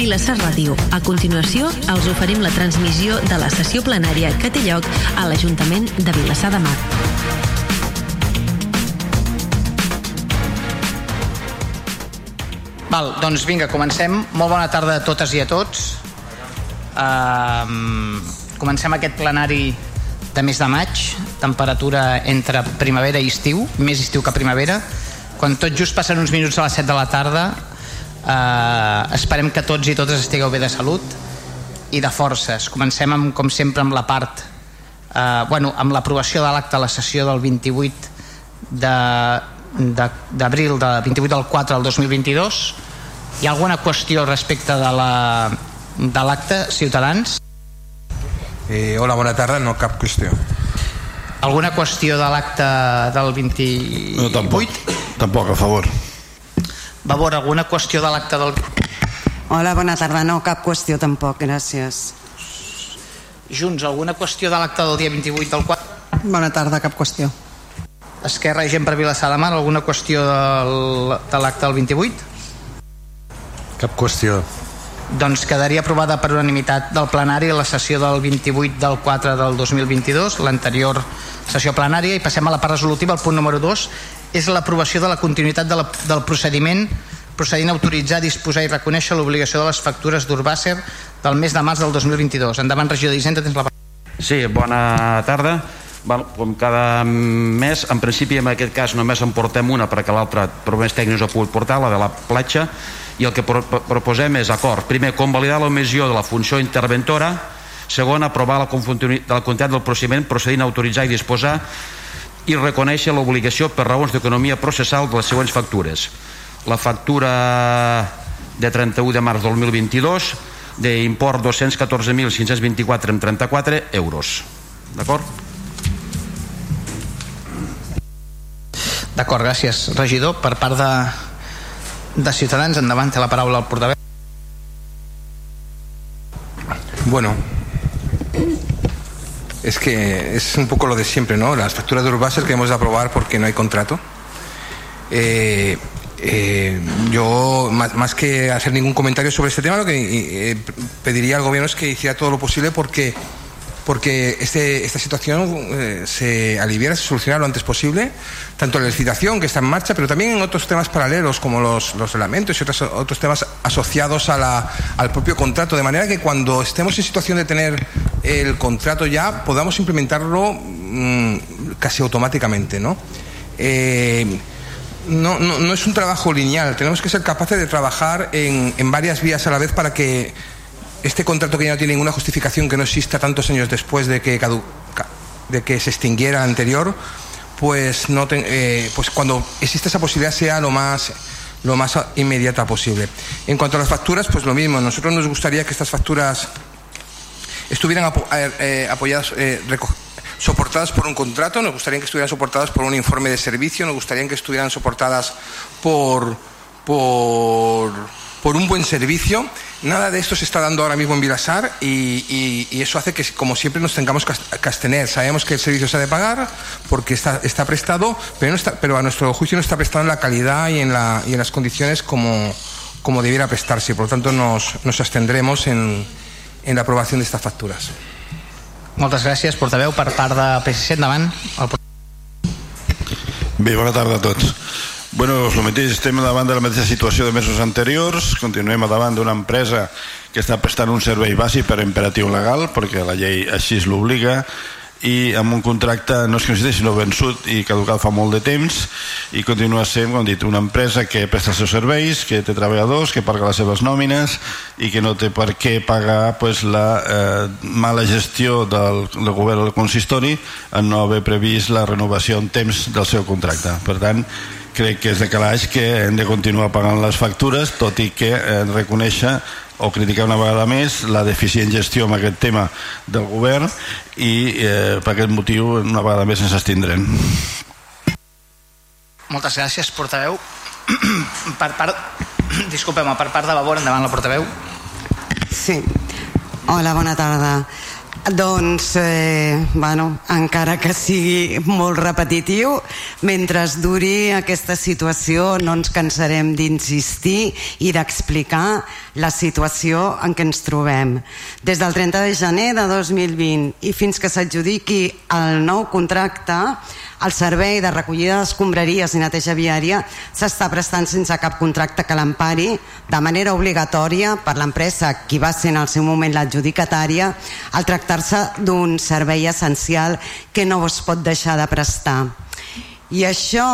Vilassar Ràdio. A continuació, us oferim la transmissió de la sessió plenària que té lloc a l'Ajuntament de Vilassar de Mar. Val, doncs vinga, comencem. Molt bona tarda a totes i a tots. Uh, comencem aquest plenari de mes de maig, temperatura entre primavera i estiu, més estiu que primavera. Quan tot just passen uns minuts a les 7 de la tarda, eh, esperem que tots i totes estigueu bé de salut i de forces. Comencem, amb, com sempre, amb la part, eh, bueno, amb l'aprovació de l'acte a la sessió del 28 d'abril, de, de 28 del 4 del 2022. Hi ha alguna qüestió respecte de la de l'acte, Ciutadans? Eh, hola, bona tarda, no cap qüestió. Alguna qüestió de l'acte del 28? No, tampoc, tampoc, a favor. Va veure alguna qüestió de l'acte del... Hola, bona tarda. No, cap qüestió tampoc, gràcies. Junts, alguna qüestió de l'acte del dia 28 del 4? Bona tarda, cap qüestió. Esquerra i gent per Vilassar de Mar, alguna qüestió del, de l'acte del 28? Cap qüestió. Doncs quedaria aprovada per unanimitat del plenari la sessió del 28 del 4 del 2022, l'anterior sessió plenària, i passem a la part resolutiva, el punt número 2, és l'aprovació de la continuïtat de la, del procediment procedint a autoritzar, disposar i reconèixer l'obligació de les factures d'Urbàcer del mes de març del 2022. Endavant, regió d'Hisenda, tens la paraula. Sí, bona tarda. Bueno, com cada mes, en principi en aquest cas només en portem una perquè l'altra per més tècnics ha pogut portar, la de la platja, i el que pro proposem és acord. Primer, convalidar l'omissió de la funció interventora, segon, aprovar la, de la quantitat del procediment procedint a autoritzar i disposar i reconèixer l'obligació per raons d'economia processal de les següents factures. La factura de 31 de març del 2022 d'import 214.524,34 euros. D'acord? D'acord, gràcies, regidor. Per part de, de Ciutadans, endavant té la paraula al portaveu. Bueno, es que es un poco lo de siempre, ¿no? Las facturas de Urbaser que hemos de aprobar porque no hay contrato. Eh, eh, yo, más, más, que hacer ningún comentario sobre este tema, lo que eh, pediría al gobierno es que hiciera todo lo posible porque porque este, esta situación eh, se aliviara, se solucionara lo antes posible, tanto la licitación que está en marcha, pero también en otros temas paralelos como los, los reglamentos y otros, otros temas asociados a la, al propio contrato, de manera que cuando estemos en situación de tener el contrato ya podamos implementarlo mmm, casi automáticamente, ¿no? Eh, no, no, no, es un trabajo lineal, tenemos que ser capaces de trabajar en, en varias vías a la vez para que este contrato que ya no tiene ninguna justificación que no exista tantos años después de que, de que se extinguiera el anterior, pues, no te, eh, pues cuando existe esa posibilidad sea lo más lo más inmediata posible. En cuanto a las facturas, pues lo mismo. Nosotros nos gustaría que estas facturas estuvieran eh, apoyadas, eh, soportadas por un contrato, nos gustaría que estuvieran soportadas por un informe de servicio, nos gustaría que estuvieran soportadas por, por, por un buen servicio. Nada de esto se está dando ahora mismo en Vilasar y, y, y eso hace que, como siempre, nos tengamos que abstener. Sabemos que el servicio se ha de pagar porque está, está prestado, pero, no está, pero a nuestro juicio no está prestado en la calidad y en, la, y en las condiciones como, como debiera prestarse. Por lo tanto, nos, nos abstendremos en, en la aprobación de estas facturas. Moltes gràcies, portaveu. Per part de PSC, endavant. El... Bé, bona tarda a tots. Bueno, el mateix, estem davant de la mateixa situació de mesos anteriors, continuem davant d'una empresa que està prestant un servei bàsic per imperatiu legal, perquè la llei així l'obliga, i amb un contracte no és que sinó vençut i caducat fa molt de temps i continua sent, com dit, una empresa que presta els seus serveis, que té treballadors que paga les seves nòmines i que no té per què pagar pues, la eh, mala gestió del, del govern del consistori en no haver previst la renovació en temps del seu contracte. Per tant, crec que és de calaix que hem de continuar pagant les factures tot i que eh, reconèixer o criticar una vegada més la deficient gestió en aquest tema del govern i eh, per aquest motiu una vegada més ens estindrem Moltes gràcies, portaveu. Per part disculpeu-me, per part de Vavor endavant la portaveu. Sí, hola, bona tarda Doncs, eh, bueno, encara que sigui molt repetitiu, mentre duri aquesta situació no ens cansarem d'insistir i d'explicar la situació en què ens trobem. Des del 30 de gener de 2020 i fins que s'adjudiqui el nou contracte, el servei de recollida d'escombraries i neteja viària s'està prestant sense cap contracte que l'empari de manera obligatòria per l'empresa qui va ser en el seu moment l'adjudicatària al tractar-se d'un servei essencial que no es pot deixar de prestar. I això,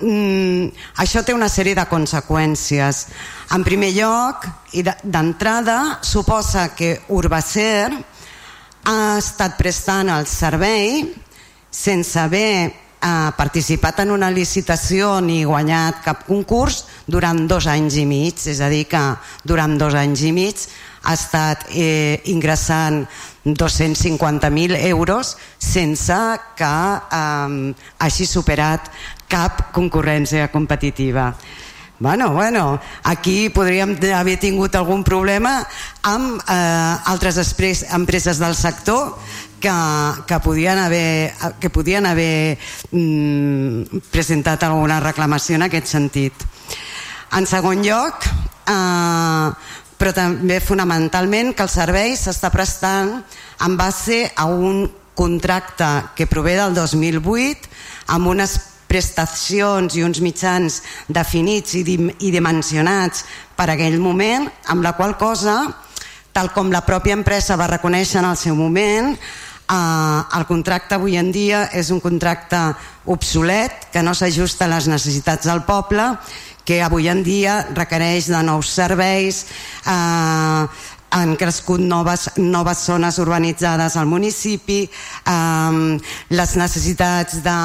mm, això té una sèrie de conseqüències. En primer lloc, i d'entrada, suposa que Urbacer ha estat prestant el servei sense haver ha participat en una licitació ni guanyat cap concurs durant dos anys i mig, és a dir que durant dos anys i mig ha estat eh, ingressant 250.000 euros sense que eh, hagi superat cap concurrència competitiva. Bueno, bueno, aquí podríem haver tingut algun problema amb eh, altres empreses del sector que, que podien haver, que podien haver mm, presentat alguna reclamació en aquest sentit. En segon lloc, eh, però també fonamentalment que el servei s'està prestant en base a un contracte que prové del 2008 amb unes prestacions i uns mitjans definits i, i dimensionats per aquell moment, amb la qual cosa, tal com la pròpia empresa va reconèixer en el seu moment, Uh, el contracte avui en dia és un contracte obsolet que no s'ajusta a les necessitats del poble que avui en dia requereix de nous serveis. Eh, han crescut noves, noves zones urbanitzades al municipi, eh, les necessitats de,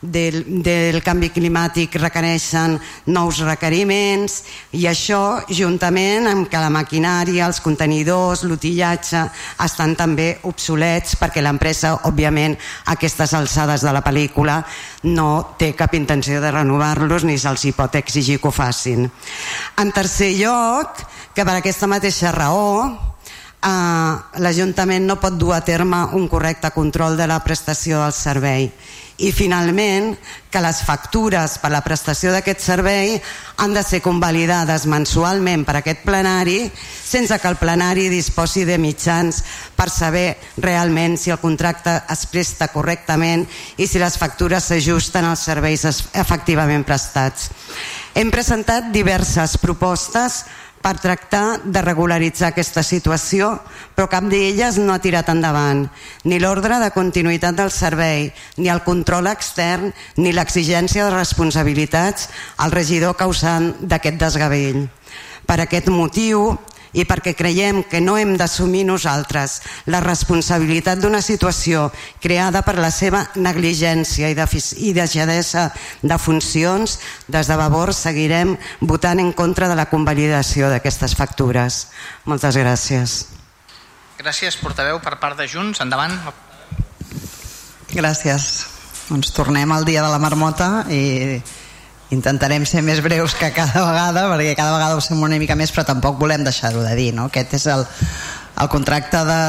del, del canvi climàtic requereixen nous requeriments i això juntament amb que la maquinària, els contenidors, l'utillatge estan també obsolets perquè l'empresa, òbviament, a aquestes alçades de la pel·lícula no té cap intenció de renovar-los ni se'ls pot exigir que ho facin. En tercer lloc, que per aquesta mateixa raó l'Ajuntament no pot dur a terme un correcte control de la prestació del servei i finalment que les factures per la prestació d'aquest servei han de ser convalidades mensualment per aquest plenari sense que el plenari disposi de mitjans per saber realment si el contracte es presta correctament i si les factures s'ajusten als serveis efectivament prestats. Hem presentat diverses propostes per tractar de regularitzar aquesta situació, però cap d'elles no ha tirat endavant. Ni l'ordre de continuïtat del servei, ni el control extern, ni l'exigència de responsabilitats al regidor causant d'aquest desgavell. Per aquest motiu, i perquè creiem que no hem d'assumir nosaltres la responsabilitat d'una situació creada per la seva negligència i, i deixadesa de funcions, des de Vavor seguirem votant en contra de la convalidació d'aquestes factures. Moltes gràcies. Gràcies, portaveu, per part de Junts. Endavant. Gràcies. Doncs tornem al dia de la marmota i intentarem ser més breus que cada vegada perquè cada vegada ho som una mica més però tampoc volem deixar-ho de dir no? aquest és el, el contracte de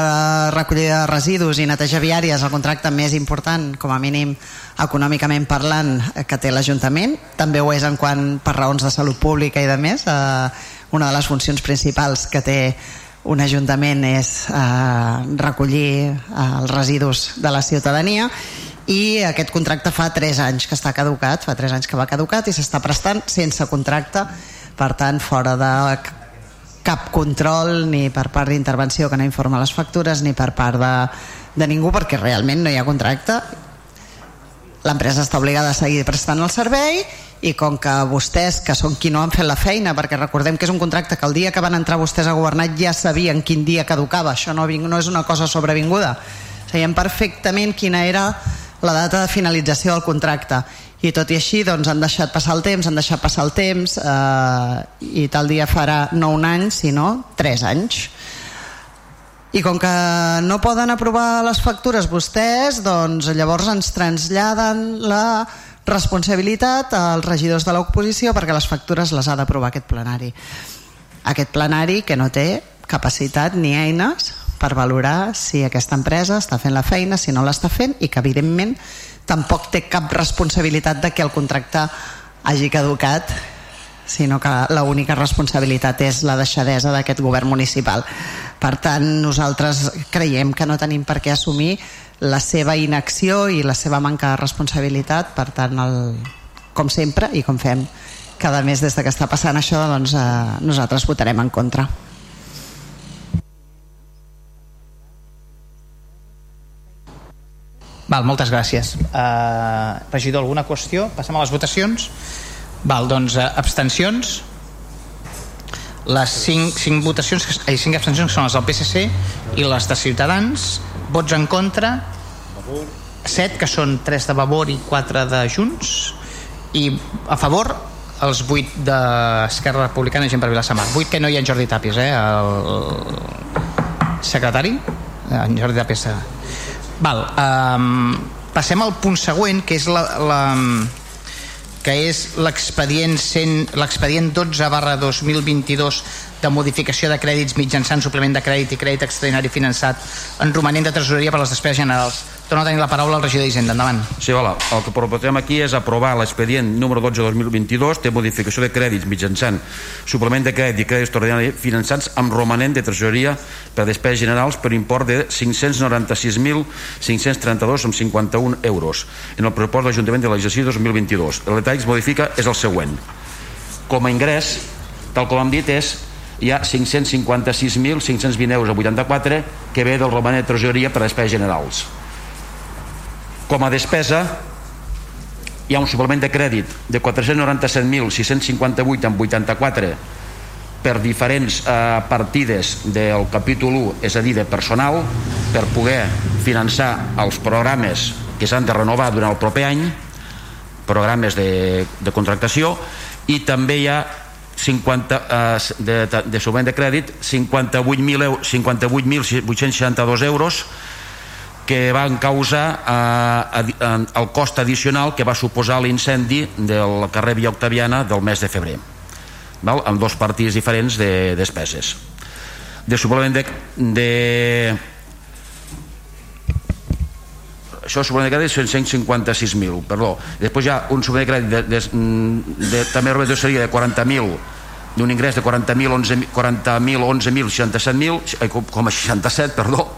recollida de residus i neteja viària és el contracte més important com a mínim econòmicament parlant que té l'Ajuntament també ho és en quant per raons de salut pública i de més eh, una de les funcions principals que té un ajuntament és eh, recollir eh, els residus de la ciutadania i aquest contracte fa 3 anys que està caducat, fa 3 anys que va caducat i s'està prestant sense contracte, per tant fora de cap control ni per part d'intervenció que no informa les factures ni per part de, de ningú perquè realment no hi ha contracte. L'empresa està obligada a seguir prestant el servei i com que vostès, que són qui no han fet la feina, perquè recordem que és un contracte que el dia que van entrar vostès a governar ja sabien quin dia caducava, això no, no és una cosa sobrevinguda. Sabien perfectament quina era la data de finalització del contracte. I tot i així doncs, han deixat passar el temps han deixat passar el temps eh, i tal dia farà no un any sinó tres anys. I com que no poden aprovar les factures vostès doncs llavors ens traslladen la responsabilitat als regidors de l'oposició perquè les factures les ha d'aprovar aquest plenari. Aquest plenari que no té capacitat ni eines per valorar si aquesta empresa està fent la feina, si no l'està fent i que evidentment tampoc té cap responsabilitat de que el contracte hagi caducat sinó que l'única responsabilitat és la deixadesa d'aquest govern municipal. Per tant, nosaltres creiem que no tenim per què assumir la seva inacció i la seva manca de responsabilitat, per tant, el, com sempre, i com fem cada mes des que està passant això, doncs eh, nosaltres votarem en contra. Val, moltes gràcies. Uh, regidor, alguna qüestió? Passem a les votacions. Val, doncs uh, abstencions. Les 5, 5 votacions, eh, 5 abstencions que són les del PSC i les de Ciutadans. Vots en contra. 7, que són 3 de Vavor i 4 de Junts. I a favor, els 8 d'Esquerra Republicana i gent per Vilassamar. 8 que no hi ha en Jordi Tàpies, eh? El secretari? En Jordi Tàpies. Val, um, passem al punt següent, que és la, la que és l'expedient l'expedient 12 barra 2022 de modificació de crèdits mitjançant suplement de crèdit i crèdit extraordinari finançat en romanent de tresoreria per les despeses generals Torno a tenir la paraula al regidor d'Hisenda, endavant. Sí, hola. El que proposem aquí és aprovar l'expedient número 12-2022 de modificació de crèdits mitjançant suplement de crèdit i crèdit extraordinari finançats amb romanent de tresoreria per despeses generals per import de 596.532 amb 51 euros en el propost de l'Ajuntament de l'exercici 2022. El detall que es modifica és el següent. Com a ingrés, tal com hem dit, és hi ha 556.520 euros a 84 que ve del romanent de tresoreria per despeses generals. Com a despesa hi ha un suplement de crèdit de 497.658 amb 84 per diferents eh, partides del capítol 1, és a dir, de personal, per poder finançar els programes que s'han de renovar durant el proper any, programes de, de contractació, i també hi ha 50, eh, de, de suplement de crèdit 58.862 58 euros que van causar eh, el cost addicional que va suposar l'incendi del carrer Via Octaviana del mes de febrer val? amb dos partits diferents de despeses de suplement de, de això suplement de crèdit són 156.000 perdó, després hi ha un suplement de crèdit de, de, de, també seria de 40.000 d'un ingrés de 40.000 40 11.067.000 com a 67, perdó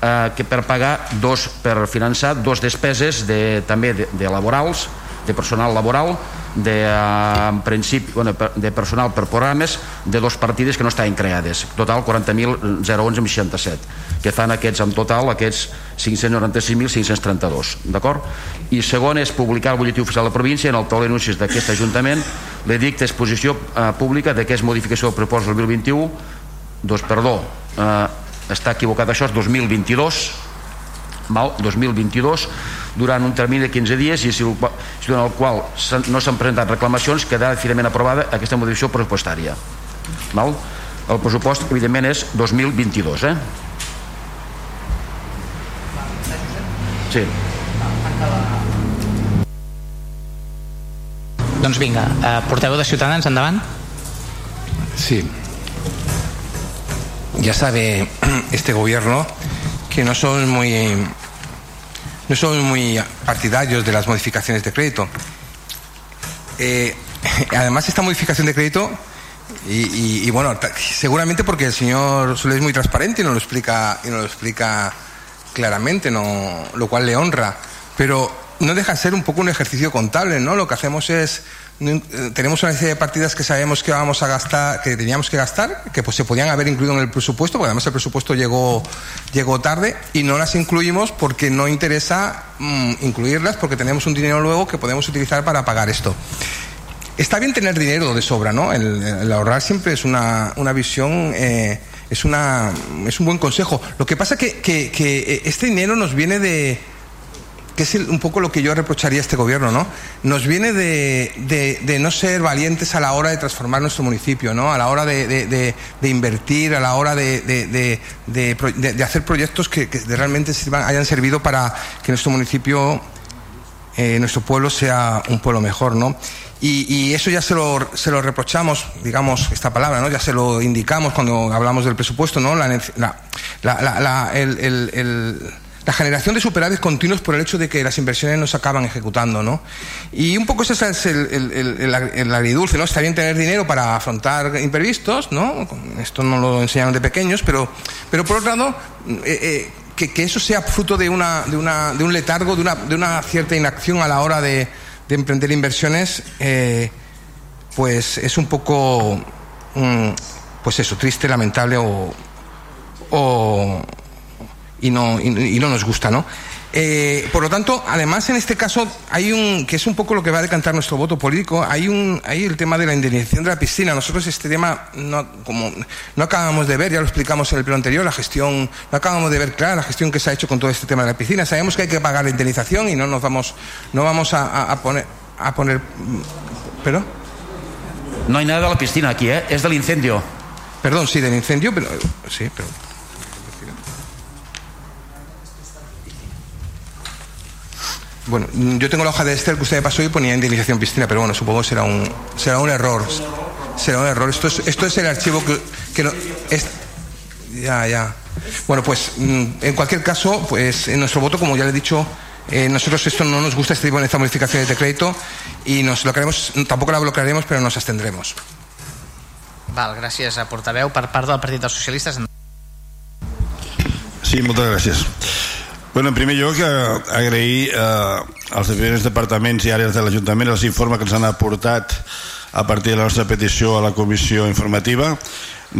eh, que per pagar dos, per finançar dos despeses de, també de, de laborals de personal laboral de, eh, en principi, bueno, de personal per programes de dos partides que no estaven creades. Total 40.011,67 que fan aquests en total aquests 596.532 d'acord? i segon és publicar el butlletí oficial de la província en el taulell d'anuncis d'aquest Ajuntament. L'edicte exposició eh, pública d'aquesta modificació del propost 2021 doncs perdó eh, està equivocat això, és 2022 val? 2022 durant un termini de 15 dies i si, durant el qual no s'han presentat reclamacions quedarà finalment aprovada aquesta modificació pressupostària val? el pressupost evidentment és 2022 eh? sí doncs vinga, eh, porteu de Ciutadans endavant sí ya sabe este gobierno que no son muy no son muy partidarios de las modificaciones de crédito. Eh, además, esta modificación de crédito, y, bueno, seguramente porque el señor Solé es muy transparente y nos lo explica, y nos lo explica claramente, no, lo cual le honra, pero no deja de ser un poco un ejercicio contable, ¿no? Lo que hacemos es tenemos una serie de partidas que sabemos que vamos a gastar, que teníamos que gastar, que pues se podían haber incluido en el presupuesto, porque además el presupuesto llegó, llegó tarde y no las incluimos porque no interesa mm, incluirlas porque tenemos un dinero luego que podemos utilizar para pagar esto. Está bien tener dinero de sobra, ¿no? El, ahorrar siempre es una, una visión, eh, es, una, es un buen consejo. Lo que pasa que, que, que este dinero nos viene de, que es un poco lo que yo reprocharía a este gobierno, ¿no? Nos viene de, no ser valientes a la hora de transformar nuestro municipio, ¿no? A la hora de, invertir, a la hora de, hacer proyectos que, realmente hayan servido para que nuestro municipio, eh, nuestro pueblo sea un pueblo mejor, ¿no? Y, eso ya se lo, se lo reprochamos, digamos, esta palabra, ¿no? Ya se lo indicamos cuando hablamos del presupuesto, ¿no? La, la, la, el, el la generación de superávit continuos por el hecho de que las inversiones no se acaban ejecutando, ¿no? Y un poco ese es el, el, agridulce, ¿no? Está bien tener dinero para afrontar imprevistos, ¿no? Esto no lo enseñaron de pequeños, pero, pero por otro lado, eh, eh, que, que, eso sea fruto de, una, de, una, de un letargo, de una, de una cierta inacción a la hora de, de emprender inversiones, eh, pues es un poco, mm, pues eso, triste, lamentable o, o y no, y, no nos gusta, ¿no? Eh, por lo tanto, además en este caso hay un, que es un poco lo que va a decantar nuestro voto político, hay un, hay el tema de la indemnización de la piscina. Nosotros este tema no, como no acabamos de ver, ya lo explicamos en el pleno anterior, la gestión, no acabamos de ver clara la gestión que se ha hecho con todo este tema de la piscina. Sabemos que hay que pagar la indemnización y no nos vamos, no vamos a, poner, a poner, ¿pero? No hay nada de la piscina aquí, ¿eh? Es del incendio. Perdón, sí, del incendio, pero sí, pero Bueno, yo tengo la hoja de Esther que usted me pasó y ponía indemnización piscina, pero bueno, supongo que será un, será un error. Será un error. Esto es, esto es el archivo que, que no, es, ya, ya. Bueno, pues mm, en cualquier caso, pues en nuestro voto, como ya le he dicho, eh, nosotros esto no nos gusta este tipo de modificaciones de crédito y nos bloquearemos, tampoco la bloquearemos, pero nos abstendremos. Val, gràcies a portaveu. Per part del Partit dels Socialistes... Sí, moltes gràcies. Bueno, en primer lloc, eh, agrair eh, als diferents departaments i àrees de l'Ajuntament els informes que ens han aportat a partir de la nostra petició a la comissió informativa.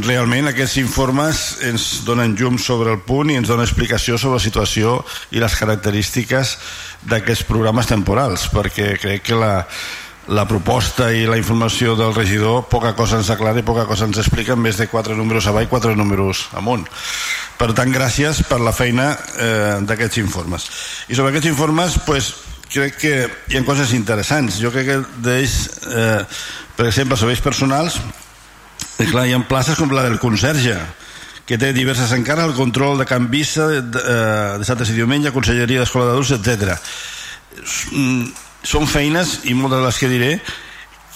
Realment aquests informes ens donen llum sobre el punt i ens donen explicació sobre la situació i les característiques d'aquests programes temporals, perquè crec que la, la proposta i la informació del regidor poca cosa ens aclara i poca cosa ens explica més de quatre números avall i quatre números amunt. Per tant gràcies per la feina eh, d'aquests informes. I sobre aquests informes pues, crec que hi ha coses interessants. Jo crec que d'ells eh, per exemple serveis personals i clar, hi ha places com la del conserge que té diverses encara el control de canvissa de, de, eh, de Santes Conselleria d'Escola d'Adults, etc són feines, i moltes de les que diré,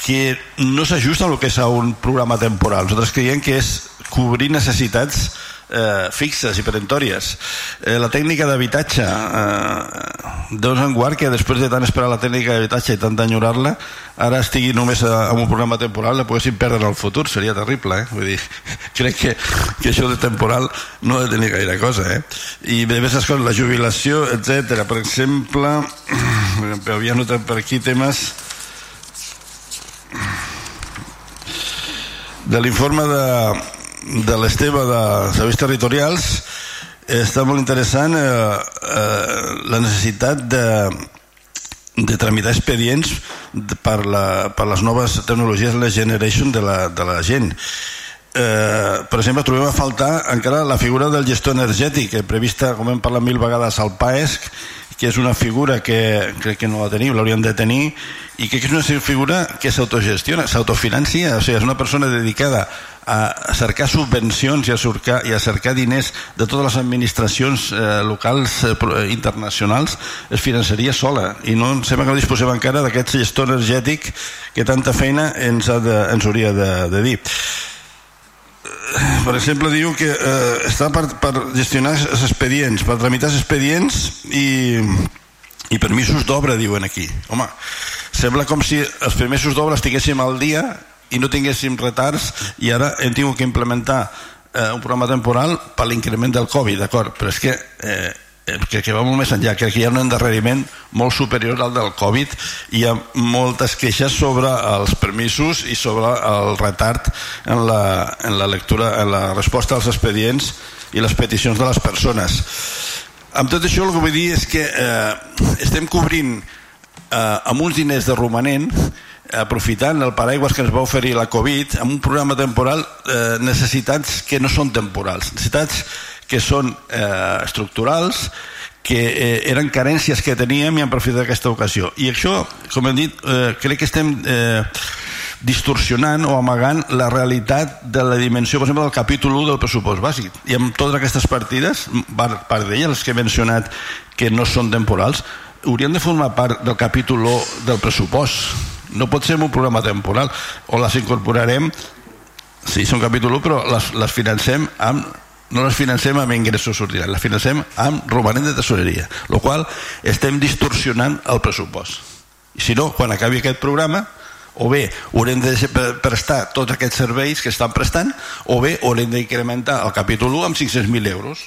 que no s'ajusten al que és un programa temporal. Nosaltres creiem que és cobrir necessitats eh, fixes i perentòries. Eh, la tècnica d'habitatge, eh, doncs en guard que després de tant esperar la tècnica d'habitatge i tant d'enyorar-la, ara estigui només en un programa temporal, la poguéssim perdre en el futur, seria terrible, eh? Vull dir, crec que, que això de temporal no ha de tenir gaire cosa, eh? I diverses coses, la jubilació, etc. Per exemple, havia notat per aquí temes de l'informe de, de l'Esteve de Serveis Territorials està molt interessant eh, eh, la necessitat de, de tramitar expedients per, la, per les noves tecnologies la generation de la, de la gent. Eh, per exemple trobem a faltar encara la figura del gestor energètic prevista com hem parlat mil vegades al PAESC que és una figura que crec que no la tenim, l'hauríem de tenir i que és una figura que s'autogestiona, s'autofinancia, o sigui, és una persona dedicada a cercar subvencions i a cercar, i a cercar diners de totes les administracions eh, locals eh, eh internacionals es finançaria sola i no em sembla que no disposem encara d'aquest gestor energètic que tanta feina ens, ha de, ens hauria de, de dir per exemple, diu que eh, està per, per gestionar els expedients, per tramitar els expedients i, i permisos d'obra, diuen aquí. Home, sembla com si els permisos d'obra estiguéssim al dia i no tinguéssim retards i ara hem tingut que implementar eh, un programa temporal per l'increment del Covid, d'acord? Però és que eh, que, que va molt més enllà, crec que hi ha un endarreriment molt superior al del Covid i hi ha moltes queixes sobre els permisos i sobre el retard en la, en la lectura, en la resposta als expedients i les peticions de les persones. Amb tot això el que vull dir és que eh, estem cobrint eh, amb uns diners de romanent aprofitant el paraigües que ens va oferir la Covid amb un programa temporal eh, necessitats que no són temporals necessitats que són eh, estructurals, que eh, eren carències que teníem i hem aprofitat aquesta ocasió. I això, com hem dit, eh, crec que estem eh, distorsionant o amagant la realitat de la dimensió, per exemple, del capítol 1 del pressupost bàsic. I amb totes aquestes partides, part, d'elles, les que he mencionat que no són temporals, haurien de formar part del capítol 1 del pressupost no pot ser un programa temporal o les incorporarem sí, són capítol 1 però les, les financem amb no les financem amb ingressos ordinaris, les financem amb romanent de tesoreria, el qual estem distorsionant el pressupost. I si no, quan acabi aquest programa, o bé haurem de prestar tots aquests serveis que estan prestant, o bé haurem d'incrementar el capítol 1 amb 500.000 euros.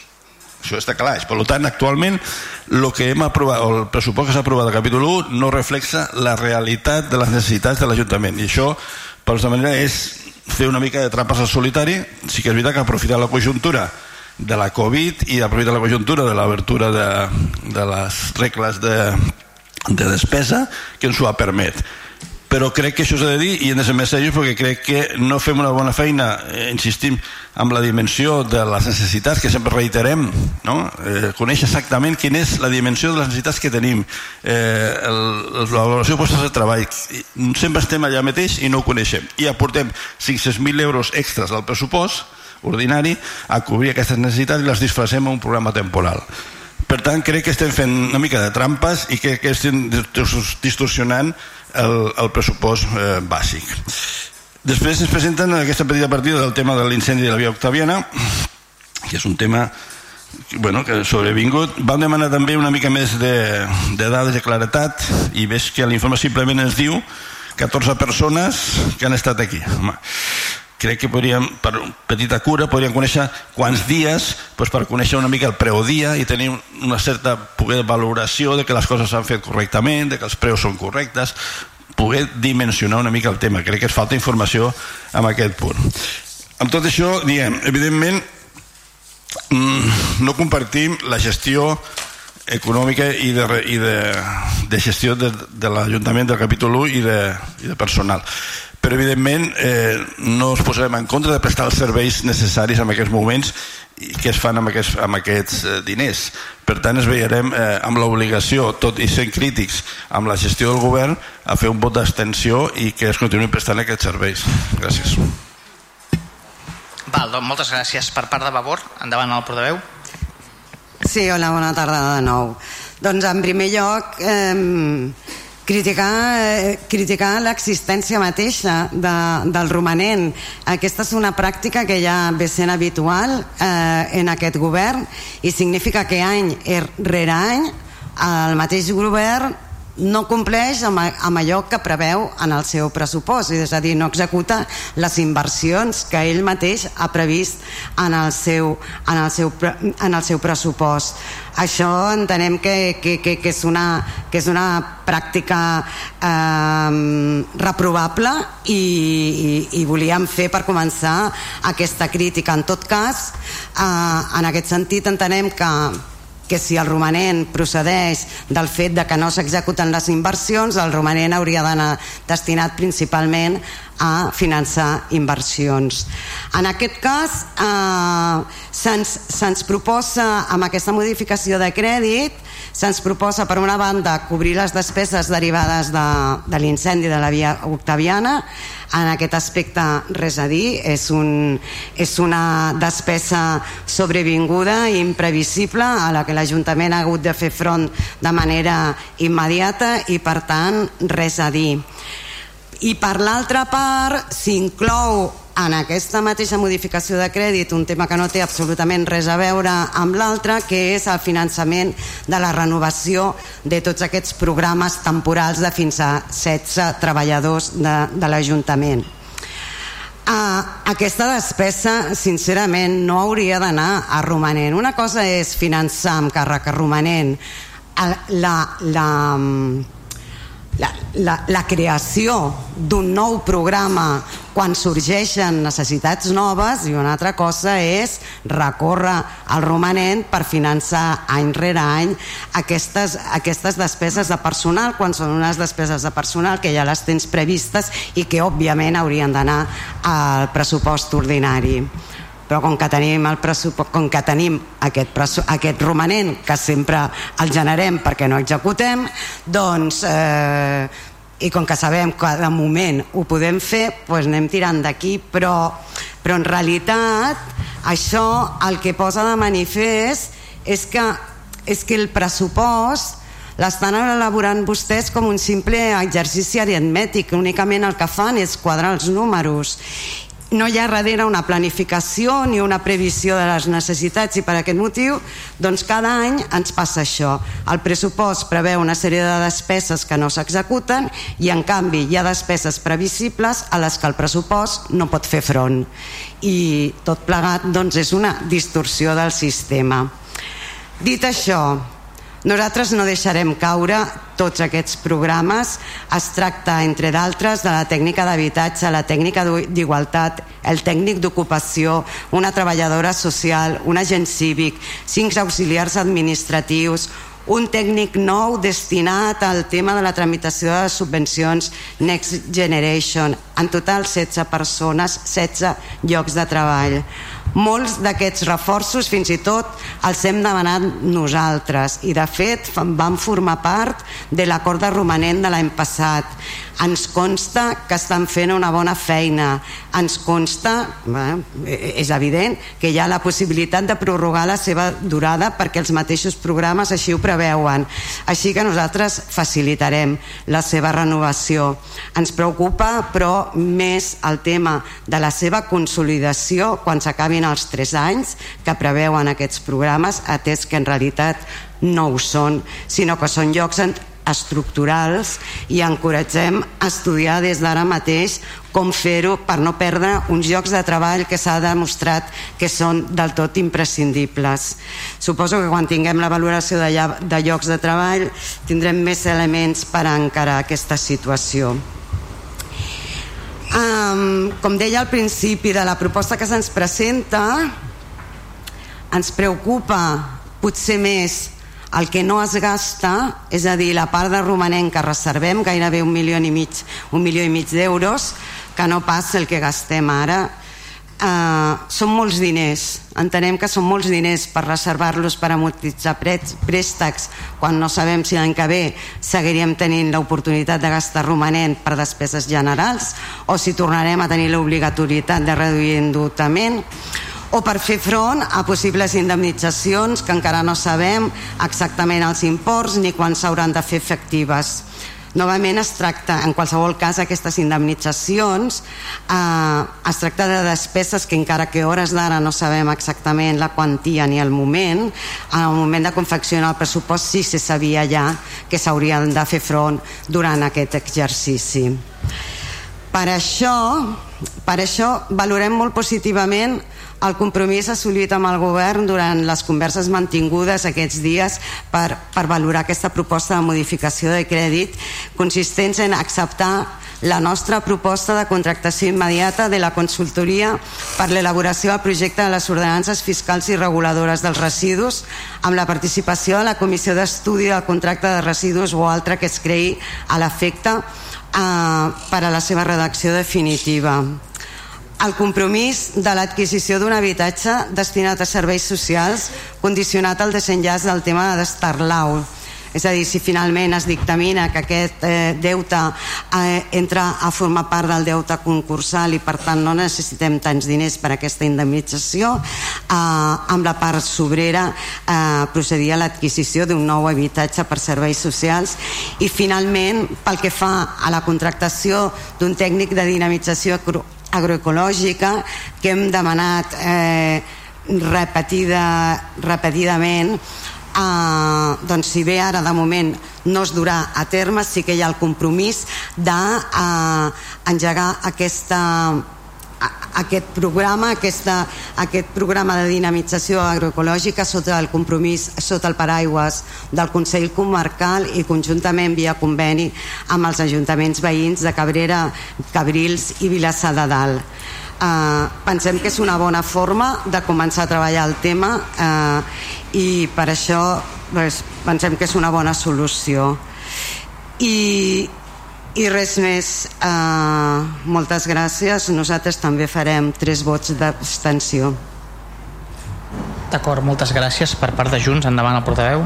Això està clar. Per tant, actualment, el que hem aprovat, el pressupost que s'ha aprovat al capítol 1 no reflexa la realitat de les necessitats de l'Ajuntament. I això, per aquesta manera, és fer una mica de trampes al solitari sí que és veritat que aprofitar la conjuntura de la Covid i aprofitar la conjuntura de l'obertura de, de les regles de, de despesa que ens ho ha permet però crec que això s'ha de dir i hem de ser més serios perquè crec que no fem una bona feina, eh, insistim amb la dimensió de les necessitats que sempre reiterem, no? eh, conèixer exactament quina és la dimensió de les necessitats que tenim eh, l'avaluació de postes de treball. Sempre estem allà mateix i no ho coneixem. I aportem 500.000 euros extras al pressupost ordinari a cobrir aquestes necessitats i les disfracem a un programa temporal. Per tant crec que estem fent una mica de trampes i que, que estem distorsionant el, el pressupost eh, bàsic. Després ens presenten aquesta petita partida del tema de l'incendi de la via Octaviana, que és un tema bueno, que sobrevingut. Vam demanar també una mica més de, de dades de claretat i veig que l'informe simplement ens diu 14 persones que han estat aquí. Home, crec que podríem, per petita cura, podríem conèixer quants dies doncs per conèixer una mica el preu dia i tenir una certa poder valoració de que les coses s'han fet correctament, de que els preus són correctes, poder dimensionar una mica el tema. Crec que es falta informació en aquest punt. Amb tot això, diem, evidentment, mm, no compartim la gestió econòmica i de, i de, de gestió de, de l'Ajuntament del capítol 1 i de, i de personal però evidentment eh, no es posarem en contra de prestar els serveis necessaris en aquests moments i que es fan amb aquests, amb aquests eh, diners. Per tant, es veiem eh, amb l'obligació, tot i sent crítics amb la gestió del govern, a fer un vot d'extensió i que es continuïn prestant aquests serveis. Gràcies. Val, doncs moltes gràcies. Per part de Vavor, endavant el portaveu. Sí, hola, bona tarda de nou. Doncs en primer lloc, eh, criticar, eh, criticar l'existència mateixa de, del romanent. Aquesta és una pràctica que ja ve sent habitual eh, en aquest govern i significa que any rere any el mateix govern no compleix amb, amb allò que preveu en el seu pressupost, és a dir, no executa les inversions que ell mateix ha previst en el seu, en el seu, en el seu pressupost. Això entenem que, que, que, que, és, una, que és una pràctica eh, reprovable i, i, i volíem fer per començar aquesta crítica. En tot cas, eh, en aquest sentit entenem que que si el romanent procedeix del fet de que no s'executen les inversions, el romanent hauria d'anar destinat principalment a finançar inversions. En aquest cas, eh, se'ns se proposa, amb aquesta modificació de crèdit, se'ns proposa, per una banda, cobrir les despeses derivades de, de l'incendi de la via Octaviana, en aquest aspecte res a dir és, un, és una despesa sobrevinguda i imprevisible a la que l'Ajuntament ha hagut de fer front de manera immediata i per tant res a dir i per l'altra part s'inclou en aquesta mateixa modificació de crèdit un tema que no té absolutament res a veure amb l'altre que és el finançament de la renovació de tots aquests programes temporals de fins a 16 treballadors de, de l'Ajuntament. Uh, aquesta despesa sincerament no hauria d'anar a romanent. Una cosa és finançar amb càrrec a romanent. La, la, la, la, la creació d'un nou programa quan sorgeixen necessitats noves i una altra cosa és recórrer al romanent per finançar any rere any aquestes, aquestes despeses de personal quan són unes despeses de personal que ja les tens previstes i que òbviament haurien d'anar al pressupost ordinari però com que tenim, el com que tenim aquest, aquest romanent que sempre el generem perquè no executem doncs eh, i com que sabem que de moment ho podem fer doncs anem tirant d'aquí. Però, però en realitat això el que posa de manifest és que, és que el pressupost l'estan elaborant vostès com un simple exercici aritmètic. Únicament el que fan és quadrar els números no hi ha darrere una planificació ni una previsió de les necessitats i per aquest motiu doncs cada any ens passa això. El pressupost preveu una sèrie de despeses que no s'executen i en canvi hi ha despeses previsibles a les que el pressupost no pot fer front. I tot plegat doncs és una distorsió del sistema. Dit això nosaltres no deixarem caure tots aquests programes. Es tracta, entre d'altres, de la tècnica d'habitatge, la tècnica d'igualtat, el tècnic d'ocupació, una treballadora social, un agent cívic, cinc auxiliars administratius, un tècnic nou destinat al tema de la tramitació de subvencions Next Generation, en total 16 persones, 16 llocs de treball molts d'aquests reforços fins i tot els hem demanat nosaltres. I de fet van formar part de l'acord de romanent de l'any passat. Ens consta que estan fent una bona feina. Ens consta eh, és evident que hi ha la possibilitat de prorrogar la seva durada perquè els mateixos programes així ho preveuen. Així que nosaltres facilitarem la seva renovació. Ens preocupa però més el tema de la seva consolidació quan s'acabin els 3 anys que preveuen aquests programes atès que en realitat no ho són sinó que són llocs estructurals i encoratgem a estudiar des d'ara mateix com fer-ho per no perdre uns llocs de treball que s'ha demostrat que són del tot imprescindibles. Suposo que quan tinguem la valoració de, de llocs de treball tindrem més elements per encarar aquesta situació. Um, com deia al principi de la proposta que se'ns presenta ens preocupa potser més el que no es gasta, és a dir, la part de romanent que reservem, gairebé un milió i mig, un milió i mig d'euros, que no pas el que gastem ara, eh, són molts diners. Entenem que són molts diners per reservar-los per amortitzar préstecs quan no sabem si l'any que ve seguiríem tenint l'oportunitat de gastar romanent per despeses generals o si tornarem a tenir l'obligatorietat de reduir endeutament o per fer front a possibles indemnitzacions que encara no sabem exactament els imports ni quan s'hauran de fer efectives. Novament es tracta, en qualsevol cas, aquestes indemnitzacions eh, es tracta de despeses que encara que hores d'ara no sabem exactament la quantia ni el moment, en el moment de confeccionar el pressupost sí se sabia ja que s'haurien de fer front durant aquest exercici. Per això, per això valorem molt positivament el compromís assolit amb el govern durant les converses mantingudes aquests dies per, per valorar aquesta proposta de modificació de crèdit consistents en acceptar la nostra proposta de contractació immediata de la consultoria per l'elaboració del projecte de les ordenances fiscals i reguladores dels residus amb la participació de la Comissió d'Estudi del Contracte de Residus o altra que es creï a l'efecte eh, per a la seva redacció definitiva el compromís de l'adquisició d'un habitatge destinat a serveis socials condicionat al desenllaç del tema d'Estarlau és a dir, si finalment es dictamina que aquest eh, deute eh, entra a formar part del deute concursal i per tant no necessitem tants diners per a aquesta indemnització eh, amb la part sobrera eh, procedir a l'adquisició d'un nou habitatge per serveis socials. I finalment pel que fa a la contractació d'un tècnic de dinamització agroecològica que hem demanat eh, repetida, repetidament eh, doncs si bé ara de moment no es durà a terme sí que hi ha el compromís d'engegar eh, aquesta aquest programa, aquesta, aquest programa de dinamització agroecològica sota el compromís, sota el paraigües del Consell Comarcal i conjuntament via conveni amb els ajuntaments veïns de Cabrera, Cabrils i Vilassar de Dalt. Uh, pensem que és una bona forma de començar a treballar el tema uh, i per això pues, pensem que és una bona solució i, i res més, uh, moltes gràcies. Nosaltres també farem tres vots d'abstenció. D'acord, moltes gràcies per part de Junts. Endavant el portaveu.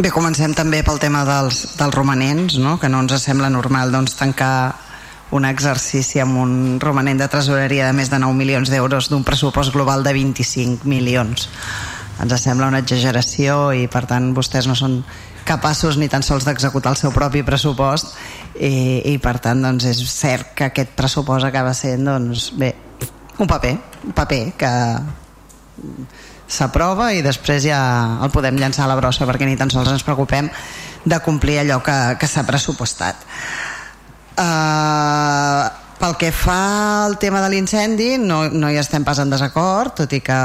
Bé, comencem també pel tema dels, dels romanents, no? que no ens sembla normal doncs, tancar un exercici amb un romanent de tresoreria de més de 9 milions d'euros d'un pressupost global de 25 milions ens sembla una exageració i per tant vostès no són capaços ni tan sols d'executar el seu propi pressupost i, i per tant doncs, és cert que aquest pressupost acaba sent doncs, bé, un paper un paper que s'aprova i després ja el podem llançar a la brossa perquè ni tan sols ens preocupem de complir allò que, que s'ha pressupostat. Uh, pel que fa al tema de l'incendi no, no hi estem pas en desacord tot i que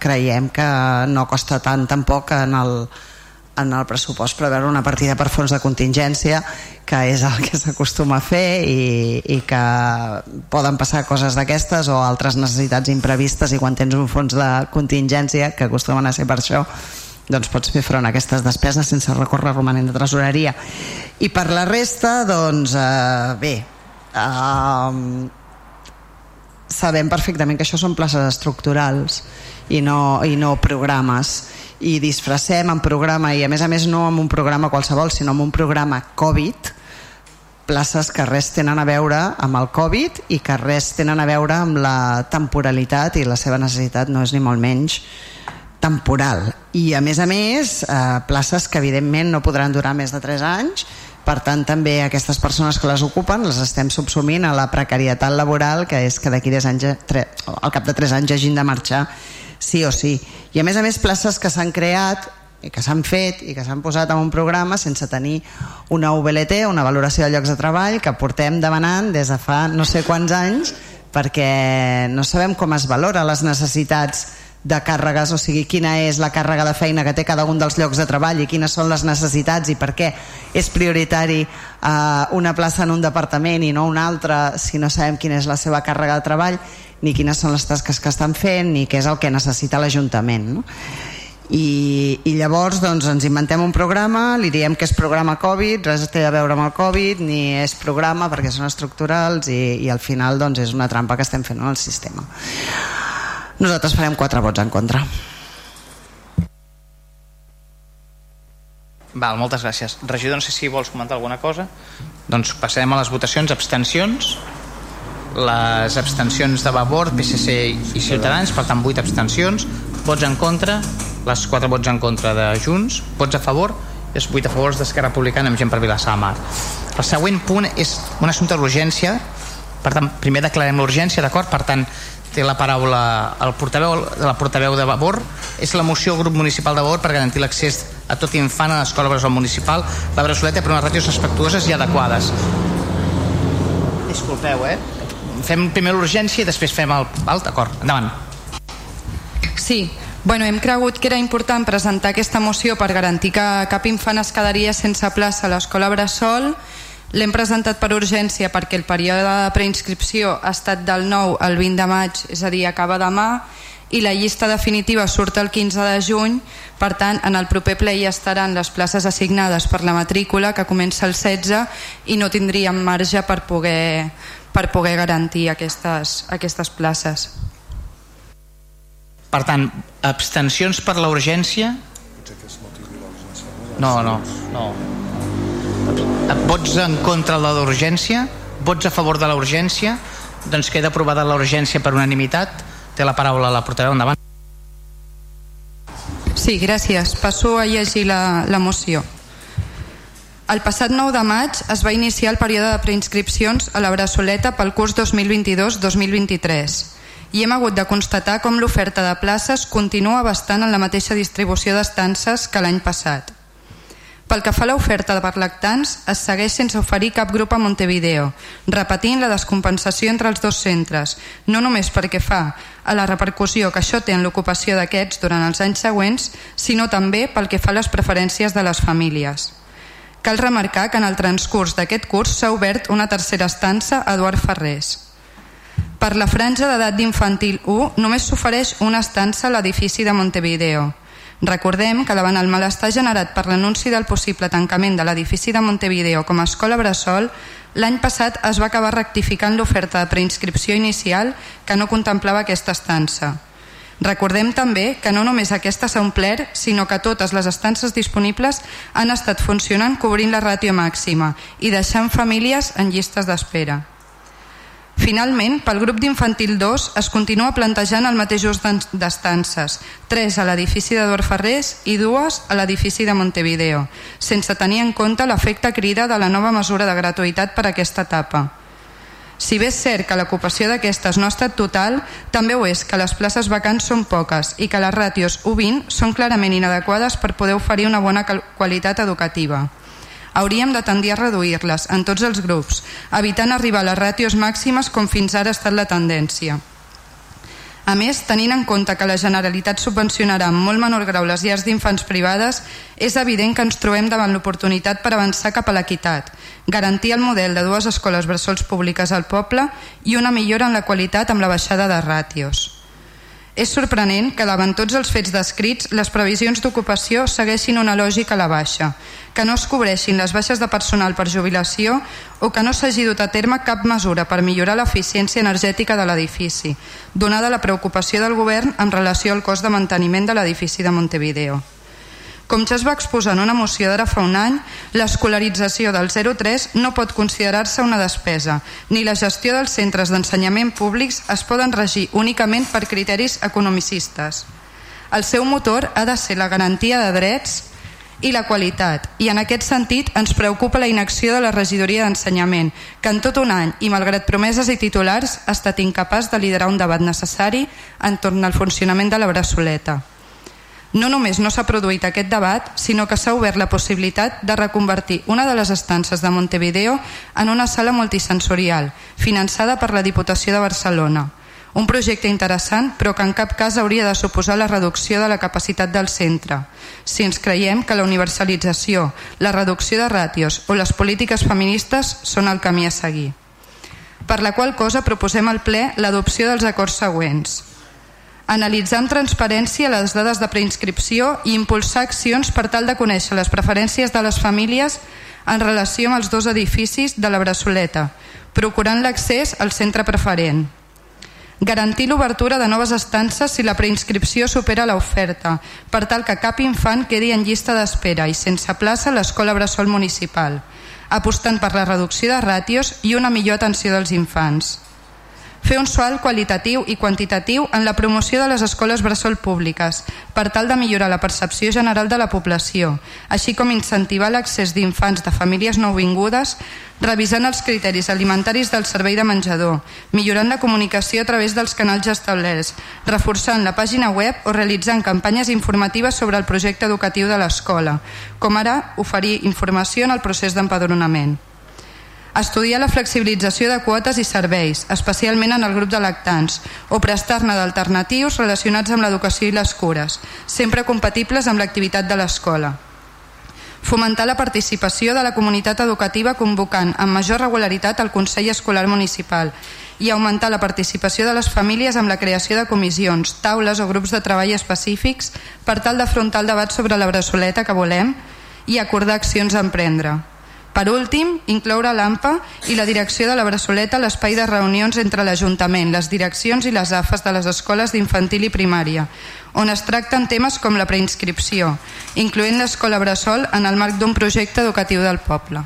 creiem que no costa tant tampoc en el, en el pressupost preveure una partida per fons de contingència que és el que s'acostuma a fer i, i que poden passar coses d'aquestes o altres necessitats imprevistes i quan tens un fons de contingència que acostumen a ser per això doncs pots fer front a aquestes despeses sense recórrer romanent de tresoreria. I per la resta doncs eh, bé eh, sabem perfectament que això són places estructurals i no, i no programes i disfressem en programa i a més a més no amb un programa qualsevol sinó amb un programa Covid places que res tenen a veure amb el Covid i que res tenen a veure amb la temporalitat i la seva necessitat no és ni molt menys temporal. I a més a més eh, places que evidentment no podran durar més de 3 anys per tant també aquestes persones que les ocupen les estem subsumint a la precarietat laboral que és que d'aquí anys al cap de 3 anys hagin de marxar sí o sí. I a més a més places que s'han creat i que s'han fet i que s'han posat en un programa sense tenir una VLT, una valoració de llocs de treball que portem demanant des de fa no sé quants anys perquè no sabem com es valora les necessitats de càrregues, o sigui, quina és la càrrega de feina que té cada un dels llocs de treball i quines són les necessitats i per què és prioritari eh, una plaça en un departament i no una altra si no sabem quina és la seva càrrega de treball ni quines són les tasques que estan fent ni què és el que necessita l'Ajuntament no? I, i llavors doncs, ens inventem un programa li diem que és programa Covid res té a veure amb el Covid ni és programa perquè són estructurals i, i al final doncs, és una trampa que estem fent en el sistema nosaltres farem quatre vots en contra Val, moltes gràcies. Regidor, no sé si vols comentar alguna cosa. Doncs passem a les votacions. Abstencions les abstencions de Vavor, PSC i Ciutadans, per tant 8 abstencions, vots en contra, les 4 vots en contra de Junts, vots a favor, és 8 a favor d'Esquerra Republicana amb gent per Vilassar de Mar. El següent punt és un assumpte d'urgència, per tant, primer declarem l'urgència, d'acord? Per tant, té la paraula el portaveu, la portaveu de Vavor, és la moció grup municipal de Vavor per garantir l'accés a tot infant a l'escola Bressol Municipal, la Bressoleta per unes ràtios respectuoses i adequades. Disculpeu, eh? fem primer l'urgència i després fem el... Val? D'acord, endavant. Sí, Bueno, hem cregut que era important presentar aquesta moció per garantir que cap infant es quedaria sense plaça a l'escola Bressol. L'hem presentat per urgència perquè el període de preinscripció ha estat del 9 al 20 de maig, és a dir, acaba demà, i la llista definitiva surt el 15 de juny, per tant, en el proper ple hi estaran les places assignades per la matrícula, que comença el 16, i no tindríem marge per poder per poder garantir aquestes, aquestes places. Per tant, abstencions per la urgència? No, no, no. Vots en contra de l'urgència? Vots a favor de la urgència? Doncs queda aprovada la urgència per unanimitat. Té la paraula la portaveu endavant. Sí, gràcies. Passo a llegir la, la moció. El passat 9 de maig es va iniciar el període de preinscripcions a la Bressoleta pel curs 2022-2023 i hem hagut de constatar com l'oferta de places continua bastant en la mateixa distribució d'estances que l'any passat. Pel que fa a l'oferta per lactants, es segueix sense oferir cap grup a Montevideo, repetint la descompensació entre els dos centres, no només perquè fa a la repercussió que això té en l'ocupació d'aquests durant els anys següents, sinó també pel que fa a les preferències de les famílies. Cal remarcar que en el transcurs d'aquest curs s'ha obert una tercera estança a Eduard Ferrés. Per la franja d'edat d'infantil 1 només s'ofereix una estança a l'edifici de Montevideo. Recordem que davant el malestar generat per l'anunci del possible tancament de l'edifici de Montevideo com a escola bressol, l'any passat es va acabar rectificant l'oferta de preinscripció inicial que no contemplava aquesta estança. Recordem també que no només aquesta s'ha omplert, sinó que totes les estances disponibles han estat funcionant cobrint la ràtio màxima i deixant famílies en llistes d'espera. Finalment, pel grup d'infantil 2 es continua plantejant el mateix ús d'estances, 3 a l'edifici d'Eduard Ferrés i 2 a l'edifici de Montevideo, sense tenir en compte l'efecte crida de la nova mesura de gratuïtat per a aquesta etapa. Si bé és cert que l'ocupació d'aquestes no ha estat total, també ho és que les places vacants són poques i que les ràtios U20 són clarament inadequades per poder oferir una bona qualitat educativa hauríem de tendir a reduir-les en tots els grups, evitant arribar a les ràtios màximes com fins ara ha estat la tendència. A més, tenint en compte que la Generalitat subvencionarà en molt menor grau les llars d'infants privades, és evident que ens trobem davant l'oportunitat per avançar cap a l'equitat, garantir el model de dues escoles bressols públiques al poble i una millora en la qualitat amb la baixada de ràtios. És sorprenent que davant tots els fets descrits les previsions d'ocupació segueixin una lògica a la baixa, que no es cobreixin les baixes de personal per jubilació o que no s'hagi dut a terme cap mesura per millorar l'eficiència energètica de l'edifici, donada la preocupació del govern en relació al cost de manteniment de l'edifici de Montevideo. Com ja es va exposar en una moció d'ara fa un any, l'escolarització del 03 no pot considerar-se una despesa, ni la gestió dels centres d'ensenyament públics es poden regir únicament per criteris economicistes. El seu motor ha de ser la garantia de drets i la qualitat, i en aquest sentit ens preocupa la inacció de la regidoria d'ensenyament, que en tot un any i malgrat promeses i titulars ha estat incapaç de liderar un debat necessari entorn al funcionament de la braçoleta. No només no s'ha produït aquest debat, sinó que s'ha obert la possibilitat de reconvertir una de les estances de Montevideo en una sala multisensorial, finançada per la Diputació de Barcelona. Un projecte interessant, però que en cap cas hauria de suposar la reducció de la capacitat del centre. Si ens creiem que la universalització, la reducció de ràtios o les polítiques feministes són el camí a seguir. Per la qual cosa proposem al ple l'adopció dels acords següents analitzar amb transparència les dades de preinscripció i impulsar accions per tal de conèixer les preferències de les famílies en relació amb els dos edificis de la Bressoleta, procurant l'accés al centre preferent. Garantir l'obertura de noves estances si la preinscripció supera l'oferta, per tal que cap infant quedi en llista d'espera i sense plaça a l'escola Bressol Municipal, apostant per la reducció de ràtios i una millor atenció dels infants fer un salt qualitatiu i quantitatiu en la promoció de les escoles bressol públiques per tal de millorar la percepció general de la població, així com incentivar l'accés d'infants de famílies nouvingudes revisant els criteris alimentaris del servei de menjador, millorant la comunicació a través dels canals establerts, reforçant la pàgina web o realitzant campanyes informatives sobre el projecte educatiu de l'escola, com ara oferir informació en el procés d'empadronament estudiar la flexibilització de quotes i serveis, especialment en el grup de lactants, o prestar-ne d'alternatius relacionats amb l'educació i les cures, sempre compatibles amb l'activitat de l'escola. Fomentar la participació de la comunitat educativa convocant amb major regularitat el Consell Escolar Municipal i augmentar la participació de les famílies amb la creació de comissions, taules o grups de treball específics per tal d'afrontar el debat sobre la bressoleta que volem i acordar accions a emprendre. Per últim, incloure l'AMPA i la direcció de la Bressoleta a l'espai de reunions entre l'Ajuntament, les direccions i les AFAs de les escoles d'infantil i primària, on es tracten temes com la preinscripció, incloent l'escola Bressol en el marc d'un projecte educatiu del poble.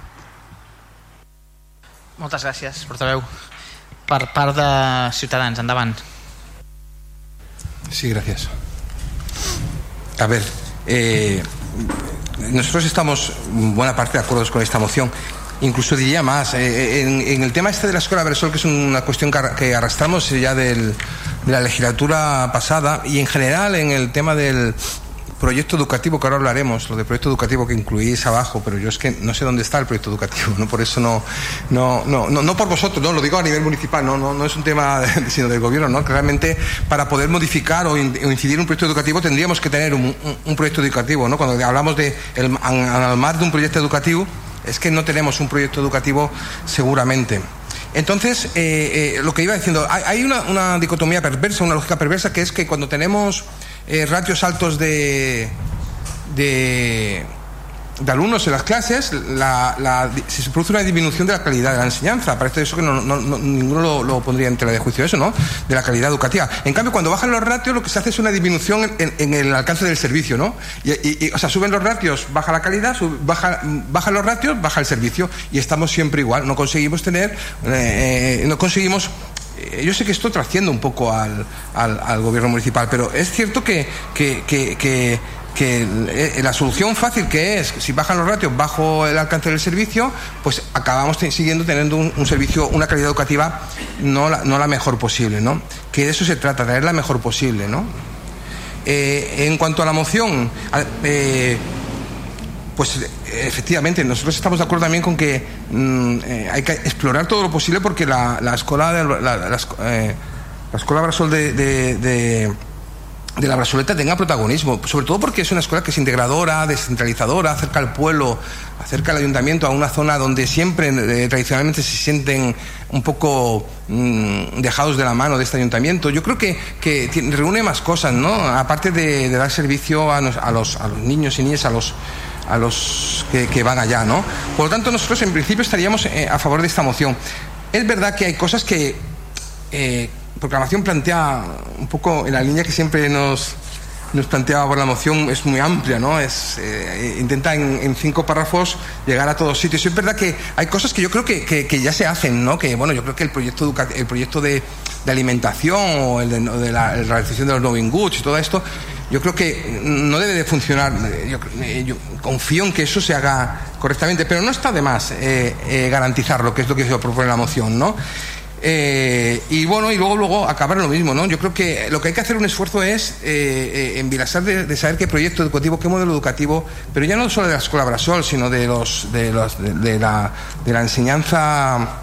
Moltes gràcies, portaveu. Per part de Ciutadans, endavant. Sí, gracias. A ver, eh, nosotros estamos buena parte de acuerdo con esta moción. Incluso diría más, eh, en, el tema este de la escuela Beresol, que es una cuestión que arrastramos ya de la legislatura pasada, y en general en el tema del, proyecto educativo, que ahora hablaremos, lo de proyecto educativo que incluís abajo, pero yo es que no sé dónde está el proyecto educativo, ¿no? Por eso no, no, no, no, por vosotros, no, lo digo a nivel municipal, no, no, no es un tema sino del gobierno, ¿no? Que realmente para poder modificar o, incidir en un proyecto educativo tendríamos que tener un, proyecto educativo, ¿no? Cuando hablamos de el, al mar de un proyecto educativo, es que no tenemos un proyecto educativo seguramente. Entonces, eh, eh, lo que iba diciendo, hay, una, dicotomía perversa, una lógica perversa, que es que cuando tenemos eh, ratios altos de, de, alumnos en las clases, la, la, se produce una disminución de la calidad de la enseñanza. Parece eso que no, no, no, ninguno lo, pondría en tela de juicio, eso, ¿no? De la calidad educativa. En cambio, cuando bajan los ratios, lo que se hace es una disminución en, en el alcance del servicio, ¿no? Y, y, o sea, suben los ratios, baja la calidad, sub, baja, bajan los ratios, baja el servicio. Y estamos siempre igual. No conseguimos tener, eh, no conseguimos eh, yo sé que esto trasciende un poco al, al, gobierno municipal, pero es cierto que, que, que, que eh, la solución fácil que es, si bajan los ratios bajo el alcance del servicio, pues acabamos siguiendo teniendo un, servicio, una calidad educativa no la, no la mejor posible, ¿no? Que de eso se trata, traer la mejor posible, ¿no? Eh, en cuanto a la moción, eh, pues efectivamente, nosotros estamos de acuerdo también con que mm, eh, hay que explorar todo lo posible porque la, la escuela de, la, la, la escuela Brasol de, de, la Brazoleta tenga protagonismo, sobre todo porque es una escuela que es integradora, descentralizadora, acerca al pueblo, acerca al ayuntamiento a una zona donde siempre eh, tradicionalmente se sienten un poco mmm, dejados de la mano de este ayuntamiento. Yo creo que, que tiene, reúne más cosas, ¿no? Aparte de dar servicio a, nos, a, los, a los niños y niñas, a los a los que, que, van allá, ¿no? Por lo tanto, nosotros en principio estaríamos eh, a favor de esta moción. Es verdad que hay cosas que eh, proclamación plantea un poco en la línea que siempre nos, nos planteaba por la moción, es muy amplia, ¿no? Es, eh, intenta en, en, cinco párrafos llegar a todos sitios. Es verdad que hay cosas que yo creo que, que, que ya se hacen, ¿no? Que, bueno, yo creo que el proyecto, el proyecto de, de alimentación o el de, de la, la, realización de los Noving Goods y todo esto, yo creo que no debe de funcionar. Yo, yo, confío en que eso se haga correctamente, pero no está de más eh, eh, garantizarlo, que es lo que se propone la moción, ¿no? Eh, y bueno, y luego, luego acabar lo mismo, ¿no? Yo creo que lo que hay que hacer un esfuerzo es eh, eh, de, de, saber qué proyecto educativo, qué modelo educativo, pero ya no solo de la escuela Brasol, sino de los de, los, de, de la, de la enseñanza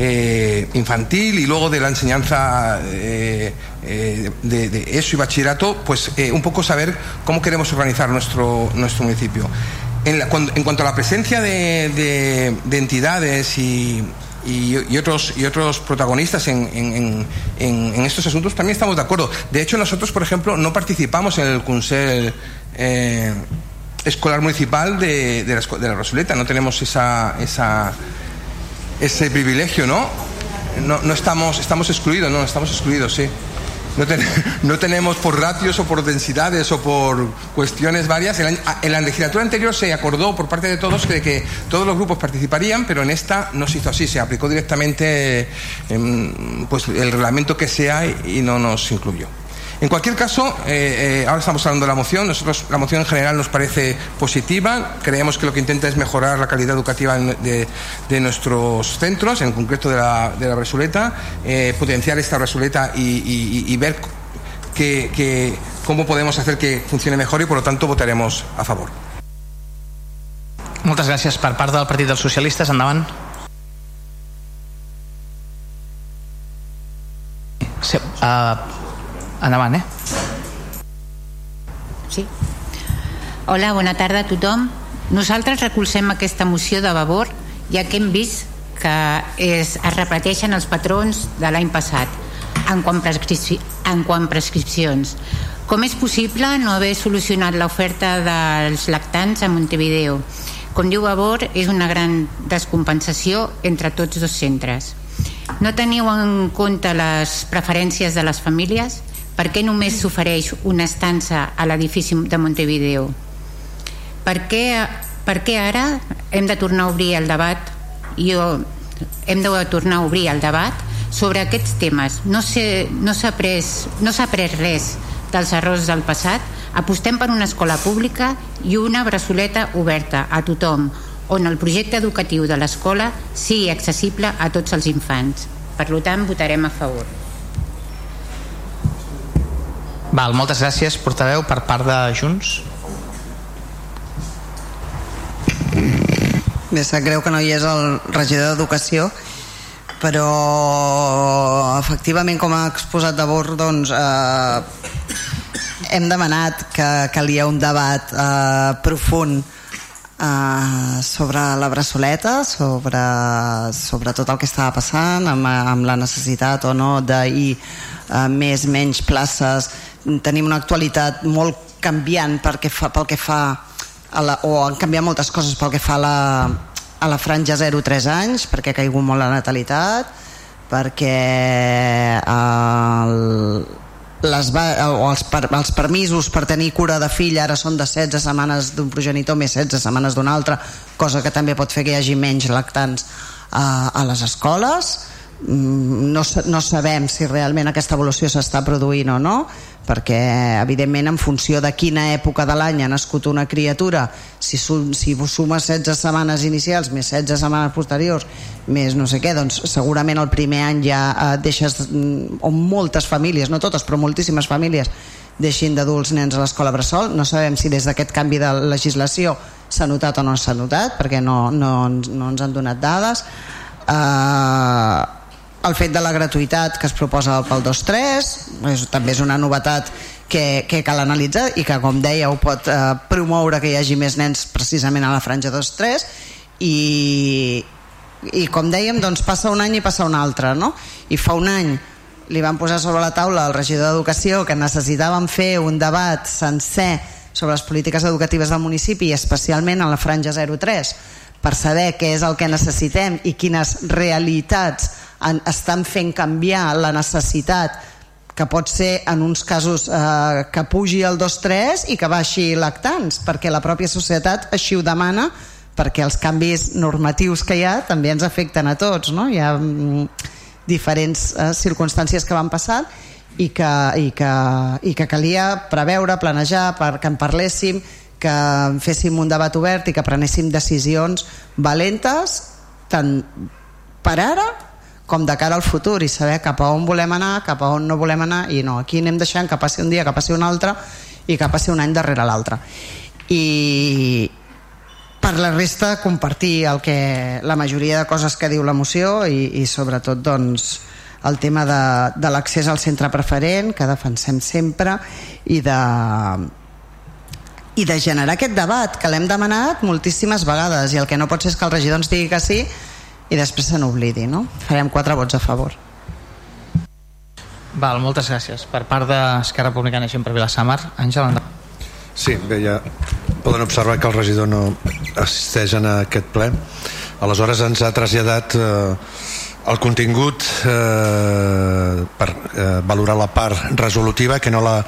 eh, infantil y luego de la enseñanza eh, eh, de, de, eso y bachillerato, pues un poco saber cómo queremos organizar nuestro, nuestro municipio. En, la, en cuanto a la presencia de, de entidades y, y, y, otros, y otros protagonistas en, en, en, en, estos asuntos también estamos de acuerdo. De hecho, nosotros, por ejemplo, no participamos en el Consell eh, Escolar Municipal de, de, la, de la Rosuleta, no tenemos esa, esa, ese privilegio, ¿no? No, no estamos, estamos excluidos, no, estamos excluidos, sí. No, ten, no, tenemos por ratios o por densidades o por cuestiones varias. En la, en la, legislatura anterior se acordó por parte de todos que todos los grupos participarían, pero en esta no se hizo así. Se aplicó directamente eh, pues, el reglamento que sea y no nos incluyó. En cualquier caso, eh, eh, ahora estamos hablando de la moción. Nosotros la moción en general nos parece positiva. Creemos que lo que intenta es mejorar la calidad educativa de, de nuestros centros, en concreto de la, de la Brasuleta, eh, potenciar esta Brasuleta y, ver que, cómo podemos hacer que funcione mejor y por lo tanto votaremos a favor. Moltes gràcies per part del Partit dels Socialistes. Endavant. Sí, endavant, eh? Sí. Hola, bona tarda a tothom. Nosaltres recolzem aquesta moció de Vavor, ja que hem vist que es, es repeteixen els patrons de l'any passat en quant, en quant prescripcions. Com és possible no haver solucionat l'oferta dels lactants a Montevideo? Com diu Vavor, és una gran descompensació entre tots dos centres. No teniu en compte les preferències de les famílies? Per què només s'ofereix una estança a l'edifici de Montevideo? Per què, per què ara hem de tornar a obrir el debat? Jo, hem de tornar a obrir el debat sobre aquests temes. No s'ha no après, no après res dels errors del passat. Apostem per una escola pública i una braçoleta oberta a tothom on el projecte educatiu de l'escola sigui accessible a tots els infants. Per tant votarem a favor Val, moltes gràcies, portaveu, per part de Junts. Bé, sap greu que no hi és el regidor d'Educació, però efectivament, com ha exposat de Bor, doncs eh, hem demanat que calia un debat eh, profund eh, sobre la braçoleta, sobre, sobre tot el que estava passant, amb, amb la necessitat o no d'ahir eh, més, menys places tenim una actualitat molt canviant perquè fa, pel que fa a la, o han canviat moltes coses pel que fa a la, a la franja 0-3 anys perquè ha caigut molt la natalitat perquè el, les va, o els, per, els permisos per tenir cura de fill ara són de 16 setmanes d'un progenitor més 16 setmanes d'un altre cosa que també pot fer que hi hagi menys lactants a, a les escoles no, no sabem si realment aquesta evolució s'està produint o no perquè evidentment en funció de quina època de l'any ha nascut una criatura si, si sumes 16 setmanes inicials més 16 setmanes posteriors més no sé què, doncs segurament el primer any ja eh, deixes mm, o moltes famílies, no totes però moltíssimes famílies deixin d'adults nens a l'escola Bressol. No sabem si des d'aquest canvi de legislació s'ha notat o no s'ha notat perquè no, no, no ens han donat dades. Eh, el fet de la gratuïtat que es proposa pel 2-3 és, també és una novetat que, que cal analitzar i que com ho pot eh, promoure que hi hagi més nens precisament a la franja 2-3 i, i com dèiem doncs passa un any i passa un altre no? i fa un any li van posar sobre la taula al regidor d'Educació que necessitàvem fer un debat sencer sobre les polítiques educatives del municipi i especialment a la franja 03 per saber què és el que necessitem i quines realitats estan fent canviar la necessitat que pot ser en uns casos eh, que pugi el 2-3 i que baixi lactants, perquè la pròpia societat així ho demana, perquè els canvis normatius que hi ha també ens afecten a tots, no? Hi ha mm, diferents eh, circumstàncies que van passant i que, i, que, i que calia preveure, planejar, per que en parléssim, que féssim un debat obert i que prenéssim decisions valentes tant per ara com de cara al futur i saber cap a on volem anar, cap a on no volem anar i no, aquí anem deixant que passi un dia, que passi un altre i que passi un any darrere l'altre. I per la resta compartir el que, la majoria de coses que diu la moció i, i sobretot doncs el tema de, de l'accés al centre preferent que defensem sempre i de i de generar aquest debat que l'hem demanat moltíssimes vegades i el que no pot ser és que el regidor ens digui que sí i després se n'oblidi no? farem quatre vots a favor. Val, moltes gràcies. Per part d'Esquerra Republicana i per Vilassamar Àngel, endavant. Sí, bé, ja poden observar que el regidor no assisteix en aquest ple. Aleshores ens ha traslladat eh, el contingut eh, per eh, valorar la part resolutiva que no la,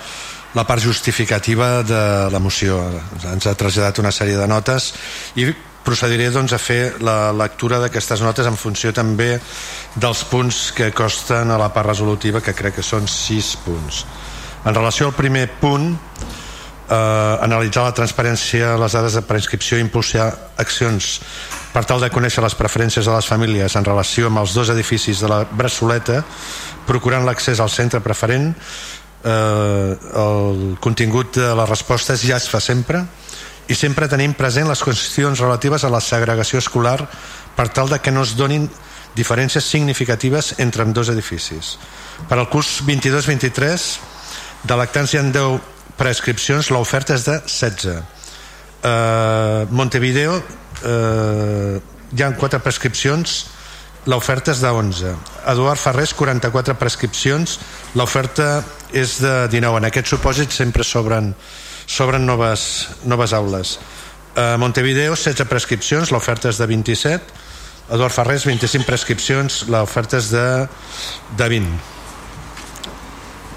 la part justificativa de la moció. Ens ha traslladat una sèrie de notes i procediré doncs, a fer la lectura d'aquestes notes en funció també dels punts que costen a la part resolutiva que crec que són sis punts. En relació al primer punt eh, analitzar la transparència les dades de preinscripció i impulsar accions per tal de conèixer les preferències de les famílies en relació amb els dos edificis de la Bressoleta procurant l'accés al centre preferent eh, el contingut de les respostes ja es fa sempre i sempre tenim present les qüestions relatives a la segregació escolar per tal de que no es donin diferències significatives entre dos edificis. Per al curs 22-23 de hi ha 10 prescripcions, l'oferta és de 16. Uh, Montevideo uh, hi ha 4 prescripcions, l'oferta és de 11. Eduard Ferrés, 44 prescripcions, l'oferta és de 19. En aquest supòsit sempre sobren s'obren noves, noves aules. A Montevideo, 16 prescripcions, l'oferta és de 27. Eduard Ferrés, 25 prescripcions, l'oferta és de, de 20.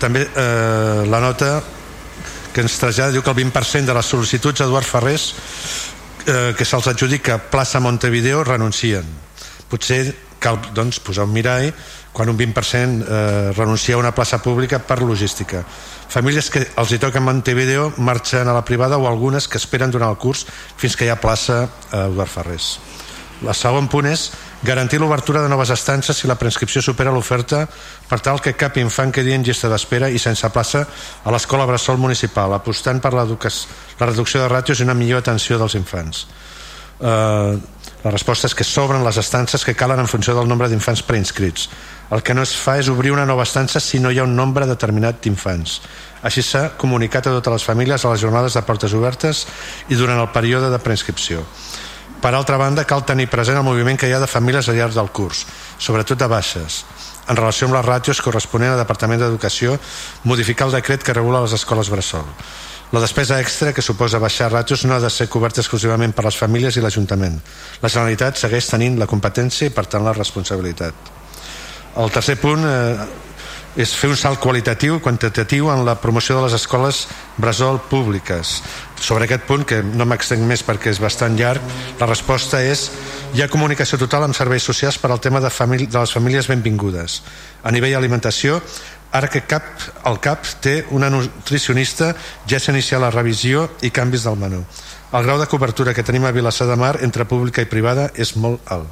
També eh, la nota que ens trasllada diu que el 20% de les sol·licituds a Eduard Ferrés eh, que se'ls adjudica plaça Montevideo renuncien. Potser cal doncs, posar un mirall quan un 20% eh, renuncia a una plaça pública per logística. Famílies que els hi toquen Montevideo marxen a la privada o algunes que esperen durant el curs fins que hi ha plaça a Eduard Ferrés. El segon punt és garantir l'obertura de noves estances si la prescripció supera l'oferta per tal que cap infant quedi en llista d'espera i sense plaça a l'escola Bressol Municipal, apostant per la reducció de ràtios i una millor atenció dels infants. Eh, la resposta és que s'obren les estances que calen en funció del nombre d'infants preinscrits. El que no es fa és obrir una nova estança si no hi ha un nombre determinat d'infants. Així s'ha comunicat a totes les famílies a les jornades de portes obertes i durant el període de preinscripció. Per altra banda, cal tenir present el moviment que hi ha de famílies al llarg del curs, sobretot de baixes, en relació amb les ràtios corresponent al Departament d'Educació, modificar el decret que regula les escoles bressol. La despesa extra que suposa baixar ràtios no ha de ser coberta exclusivament per les famílies i l'Ajuntament. La Generalitat segueix tenint la competència i per tant la responsabilitat. El tercer punt eh, és fer un salt qualitatiu quantitatiu en la promoció de les escoles bressol públiques. Sobre aquest punt, que no m'extenc més perquè és bastant llarg, la resposta és hi ha comunicació total amb serveis socials per al tema de, de les famílies benvingudes. A nivell alimentació, ara que cap, el CAP té una nutricionista, ja s'ha iniciat la revisió i canvis del menú. El grau de cobertura que tenim a Vilassar de Mar entre pública i privada és molt alt.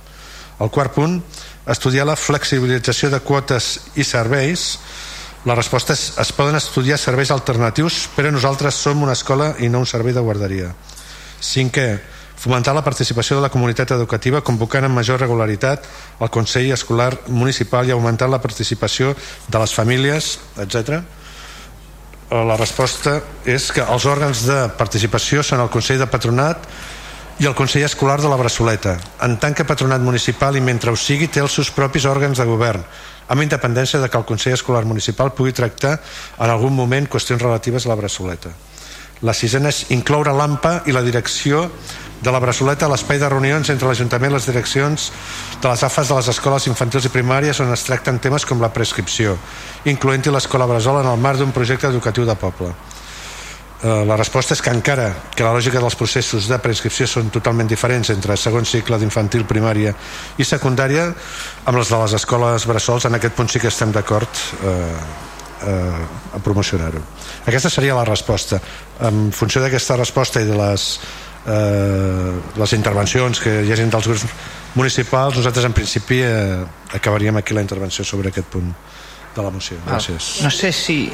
El quart punt, estudiar la flexibilització de quotes i serveis la resposta és es poden estudiar serveis alternatius però nosaltres som una escola i no un servei de guarderia cinquè fomentar la participació de la comunitat educativa convocant amb major regularitat el Consell Escolar Municipal i augmentar la participació de les famílies, etc. La resposta és que els òrgans de participació són el Consell de Patronat i el Consell Escolar de la Bressoleta. En tant que patronat municipal i mentre ho sigui té els seus propis òrgans de govern, amb independència de que el Consell Escolar Municipal pugui tractar en algun moment qüestions relatives a la Bressoleta. La sisena és incloure l'AMPA i la direcció de la Bressoleta a l'espai de reunions entre l'Ajuntament i les direccions de les AFAs de les escoles infantils i primàries on es tracten temes com la prescripció, incloent-hi l'escola Bresol en el marc d'un projecte educatiu de poble. Eh, la resposta és que encara que la lògica dels processos de prescripció són totalment diferents entre segon cicle d'infantil, primària i secundària, amb les de les escoles bressols en aquest punt sí que estem d'acord eh, eh, a promocionar-ho. Aquesta seria la resposta. En funció d'aquesta resposta i de les, eh, les intervencions que hi hagin dels grups municipals, nosaltres en principi eh, acabaríem aquí la intervenció sobre aquest punt de la moció. Gràcies. No sé si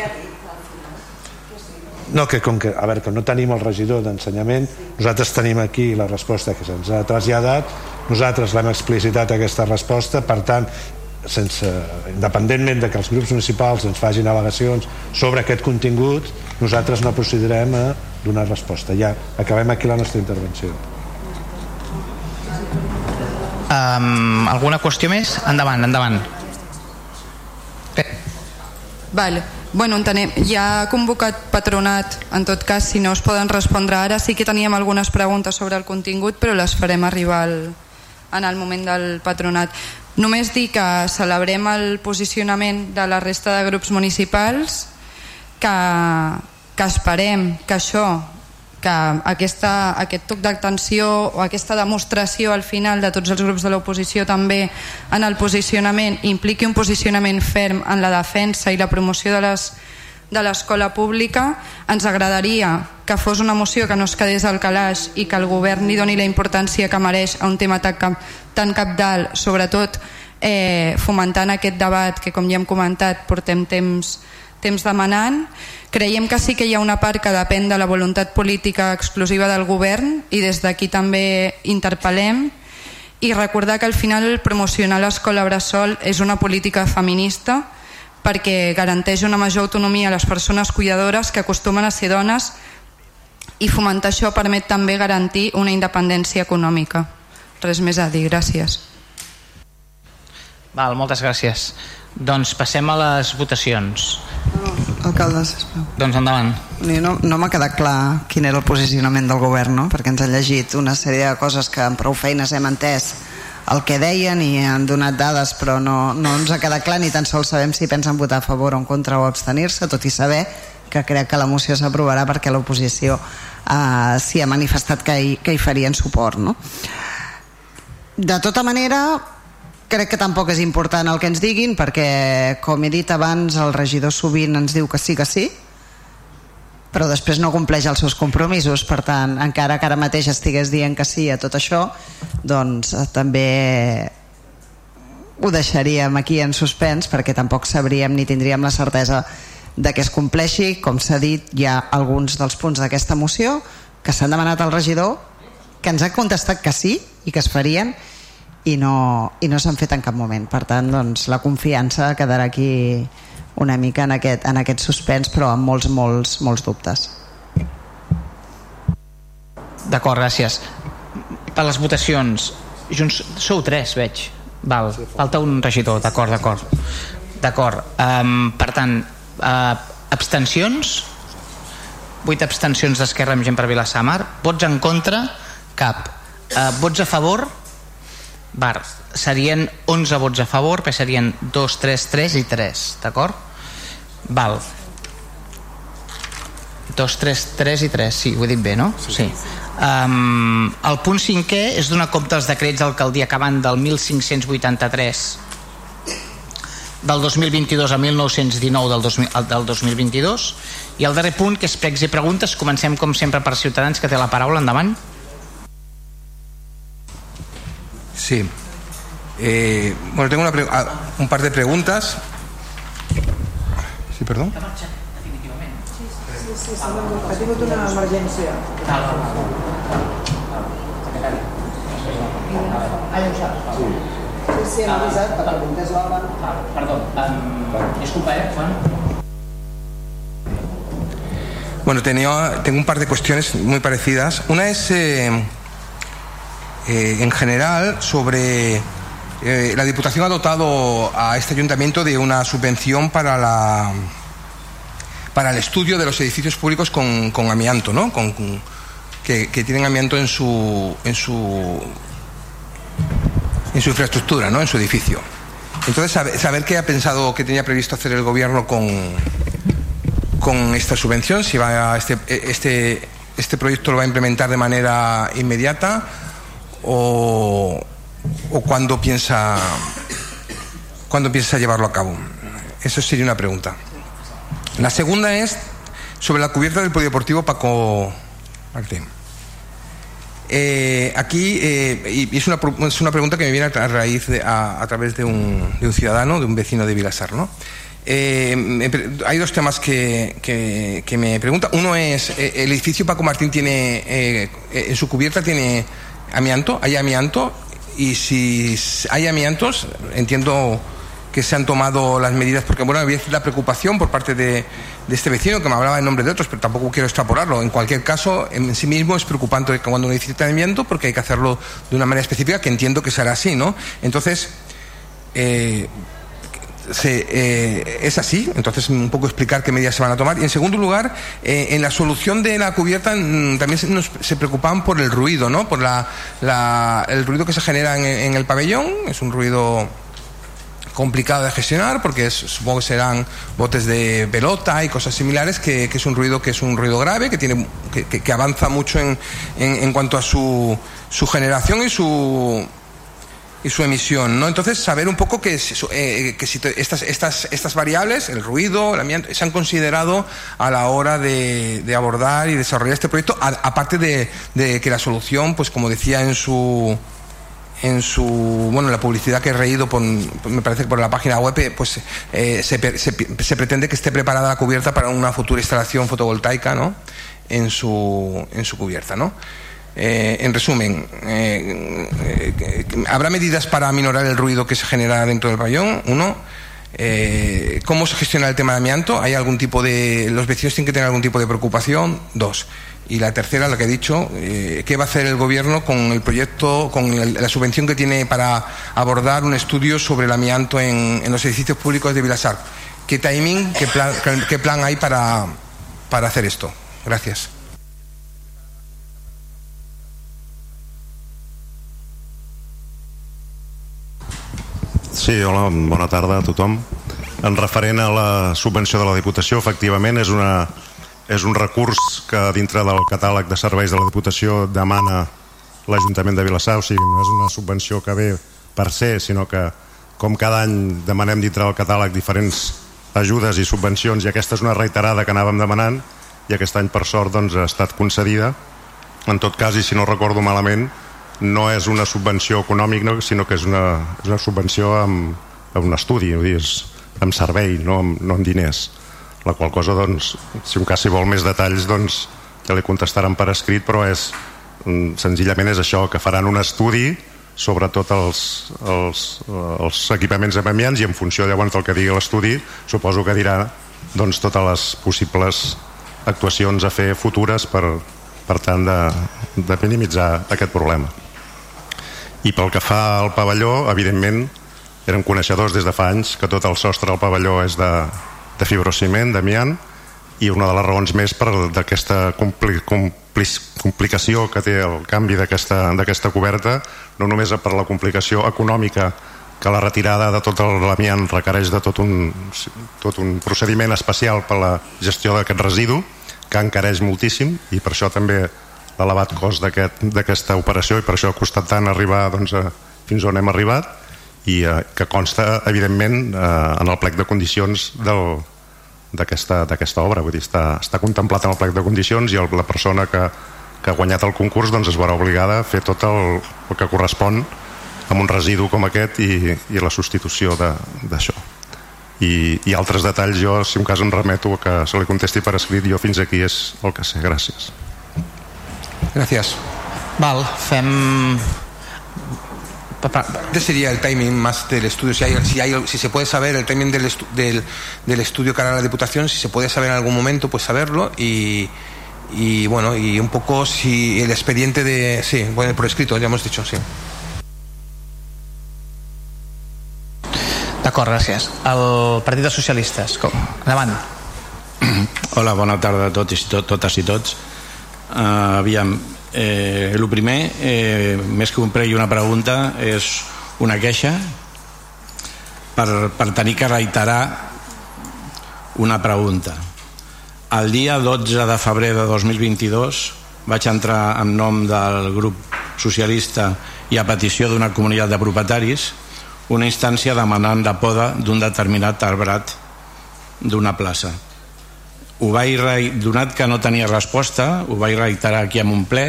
no, que com que, a veure, que no tenim el regidor d'ensenyament, nosaltres tenim aquí la resposta que se'ns ha traslladat, nosaltres l'hem explicitat aquesta resposta, per tant, sense, independentment de que els grups municipals ens facin al·legacions sobre aquest contingut, nosaltres no procedirem a donar resposta. Ja acabem aquí la nostra intervenció. Um, alguna qüestió més? Endavant, endavant. Vale. Bueno, entenem, ja ha convocat patronat, en tot cas, si no es poden respondre ara, sí que teníem algunes preguntes sobre el contingut, però les farem arribar al, en el moment del patronat. Només dir que celebrem el posicionament de la resta de grups municipals, que, que esperem que això que aquesta, aquest toc d'atenció o aquesta demostració al final de tots els grups de l'oposició també en el posicionament impliqui un posicionament ferm en la defensa i la promoció de les de l'escola pública ens agradaria que fos una moció que no es quedés al calaix i que el govern li doni la importància que mereix a un tema tan, cap, tan capdalt sobretot eh, fomentant aquest debat que com ja hem comentat portem temps, temps demanant. Creiem que sí que hi ha una part que depèn de la voluntat política exclusiva del govern i des d'aquí també interpel·lem. I recordar que al final promocionar l'escola Bressol és una política feminista perquè garanteix una major autonomia a les persones cuidadores que acostumen a ser dones i fomentar això permet també garantir una independència econòmica. Res més a dir, gràcies. Val, moltes gràcies. Doncs passem a les votacions. Alcalde, sisplau. Doncs endavant. No, no m'ha quedat clar quin era el posicionament del govern, no? perquè ens ha llegit una sèrie de coses que amb prou feines hem entès el que deien i han donat dades però no, no ens ha quedat clar ni tan sols sabem si pensen votar a favor o en contra o abstenir-se, tot i saber que crec que la moció s'aprovarà perquè l'oposició eh, s'hi ha manifestat que hi, que hi farien suport. No? De tota manera, crec que tampoc és important el que ens diguin perquè, com he dit abans, el regidor sovint ens diu que sí que sí però després no compleix els seus compromisos. Per tant, encara que ara mateix estigués dient que sí a tot això doncs eh, també ho deixaríem aquí en suspens perquè tampoc sabríem ni tindríem la certesa de que es compleixi. Com s'ha dit, hi ha alguns dels punts d'aquesta moció que s'han demanat al regidor que ens ha contestat que sí i que es farien i no, i no s'han fet en cap moment. Per tant doncs, la confiança quedarà aquí una mica en aquest, en aquest suspens però amb molts, molts, molts dubtes. D'acord, gràcies. Per les votacions Junts, sou tres veig. Val, falta un regidor, d'acord, d'acord. D'acord, um, per tant uh, abstencions? 8 abstencions d'Esquerra amb gent per Vilassamar vots en contra, cap. Uh, vots a favor? Bar, serien 11 vots a favor que serien 2, 3, 3 i 3 d'acord? Val. 2, 3, 3 i 3 sí, ho he dit bé, no? sí, sí. Um, el punt cinquè és donar compte dels decrets d'alcaldia que van del 1583 del 2022 a 1919 del, 2000, del 2022 i el darrer punt que és pregs i preguntes. Comencem com sempre per Ciutadans que té la paraula, endavant. Sí. Eh, bueno, tengo una ah, un par de preguntas Sí, perdón Sí, sí, sí, ha tingut una emergència. Sí. Sí, sí, hem avisat perquè preguntés l'hora. Perdó, disculpa, eh, Juan. Bueno, tenía, tengo un par de cuestiones muy parecidas. Una es, eh, eh, en general, sobre... Eh, la Diputación ha dotado a este ayuntamiento de una subvención para la para el estudio de los edificios públicos con, con amianto, ¿no? Con, que, tienen amianto en su, en su en su infraestructura, ¿no? En su edificio. Entonces, saber, saber qué ha pensado, qué tenía previsto hacer el gobierno con, con esta subvención, si va a este, este, este proyecto lo va a implementar de manera inmediata o, o cuándo piensa cuándo piensa llevarlo a cabo. Eso sería una pregunta. La segunda es sobre la cubierta del polideportivo Paco Martín. Eh, aquí, eh, y es una, es una, pregunta que me viene a, raíz de, a, través de un, de un, ciudadano, de un vecino de Vilasar, ¿no? Eh, hay dos temas que, que, que, me pregunta. Uno es, el edificio Paco Martín tiene, en su cubierta tiene amianto, hay amianto, y si hay amiantos, entiendo que se han tomado las medidas, porque bueno, había la preocupación por parte de, de, este vecino que me hablaba en nombre de otros, pero tampoco quiero extrapolarlo. En cualquier caso, en sí mismo es preocupante cuando uno dice tratamiento, porque hay que hacerlo de una manera específica, que entiendo que será así, ¿no? Entonces, eh, se, eh, es así, entonces un poco explicar qué medidas se van a tomar. Y en segundo lugar, eh, en la solución de la cubierta mm, también se, nos, se, preocupaban por el ruido, ¿no? Por la, la, el ruido que se genera en, en el pabellón, es un ruido complicado de gestionar porque es, supongo que serán botes de pelota y cosas similares que, que, es un ruido que es un ruido grave que tiene que, que, que avanza mucho en, en, en, cuanto a su, su generación y su y su emisión, ¿no? Entonces, saber un poco que, eh, que si estas, estas, estas variables, el ruido, el ambiente, se han considerado a la hora de, de abordar y desarrollar este proyecto, aparte de, de que la solución, pues como decía en su, en su bueno la publicidad que he reído por, me parece que por la página web pues eh, se, se, se, pretende que esté preparada la cubierta para una futura instalación fotovoltaica ¿no? en su en su cubierta ¿no? Eh, en resumen eh, eh, habrá medidas para aminorar el ruido que se genera dentro del pabellón uno ¿Cómo se gestiona el tema de amianto? ¿Hay algún tipo de. los vecinos tienen que tener algún tipo de preocupación? Dos. Y la tercera, la que he dicho, ¿qué va a hacer el gobierno con el proyecto, con la subvención que tiene para abordar un estudio sobre el amianto en, en los edificios públicos de Vilasar? ¿Qué timing, qué plan, qué plan hay para, para hacer esto? Gracias. Sí, hola, bona tarda a tothom. En referent a la subvenció de la Diputació, efectivament és una és un recurs que dintre del catàleg de serveis de la Diputació demana l'Ajuntament de Vilassar, o sigui, no és una subvenció que ve per ser, sinó que com cada any demanem dintre del catàleg diferents ajudes i subvencions i aquesta és una reiterada que anàvem demanant i aquest any per sort doncs, ha estat concedida en tot cas i si no recordo malament no és una subvenció econòmica sinó que és una, és una subvenció amb, amb un estudi, dir, és amb servei, no amb, no amb diners. La qual cosa, doncs, si un cas si vol més detalls, doncs, que li contestaran per escrit, però és, mm, senzillament és això, que faran un estudi sobre tots els, els, els equipaments amiants i en funció llavors del que digui l'estudi suposo que dirà doncs, totes les possibles actuacions a fer futures per, per tant de, de minimitzar aquest problema i pel que fa al pavelló evidentment érem coneixedors des de fa anys que tot el sostre del pavelló és de, de fibrociment, d'amiant i una de les raons més per d'aquesta compli, compli, complicació que té el canvi d'aquesta coberta no només per la complicació econòmica que la retirada de tot l'amiant requereix de tot un, tot un procediment especial per la gestió d'aquest residu que encareix moltíssim i per això també l'elevat cost d'aquesta aquest, operació i per això ha costat tant arribar doncs, a, fins on hem arribat i eh, que consta evidentment eh, en el plec de condicions d'aquesta obra. Vull dir, està, està contemplat en el plec de condicions i el, la persona que, que ha guanyat el concurs doncs, es veurà obligada a fer tot el, el que correspon amb un residu com aquest i, i la substitució d'això. I, i altres detalls jo si un cas em remeto que se li contesti per escrit jo fins aquí és el que sé, gràcies Gràcies Val, fem ¿Qué sería el timing más del estudio? Si, hay, si, hay, si se puede saber el timing del, estu del, del, estudio que hará la Diputación, si se puede saber en algún momento, pues saberlo y, y bueno, y un poco si el expediente de... Sí, bueno, por escrito, ya hemos dicho, sí. D'acord, gràcies. El Partit dels Socialistes, com? Endavant. Hola, bona tarda a tots i tot, totes i tots. Uh, aviam, eh, el primer, eh, més que un pre i una pregunta, és una queixa per, per tenir que reiterar una pregunta. El dia 12 de febrer de 2022 vaig entrar en nom del grup socialista i a petició d'una comunitat de propietaris una instància demanant la poda d'un determinat arbrat d'una plaça ho vaig donat que no tenia resposta ho vaig reiterar aquí en un ple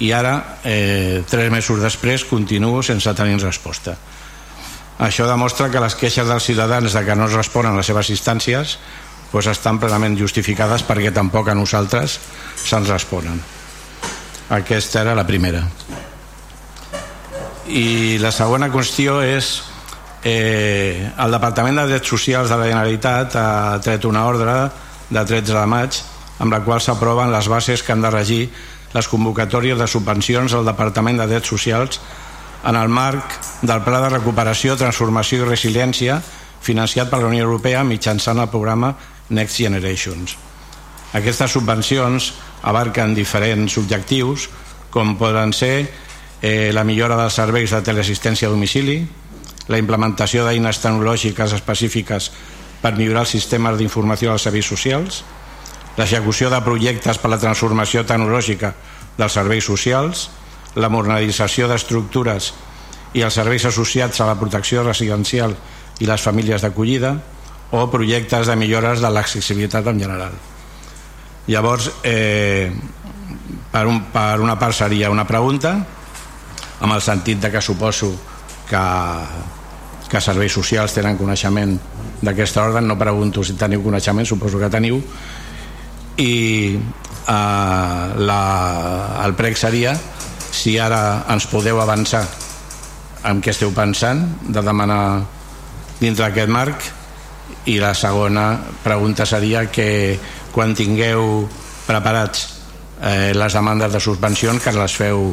i ara eh, tres mesos després continuo sense tenir resposta. Això demostra que les queixes dels ciutadans de que no es responen les seves instàncies pues estan plenament justificades perquè tampoc a nosaltres se'ns responen. Aquesta era la primera. I la segona qüestió és eh, el Departament de Drets Socials de la Generalitat ha tret una ordre de 13 de maig amb la qual s'aproven les bases que han de regir les convocatòries de subvencions al Departament de Drets Socials en el marc del Pla de Recuperació, Transformació i Resiliència financiat per la Unió Europea mitjançant el programa Next Generations. Aquestes subvencions abarquen diferents objectius com poden ser eh, la millora dels serveis de teleassistència a domicili, la implementació d'eines tecnològiques específiques per millorar els sistemes d'informació dels serveis socials, l'execució de projectes per a la transformació tecnològica dels serveis socials, la modernització d'estructures i els serveis associats a la protecció residencial i les famílies d'acollida o projectes de millores de l'accessibilitat en general. Llavors, eh, per, un, per una part seria una pregunta, amb el sentit de que suposo que, que serveis socials tenen coneixement d'aquesta ordre, no pregunto si teniu coneixement, suposo que teniu, i eh, la, el prec seria si ara ens podeu avançar en què esteu pensant de demanar dintre d'aquest marc i la segona pregunta seria que quan tingueu preparats eh, les demandes de suspensions que les feu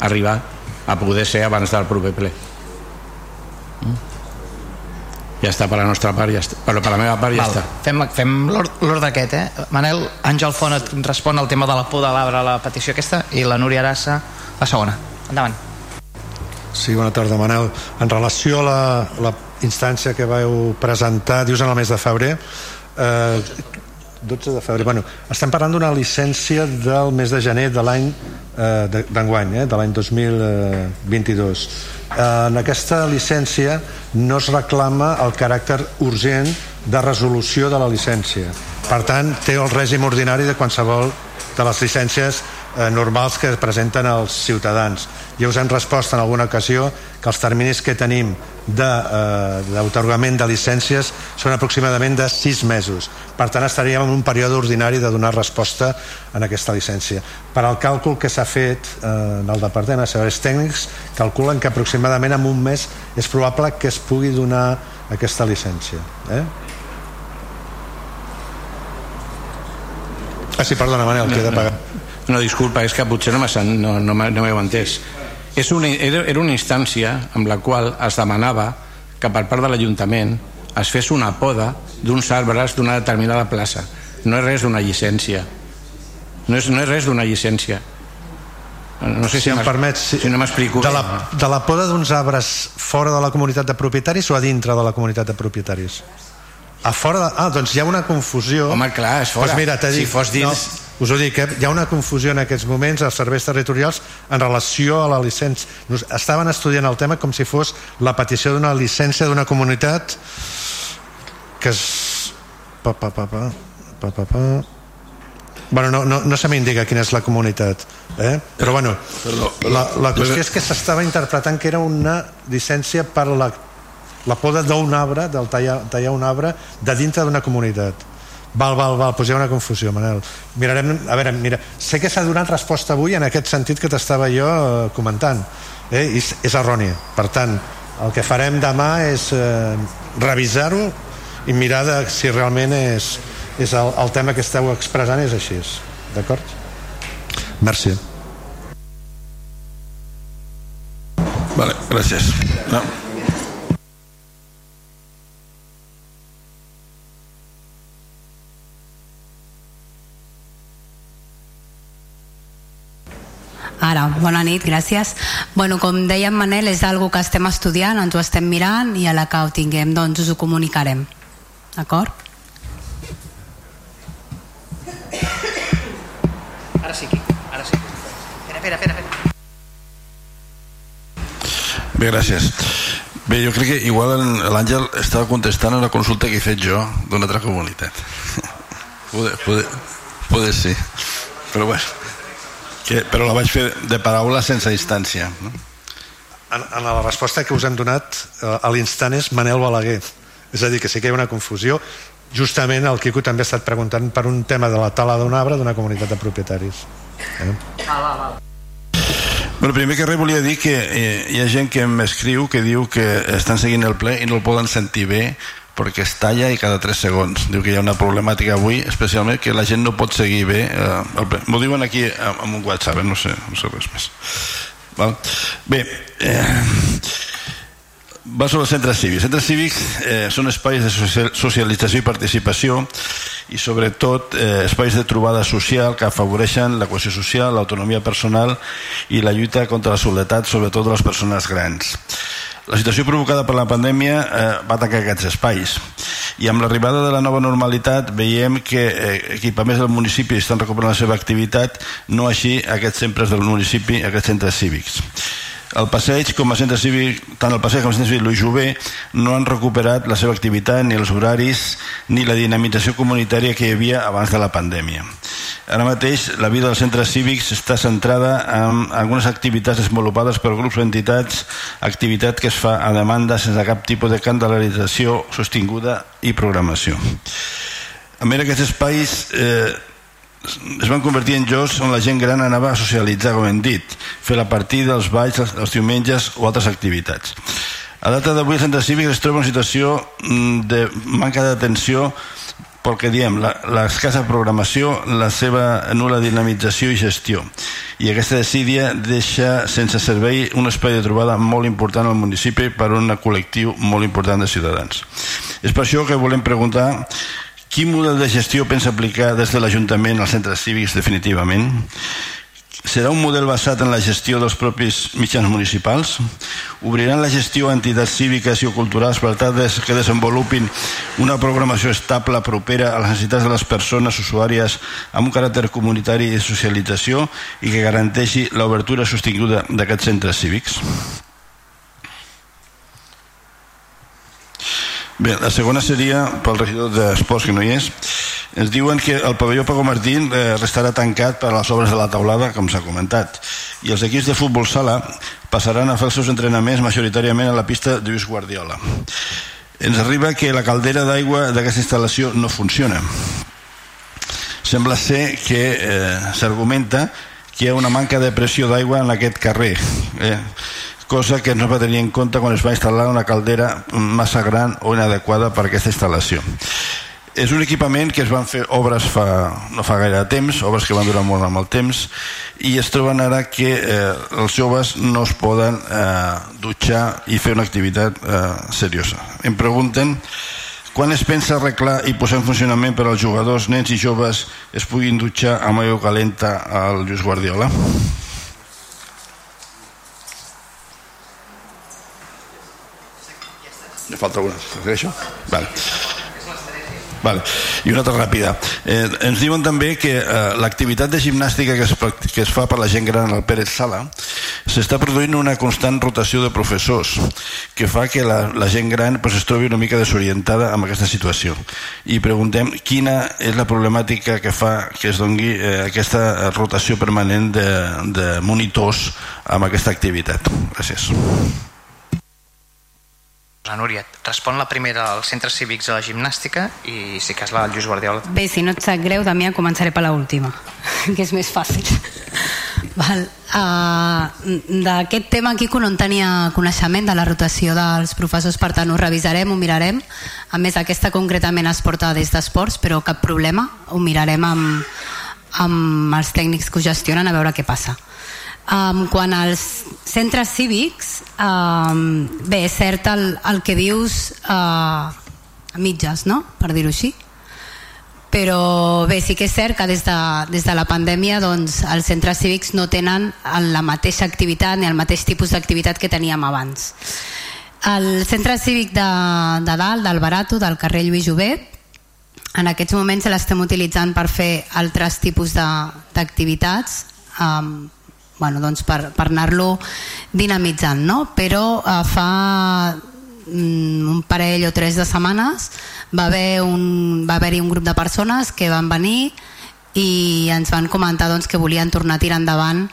arribar a poder ser abans del proper ple mm? Ja està per la nostra part ja està. però per la meva part ja Val. està fem, fem l'ordre aquest eh? Manel Àngel Font et respon al tema de la por de l'arbre a la petició aquesta i la Núria Arassa la segona endavant Sí, bona tarda, Manel. En relació a la, la instància que vau presentar, dius en el mes de febrer, eh, 12 de febrer, bueno, estem parlant d'una llicència del mes de gener de l'any eh, d'enguany, eh, de l'any 2022. Eh, en aquesta llicència no es reclama el caràcter urgent de resolució de la llicència. Per tant, té el règim ordinari de qualsevol de les llicències eh, normals que presenten els ciutadans. Ja us hem respost en alguna ocasió que els terminis que tenim d'autorgament de, eh, de llicències són aproximadament de 6 mesos. Per tant, estaríem en un període ordinari de donar resposta en aquesta llicència. Per al càlcul que s'ha fet eh, en el Departament de Serveis Tècnics, calculen que aproximadament en un mes és probable que es pugui donar aquesta llicència. Eh? Ah, sí, perdona, Manel, no, que he de pagar. No, disculpa, és que potser no m'heu no, no, no entès. És una, era, una instància amb la qual es demanava que per part de l'Ajuntament es fes una poda d'uns arbres d'una determinada plaça. No és res d'una llicència. No és, no és res d'una llicència. No sé si, si em permets si, si no m'explico de, la, de la poda d'uns arbres fora de la comunitat de propietaris o a dintre de la comunitat de propietaris? a fora de... ah, doncs hi ha una confusió. Home clar, és fora. Doncs mira, dit, si fos dins no, us ho dic, eh? hi ha una confusió en aquests moments als serveis territorials en relació a la llicència estaven estudiant el tema com si fos la petició d'una llicència d'una comunitat que és pa, pa, pa, pa, pa, pa, pa. Bueno, no, no, no se m'indica quina és la comunitat eh? però bueno la, la qüestió és que s'estava interpretant que era una llicència per la, la poda d'un arbre del tallar, tallar un arbre de dintre d'una comunitat Val, val, val, doncs hi ha una confusió, Manel. Mirarem, a veure, mira, sé que s'ha donat resposta avui en aquest sentit que t'estava jo eh, comentant, eh? I és, és errònia. Per tant, el que farem demà és eh, revisar-ho i mirar de si realment és, és el, el tema que esteu expressant és així. D'acord? Merci. Vale, gràcies. No. Ara, bona nit, gràcies. Bueno, com deia en Manel, és algo que estem estudiant, ens ho estem mirant i a la que ho tinguem doncs us ho comunicarem. D'acord? Ara sí, ara sí. Espera, espera, espera. Bé, gràcies. Bé, jo crec que igual l'Àngel estava contestant a la consulta que he fet jo d'una altra comunitat. Poder, poder, poder ser. Però bueno que, però la vaig fer de paraula sense distància no? en, en la resposta que us hem donat eh, a l'instant és Manel Balaguer és a dir, que sí que hi ha una confusió justament el Quico també ha estat preguntant per un tema de la tala d'un arbre d'una comunitat de propietaris eh? val, val, val. Bueno, primer que res volia dir que eh, hi ha gent que m'escriu que diu que estan seguint el ple i no el poden sentir bé perquè es talla i cada 3 segons diu que hi ha una problemàtica avui especialment que la gent no pot seguir bé eh, m'ho diuen aquí amb un whatsapp eh? no sé, no sé res més Val? bé eh, va sobre els centres cívics centres cívics eh, són espais de socialització i participació i sobretot eh, espais de trobada social que afavoreixen la cohesió social, l'autonomia personal i la lluita contra la soledat sobretot de les persones grans. La situació provocada per la pandèmia eh, va tancar aquests espais. I amb l'arribada de la nova normalitat veiem que eh, equipaments del municipi estan recuperant la seva activitat, no així aquests centres del municipi, aquests centres cívics. El passeig com a centre cívic, tant el passeig com el centre cívic Luis Jové no han recuperat la seva activitat, ni els horaris, ni la dinamització comunitària que hi havia abans de la pandèmia. Ara mateix la vida dels centres cívics està centrada en algunes activitats desenvolupades per grups o entitats, activitat que es fa a demanda sense cap tipus de candelarització sostinguda i programació. A més, aquests espais eh, es van convertir en jocs on la gent gran anava a socialitzar, com hem dit, fer la partida, els balls, els diumenges o altres activitats. A data d'avui el centre cívic es troba en situació mm, de manca d'atenció pel que diem, l'escassa programació, la seva nula dinamització i gestió. I aquesta desídia deixa sense servei un espai de trobada molt important al municipi per a un col·lectiu molt important de ciutadans. És per això que volem preguntar Quin model de gestió pensa aplicar des de l'Ajuntament als centres cívics definitivament? Serà un model basat en la gestió dels propis mitjans municipals? Obriran la gestió a entitats cíviques i culturals per tal que desenvolupin una programació estable, propera a les necessitats de les persones usuàries amb un caràcter comunitari i socialització i que garanteixi l'obertura sostinguda d'aquests centres cívics? Bé, la segona seria pel regidor d'Esports, que no hi és. Ens diuen que el pavelló Paco Martín eh, restarà tancat per a les obres de la taulada, com s'ha comentat, i els equips de futbol sala passaran a fer els seus entrenaments majoritàriament a la pista de Lluís Guardiola. Ens arriba que la caldera d'aigua d'aquesta instal·lació no funciona. Sembla ser que eh, s'argumenta que hi ha una manca de pressió d'aigua en aquest carrer. Eh? Cosa que no es va tenir en compte quan es va instal·lar una caldera massa gran o inadequada per a aquesta instal·lació. És un equipament que es van fer obres fa, no fa gaire temps, obres que van durar molt amb el temps, i es troben ara que eh, els joves no es poden eh, dutxar i fer una activitat eh, seriosa. Em pregunten quan es pensa arreglar i posar en funcionament per als jugadors, nens i joves es puguin dutxar amb aigua calenta al Lluís Guardiola? Me falta una, segueixo? Vale. Vale. I una altra ràpida. Eh, ens diuen també que eh, l'activitat de gimnàstica que es, que es fa per la gent gran al Pérez Sala s'està produint una constant rotació de professors que fa que la, la gent gran pues, es trobi una mica desorientada amb aquesta situació. I preguntem quina és la problemàtica que fa que es dongui eh, aquesta rotació permanent de, de monitors amb aquesta activitat. Gràcies. La Núria, respon la primera als centres cívics de la gimnàstica i si cas la Lluís Guardiola. Bé, si no et sap greu, Damià, començaré per l'última, que és més fàcil. Val. Uh, D'aquest tema aquí no en tenia coneixement de la rotació dels professors, per tant ho revisarem, ho mirarem. A més, aquesta concretament es porta des d'esports, però cap problema, ho mirarem amb, amb els tècnics que ho gestionen a veure què passa. Um, quan als centres cívics, um, bé, és cert el, el que dius uh, a mitges, no? per dir-ho així. Però bé, sí que és cert que des de, des de la pandèmia doncs, els centres cívics no tenen la mateixa activitat ni el mateix tipus d'activitat que teníem abans. El centre cívic de, de dalt, del Barato, del carrer Lluís Jovet, en aquests moments l'estem utilitzant per fer altres tipus d'activitats, um, bueno, doncs per, per anar-lo dinamitzant, no? però uh, fa mm, un parell o tres de setmanes va haver un, va haver-hi un grup de persones que van venir i ens van comentar doncs, que volien tornar a tirar endavant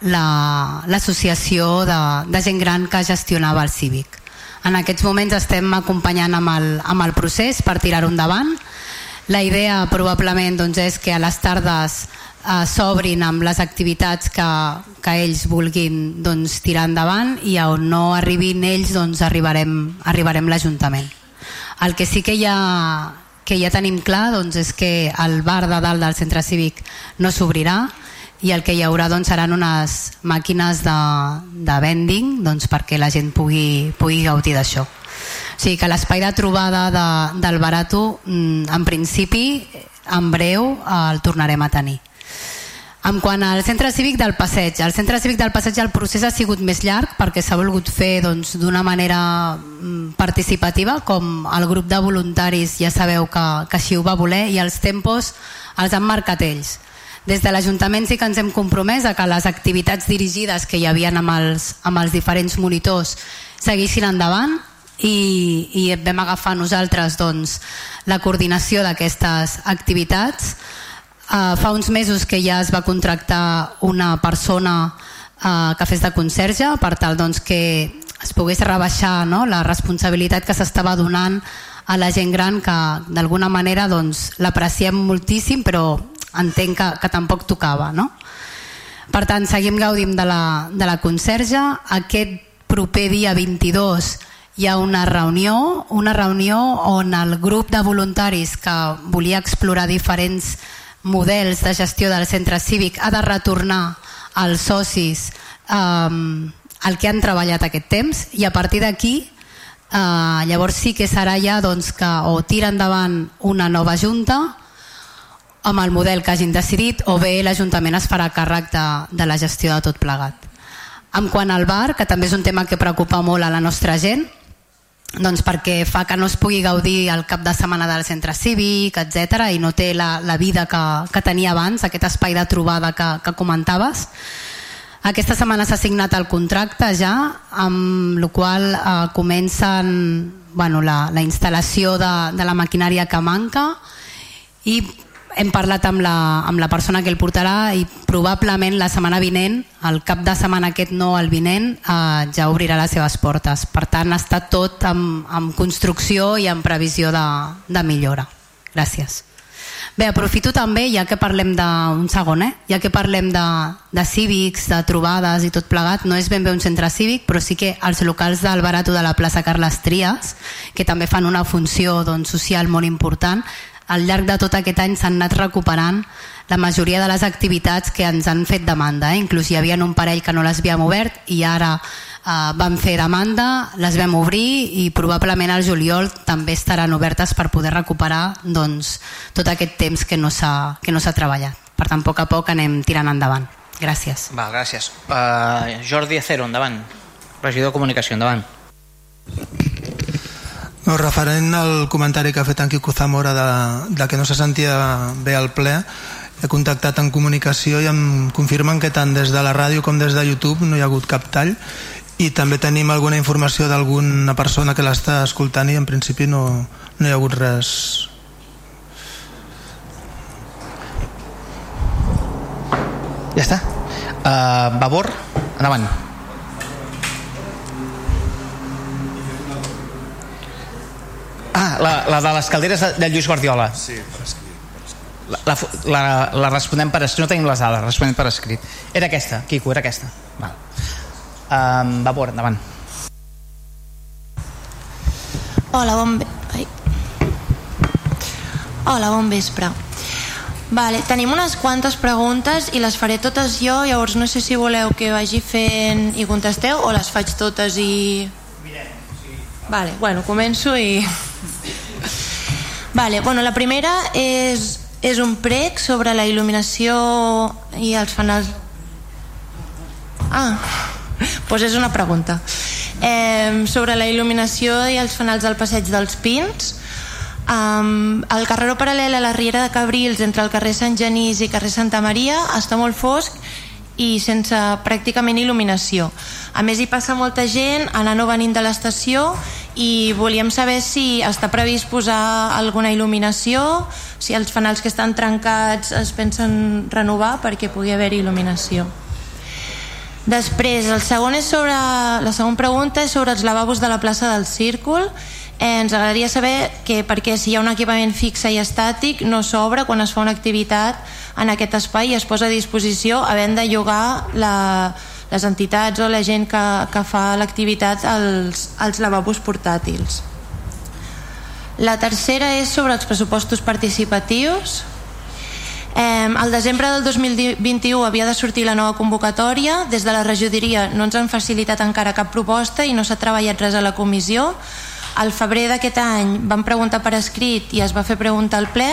l'associació la, de, de gent gran que gestionava el cívic. En aquests moments estem acompanyant amb el, amb el procés per tirar-ho endavant. La idea probablement doncs, és que a les tardes eh, s'obrin amb les activitats que, que ells vulguin doncs, tirar endavant i on no arribin ells doncs, arribarem, arribarem l'Ajuntament. El que sí que ja, que ja tenim clar doncs, és que el bar de dalt del centre cívic no s'obrirà i el que hi haurà doncs, seran unes màquines de, de vending doncs, perquè la gent pugui, pugui gaudir d'això. O sigui que l'espai de trobada de, del Barato, mm, en principi, en breu el tornarem a tenir. En quant al centre cívic del passeig, el centre cívic del passeig el procés ha sigut més llarg perquè s'ha volgut fer doncs, d'una doncs, manera mm, participativa, com el grup de voluntaris ja sabeu que, que així ho va voler i els tempos els han marcat ells. Des de l'Ajuntament sí que ens hem compromès a que les activitats dirigides que hi havia amb els, amb els diferents monitors seguissin endavant i, i vam agafar nosaltres doncs, la coordinació d'aquestes activitats Uh, fa uns mesos que ja es va contractar una persona uh, que fes de conserge per tal doncs, que es pogués rebaixar no? la responsabilitat que s'estava donant a la gent gran que d'alguna manera doncs, l'apreciem moltíssim però entenc que, que tampoc tocava no? per tant seguim gaudint de la, de la conserge aquest proper dia 22 hi ha una reunió una reunió on el grup de voluntaris que volia explorar diferents models de gestió del centre cívic ha de retornar als socis um, el que han treballat aquest temps i a partir d'aquí uh, llavors sí que serà ja doncs, que o tira endavant una nova junta amb el model que hagin decidit o bé l'Ajuntament es farà càrrec de, de la gestió de tot plegat. En quant al bar, que també és un tema que preocupa molt a la nostra gent, doncs perquè fa que no es pugui gaudir el cap de setmana del centre cívic, etc i no té la, la vida que, que tenia abans, aquest espai de trobada que, que comentaves. Aquesta setmana s'ha signat el contracte ja, amb la qual eh, comencen bueno, la, la instal·lació de, de la maquinària que manca i hem parlat amb la, amb la persona que el portarà i probablement la setmana vinent, el cap de setmana aquest no, el vinent, eh, ja obrirà les seves portes. Per tant, està tot amb, amb construcció i amb previsió de, de millora. Gràcies. Bé, aprofito també, ja que parlem d'un segon, eh? ja que parlem de, de cívics, de trobades i tot plegat, no és ben bé un centre cívic, però sí que els locals del Barato de la plaça Carles Trias, que també fan una funció doncs, social molt important, al llarg de tot aquest any s'han anat recuperant la majoria de les activitats que ens han fet demanda. Eh? Inclús hi havia un parell que no les havíem obert i ara eh, vam fer demanda, les vam obrir i probablement al juliol també estaran obertes per poder recuperar doncs, tot aquest temps que no s'ha no treballat. Per tant, a poc a poc anem tirant endavant. Gràcies. Val, gràcies. Uh, Jordi Acero, endavant. Regidor de Comunicació, endavant. No, referent al comentari que ha fet en Quico Zamora de, de que no se sentia bé al ple, he contactat en comunicació i em confirmen que tant des de la ràdio com des de YouTube no hi ha hagut cap tall i també tenim alguna informació d'alguna persona que l'està escoltant i en principi no, no hi ha hagut res Ja està. Uh, Vavor, endavant. Ah, la, la de les calderes de, de Lluís Guardiola. Sí, per escrit. La, la, la, la responem per escrit, no tenim les dades, responem per escrit. Era aquesta, Quico, era aquesta. Val. Um, Vavor, endavant. Hola, bon. Ai. Hola, bon vespre. Vale, tenim unes quantes preguntes i les faré totes jo, llavors no sé si voleu que vagi fent i contesteu o les faig totes i... Vale, bueno, començo i... Vale, bueno, la primera és, és un prec sobre la il·luminació i els fanals... Ah, doncs és una pregunta. Eh, sobre la il·luminació i els fanals del passeig dels Pins, Um, el carreró paral·lel a la Riera de Cabrils entre el carrer Sant Genís i carrer Santa Maria està molt fosc i sense pràcticament il·luminació. A més hi passa molta gent anant o venint de l'estació i volíem saber si està previst posar alguna il·luminació, si els fanals que estan trencats es pensen renovar perquè pugui haver il·luminació. Després, el segon és sobre, la segona pregunta és sobre els lavabos de la plaça del Círcul Eh, ens agradaria saber que perquè si hi ha un equipament fixe i estàtic no s'obre quan es fa una activitat en aquest espai i es posa a disposició havent de llogar la, les entitats o la gent que, que fa l'activitat als, als lavabos portàtils. La tercera és sobre els pressupostos participatius. Eh, al desembre del 2021 havia de sortir la nova convocatòria. Des de la regidoria no ens han facilitat encara cap proposta i no s'ha treballat res a la comissió al febrer d'aquest any vam preguntar per escrit i es va fer pregunta al ple.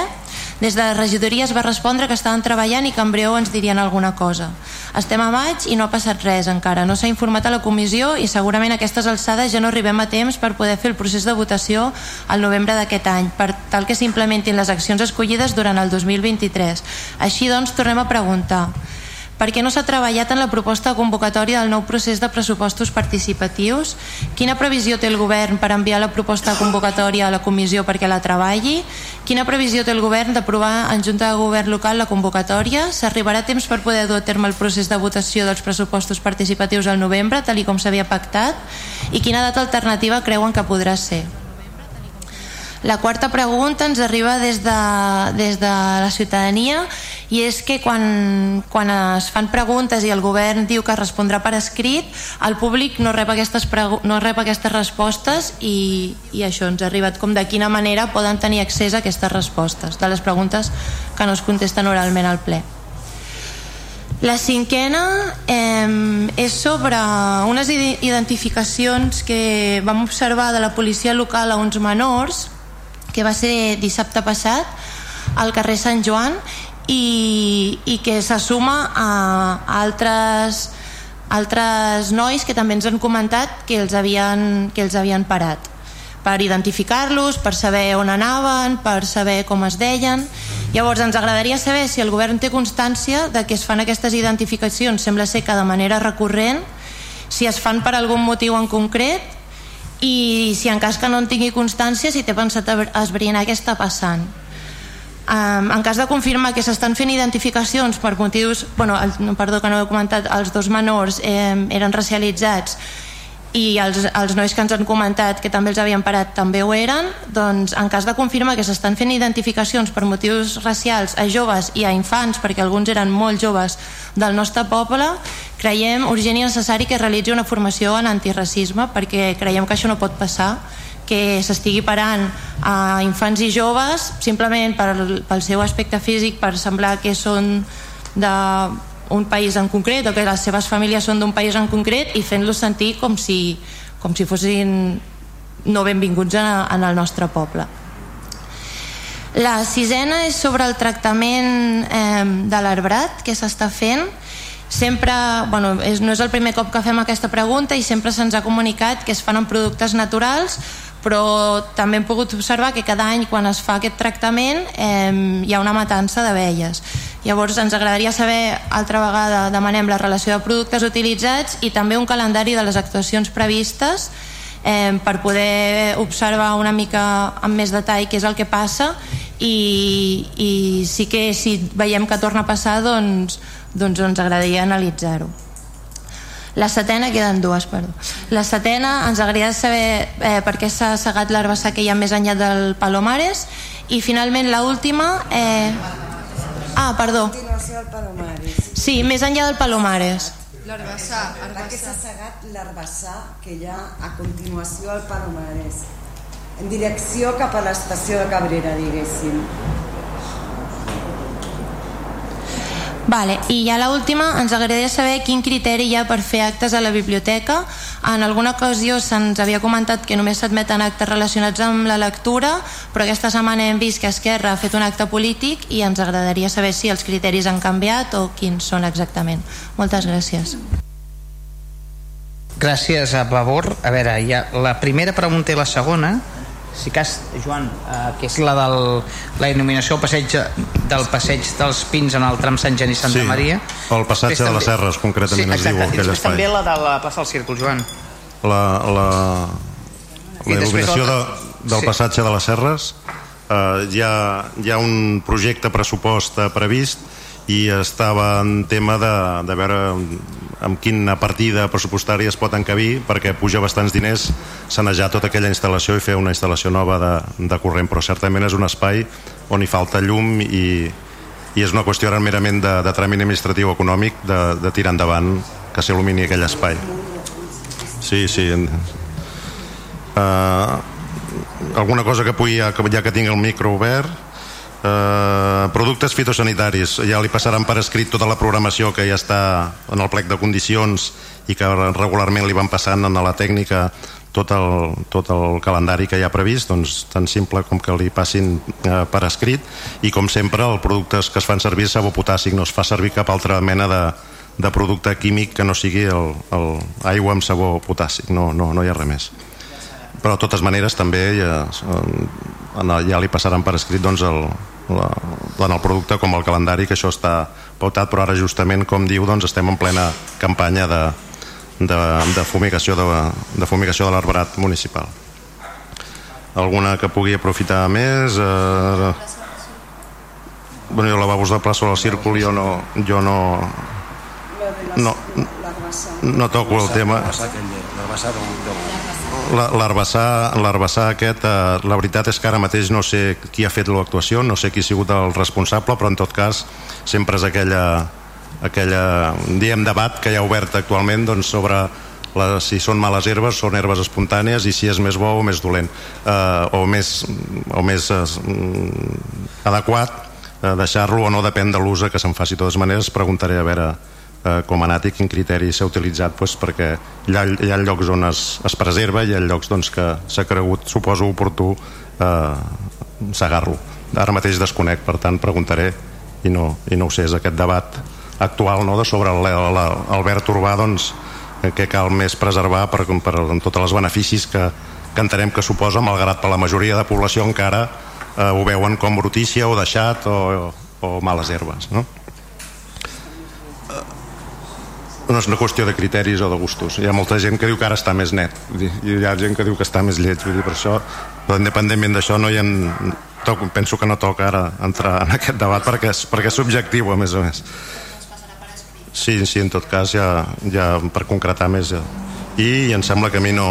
Des de la regidoria es va respondre que estaven treballant i que en breu ens dirien alguna cosa. Estem a maig i no ha passat res encara. No s'ha informat a la comissió i segurament a aquestes alçades ja no arribem a temps per poder fer el procés de votació al novembre d'aquest any, per tal que s'implementin les accions escollides durant el 2023. Així doncs, tornem a preguntar per què no s'ha treballat en la proposta de convocatòria del nou procés de pressupostos participatius? Quina previsió té el govern per enviar la proposta de convocatòria a la comissió perquè la treballi? Quina previsió té el govern d'aprovar en Junta de Govern local la convocatòria? S'arribarà temps per poder dur a terme el procés de votació dels pressupostos participatius al novembre, tal com s'havia pactat? I quina data alternativa creuen que podrà ser? La quarta pregunta ens arriba des de, des de la ciutadania i és que quan, quan es fan preguntes i el govern diu que respondrà per escrit, el públic no rep aquestes, no rep aquestes respostes i, i això ens ha arribat com de quina manera poden tenir accés a aquestes respostes de les preguntes que no es contesten oralment al ple. La cinquena eh, és sobre unes identificacions que vam observar de la policia local a uns menors que va ser dissabte passat al carrer Sant Joan i, i que se suma a, a altres, altres nois que també ens han comentat que els havien, que els havien parat per identificar-los, per saber on anaven, per saber com es deien. Llavors ens agradaria saber si el govern té constància de que es fan aquestes identificacions, sembla ser que de manera recurrent, si es fan per algun motiu en concret i si en cas que no en tingui constància si té pensat esbrinar què està passant. Um, en cas de confirmar que s'estan fent identificacions per motius bueno, el, perdó que no he comentat els dos menors eh, eren racialitzats i els, els nois que ens han comentat que també els havien parat també ho eren doncs en cas de confirmar que s'estan fent identificacions per motius racials a joves i a infants perquè alguns eren molt joves del nostre poble creiem urgent i necessari que realitzi una formació en antiracisme perquè creiem que això no pot passar que s'estigui parant a infants i joves simplement per, pel seu aspecte físic per semblar que són d'un país en concret o que les seves famílies són d'un país en concret i fent-los sentir com si, com si fossin no benvinguts en, en el nostre poble. La sisena és sobre el tractament eh, de l'arbrat que s'està fent sempre, bueno, és, no és el primer cop que fem aquesta pregunta i sempre se'ns ha comunicat que es fan amb productes naturals però també hem pogut observar que cada any quan es fa aquest tractament eh, hi ha una matança d'abelles. Llavors ens agradaria saber altra vegada demanem la relació de productes utilitzats i també un calendari de les actuacions previstes eh, per poder observar una mica amb més detall què és el que passa i, i sí que si veiem que torna a passar doncs, doncs ens agradaria analitzar-ho la setena, queden dues, perdó. La setena, ens agradaria saber eh, per què s'ha segat l'herbassar que hi ha més enllà del Palomares. I finalment, la última... Eh... Ah, perdó. Sí, més enllà del Palomares. L'herbassar. Per què s'ha segat l'herbassar que hi ha a continuació al Palomares? En direcció cap a l'estació de Cabrera, diguéssim. Vale, I ja l'última, ens agradaria saber quin criteri hi ha per fer actes a la biblioteca. En alguna ocasió se'ns havia comentat que només s'admeten actes relacionats amb la lectura, però aquesta setmana hem vist que Esquerra ha fet un acte polític i ens agradaria saber si els criteris han canviat o quins són exactament. Moltes gràcies. Gràcies a Vavor. A veure, ja, la primera pregunta i la segona si cas, Joan, eh, que és la de la il·luminació passeig del passeig dels Pins en el tram Sant Geni i Santa Sí, Maria el passatge de les Serres, concretament, es diu exacte. aquell I després espai. també la de la plaça del Círcul, Joan la, la, la il·luminació de, del sí. passatge de les Serres eh, hi, ha, hi ha un projecte pressupost previst i estava en tema de, de veure amb quina partida pressupostària es pot encabir perquè puja bastants diners sanejar tota aquella instal·lació i fer una instal·lació nova de, de corrent, però certament és un espai on hi falta llum i, i és una qüestió ara merament de, de tràmit administratiu econòmic de, de tirar endavant que s'il·lumini aquell espai. Sí, sí. Uh, alguna cosa que pugui ja, que tinc el micro obert uh, productes fitosanitaris. Ja li passaran per escrit tota la programació que ja està en el plec de condicions i que regularment li van passant a la tècnica tot el, tot el calendari que hi ha previst. Doncs tan simple com que li passin eh, per escrit. I com sempre els productes que es fan servir sabó potàssic no es fa servir cap altra mena de, de producte químic que no sigui el, el aigua amb sabó potàssic no, no, no hi ha res més però de totes maneres també ja, en el, ja li passaran per escrit doncs el, la, tant el producte com el calendari que això està pautat però ara justament com diu doncs estem en plena campanya de, de, de fumigació de, de fumigació de l'arbrat municipal. Alguna que pugui aprofitar més? Eh, bueno, jo lavabos de plaça del círcul jo no jo no no, no toco el tema. La- l'herbassar aquest, eh, la veritat és que ara mateix no sé qui ha fet l'actuació, no sé qui ha sigut el responsable, però en tot cas sempre és aquella, aquella diem debat que hi ha obert actualment doncs, sobre la, si són males herbes, són herbes espontànies i si és més bo o més dolent. Eh, o més, o més eh, adequat eh, deixar-lo o no depèn de l'ús que se'n faci. De totes maneres preguntaré a veure eh, com ha anat i quin criteri s'ha utilitzat doncs, perquè hi ha, hi ha llocs on es, es preserva i hi ha llocs doncs, que s'ha cregut, suposo oportú eh, segar-lo ara mateix desconec, per tant preguntaré i no, i no ho sé, és aquest debat actual no, de sobre l'Albert Urbà doncs, eh, que cal més preservar per, per tots els beneficis que, que entenem que suposa malgrat per la majoria de població encara eh, ho veuen com brutícia o deixat o, o, o males herbes no? No és una qüestió de criteris o de gustos hi ha molta gent que diu que ara està més net dir, i hi ha gent que diu que està més lleig vull dir, per això, però independentment d'això no hi ha, toc, penso que no toca ara entrar en aquest debat perquè és, perquè és subjectiu a més a més sí, sí, en tot cas ja, ja per concretar més ja. i em sembla que a mi no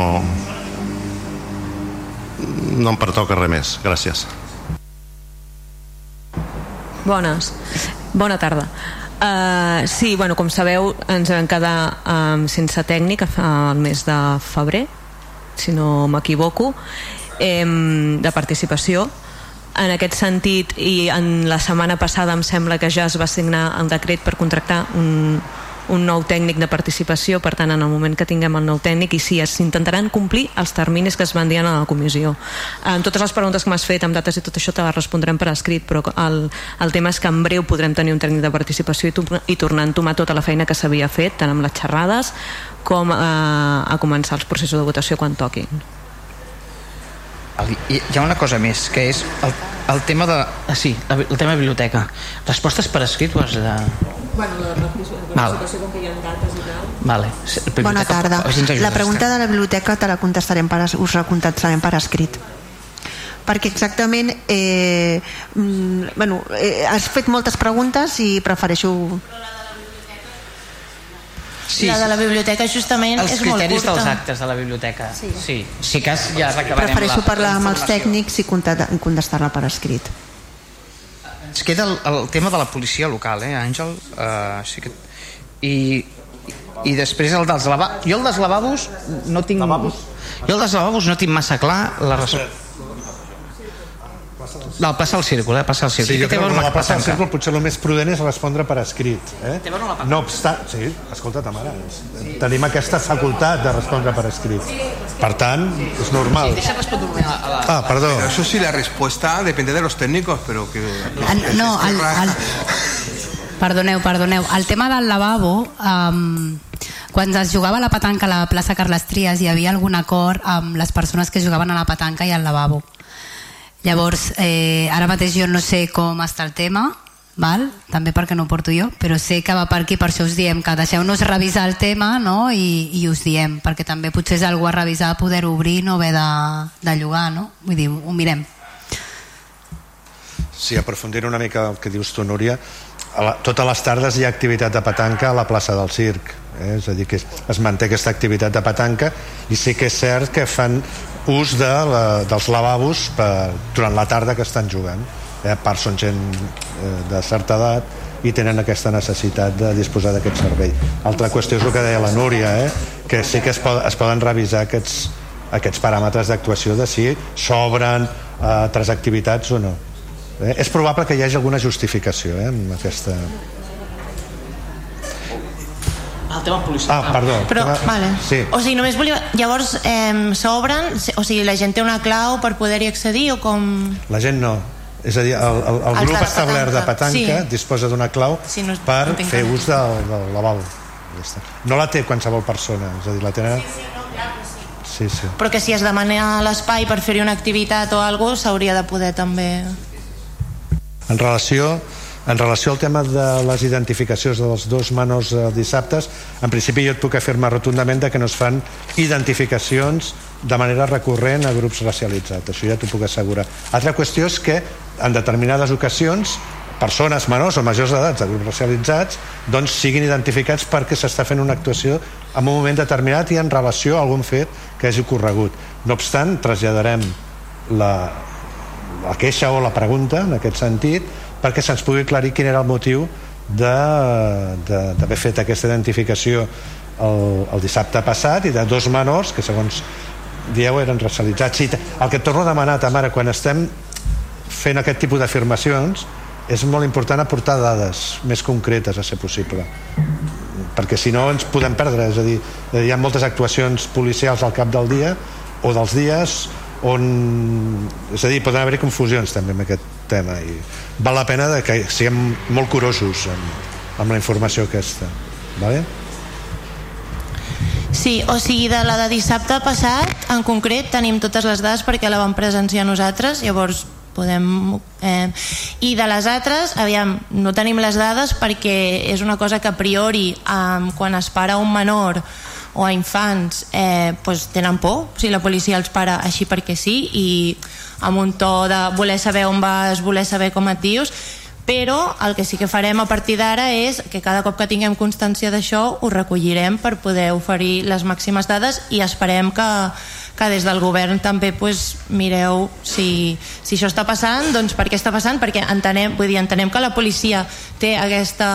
no em pertoca res més gràcies Bones. Bona tarda. Uh, sí, bueno, com sabeu, ens vam quedar um, sense tècnic al mes de febrer, si no m'equivoco, eh, de participació. En aquest sentit i en la setmana passada em sembla que ja es va signar el decret per contractar un, un nou tècnic de participació per tant en el moment que tinguem el nou tècnic i sí, s'intentaran complir els terminis que es van dir a la comissió. En totes les preguntes que m'has fet amb dates i tot això te les respondrem per escrit però el, el tema és que en breu podrem tenir un tècnic de participació i, i tornar a entomar tota la feina que s'havia fet tant amb les xerrades com a, eh, a començar els processos de votació quan toquin. Hi ha una cosa més que és el, el tema de ah, sí, el tema de biblioteca. Respostes per escrit o has de... Bueno, la participació com que hi ha dates i tal vale. Bona tarda la pregunta de la biblioteca te la contestarem per, us la contestarem per escrit perquè exactament eh, mm, bueno, eh, has fet moltes preguntes i prefereixo Sí, la de la biblioteca justament és molt curta. Els criteris dels actes de la biblioteca. Sí. sí. Si cas ja recabarem Prefereixo la, parlar amb els tècnics i contestar-la per escrit. Ens queda el, el tema de la policia local, eh, Àngel? Uh, sí que... I, i després el dels lavabos jo el dels lavabos no tinc lavabos? jo el dels lavabos no tinc massa clar la resposta no, passa el círcul, eh? Passa el círcul. Sí, jo crec que la passa el círcul potser el més prudent és respondre per escrit. Eh? No obstant... Sí, escolta, Tamara, sí. tenim aquesta facultat de respondre per escrit. Per tant, és normal. Sí, deixa respondre a la... Ah, perdó. Pero eso sí, la respuesta depende de los técnicos, pero que... El, no, el, el, perdoneu, perdoneu. El tema del lavabo... Um, quan es jugava a la petanca a la plaça Carles Trias hi havia algun acord amb les persones que jugaven a la petanca i al lavabo Llavors, eh, ara mateix jo no sé com està el tema, val? també perquè no ho porto jo, però sé que va per aquí, per això us diem que deixeu-nos revisar el tema no? I, i us diem, perquè també potser és algú a revisar poder obrir no haver de, de llogar, no? vull dir, ho mirem. Sí, aprofundir una mica el que dius tu, Núria, a la, totes les tardes hi ha activitat de petanca a la plaça del Circ, eh? és a dir, que es manté aquesta activitat de petanca i sí que és cert que fan ús de la, dels lavabos per, durant la tarda que estan jugant. Eh, part són gent eh, de certa edat i tenen aquesta necessitat de disposar d'aquest servei. Altra qüestió és el que deia la Núria eh, que sí que es, pod es poden revisar aquests, aquests paràmetres d'actuació de si s'obren eh, altres activitats o no. Eh, és probable que hi hagi alguna justificació eh, amb aquesta el tema policial. Ah, perdó. Però, tema... vale. Sí. O sigui, només volia... Llavors, eh, s'obren... O sigui, la gent té una clau per poder-hi accedir o com... La gent no. És a dir, el, el, el grup de establert de petanca sí. disposa d'una clau sí, no, per no fer ús del, del lavabo. Ja no la té qualsevol persona, és a dir, la tenen... Sí, sí, no, clar que sí. Sí, sí. Però que si es demana l'espai per fer-hi una activitat o alguna cosa, s'hauria de poder també... En relació en relació al tema de les identificacions dels dos menors eh, dissabtes, en principi jo et puc afirmar rotundament que no es fan identificacions de manera recurrent a grups racialitzats, això ja t'ho puc assegurar. Altra qüestió és que en determinades ocasions persones menors o majors d'edat de grups racialitzats doncs siguin identificats perquè s'està fent una actuació en un moment determinat i en relació a algun fet que hagi ocorregut. No obstant, traslladarem la, la queixa o la pregunta en aquest sentit perquè se'ns pugui aclarir quin era el motiu d'haver fet aquesta identificació el, el dissabte passat i de dos menors que segons dieu eren racialitzats. Sí, el que et torno a demanar Tamara quan estem fent aquest tipus d'afirmacions és molt important aportar dades més concretes a ser possible. Perquè si no ens podem perdre. És a dir, hi ha moltes actuacions policials al cap del dia o dels dies on és a dir, poden haver confusions també amb aquest tema i val la pena de que siguem molt curosos amb, amb la informació aquesta vale? Sí, o sigui, de la de dissabte passat, en concret, tenim totes les dades perquè la vam presenciar nosaltres, llavors podem... Eh, I de les altres, aviam, no tenim les dades perquè és una cosa que a priori, eh, quan es para un menor o a infants eh, pues tenen por si la policia els para així perquè sí i amb un to de voler saber on vas, voler saber com et dius però el que sí que farem a partir d'ara és que cada cop que tinguem constància d'això ho recollirem per poder oferir les màximes dades i esperem que, que des del govern també pues, mireu si, si això està passant, doncs per què està passant? Perquè entenem, vull dir, entenem que la policia té aquesta,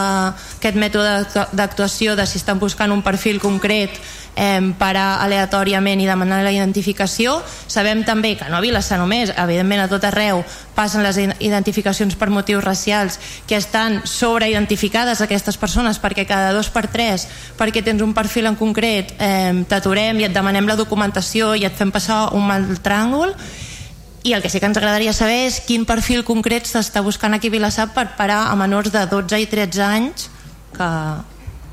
aquest mètode d'actuació de si estan buscant un perfil concret eh, parar aleatòriament i demanar la identificació. Sabem també que no a Vilassar només, evidentment a tot arreu passen les identificacions per motius racials que estan sobreidentificades aquestes persones perquè cada dos per tres, perquè tens un perfil en concret, eh, t'aturem i et demanem la documentació i et fem passar un mal tràngol i el que sí que ens agradaria saber és quin perfil concret s'està buscant aquí a Vilassar per parar a menors de 12 i 13 anys que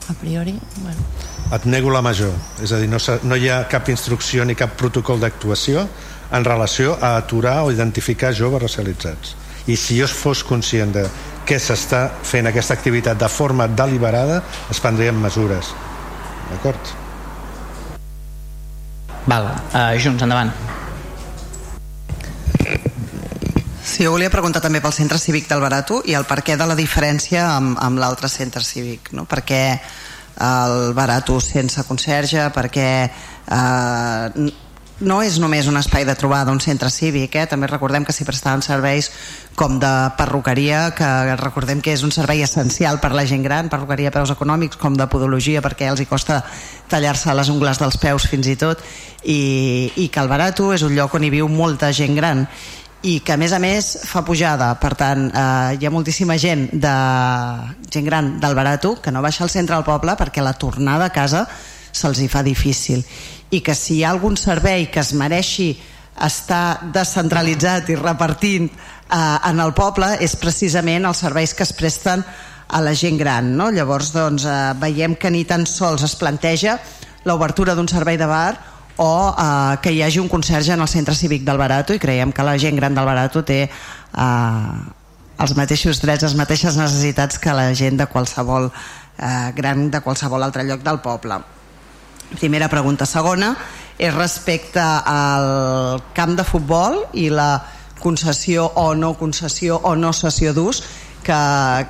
a priori bueno. Et nego la major. És a dir, no, no hi ha cap instrucció ni cap protocol d'actuació en relació a aturar o identificar joves racialitzats. I si jo fos conscient de què s'està fent aquesta activitat de forma deliberada es prendrien mesures. D'acord? Val, uh, Junts, endavant. Sí, jo volia preguntar també pel centre cívic del Barato i el per què de la diferència amb, amb l'altre centre cívic, no? Per què el Barato sense conserge, perquè eh, no és només un espai de trobada, un centre cívic, eh? també recordem que s'hi prestaven serveis com de perruqueria, que recordem que és un servei essencial per la gent gran, perruqueria a peus econòmics, com de podologia, perquè els hi costa tallar-se les ungles dels peus fins i tot, i, i que el Barato és un lloc on hi viu molta gent gran i que a més a més fa pujada per tant eh, hi ha moltíssima gent de gent gran del Barato que no baixa al centre del poble perquè la tornada a casa se'ls hi fa difícil i que si hi ha algun servei que es mereixi estar descentralitzat i repartint eh, en el poble és precisament els serveis que es presten a la gent gran no? llavors doncs, eh, veiem que ni tan sols es planteja l'obertura d'un servei de bar o eh, que hi hagi un conserge en el centre cívic del Barato i creiem que la gent gran del Barato té eh, els mateixos drets, les mateixes necessitats que la gent de qualsevol eh, gran de qualsevol altre lloc del poble. Primera pregunta. Segona és respecte al camp de futbol i la concessió o no concessió o no cessió d'ús que,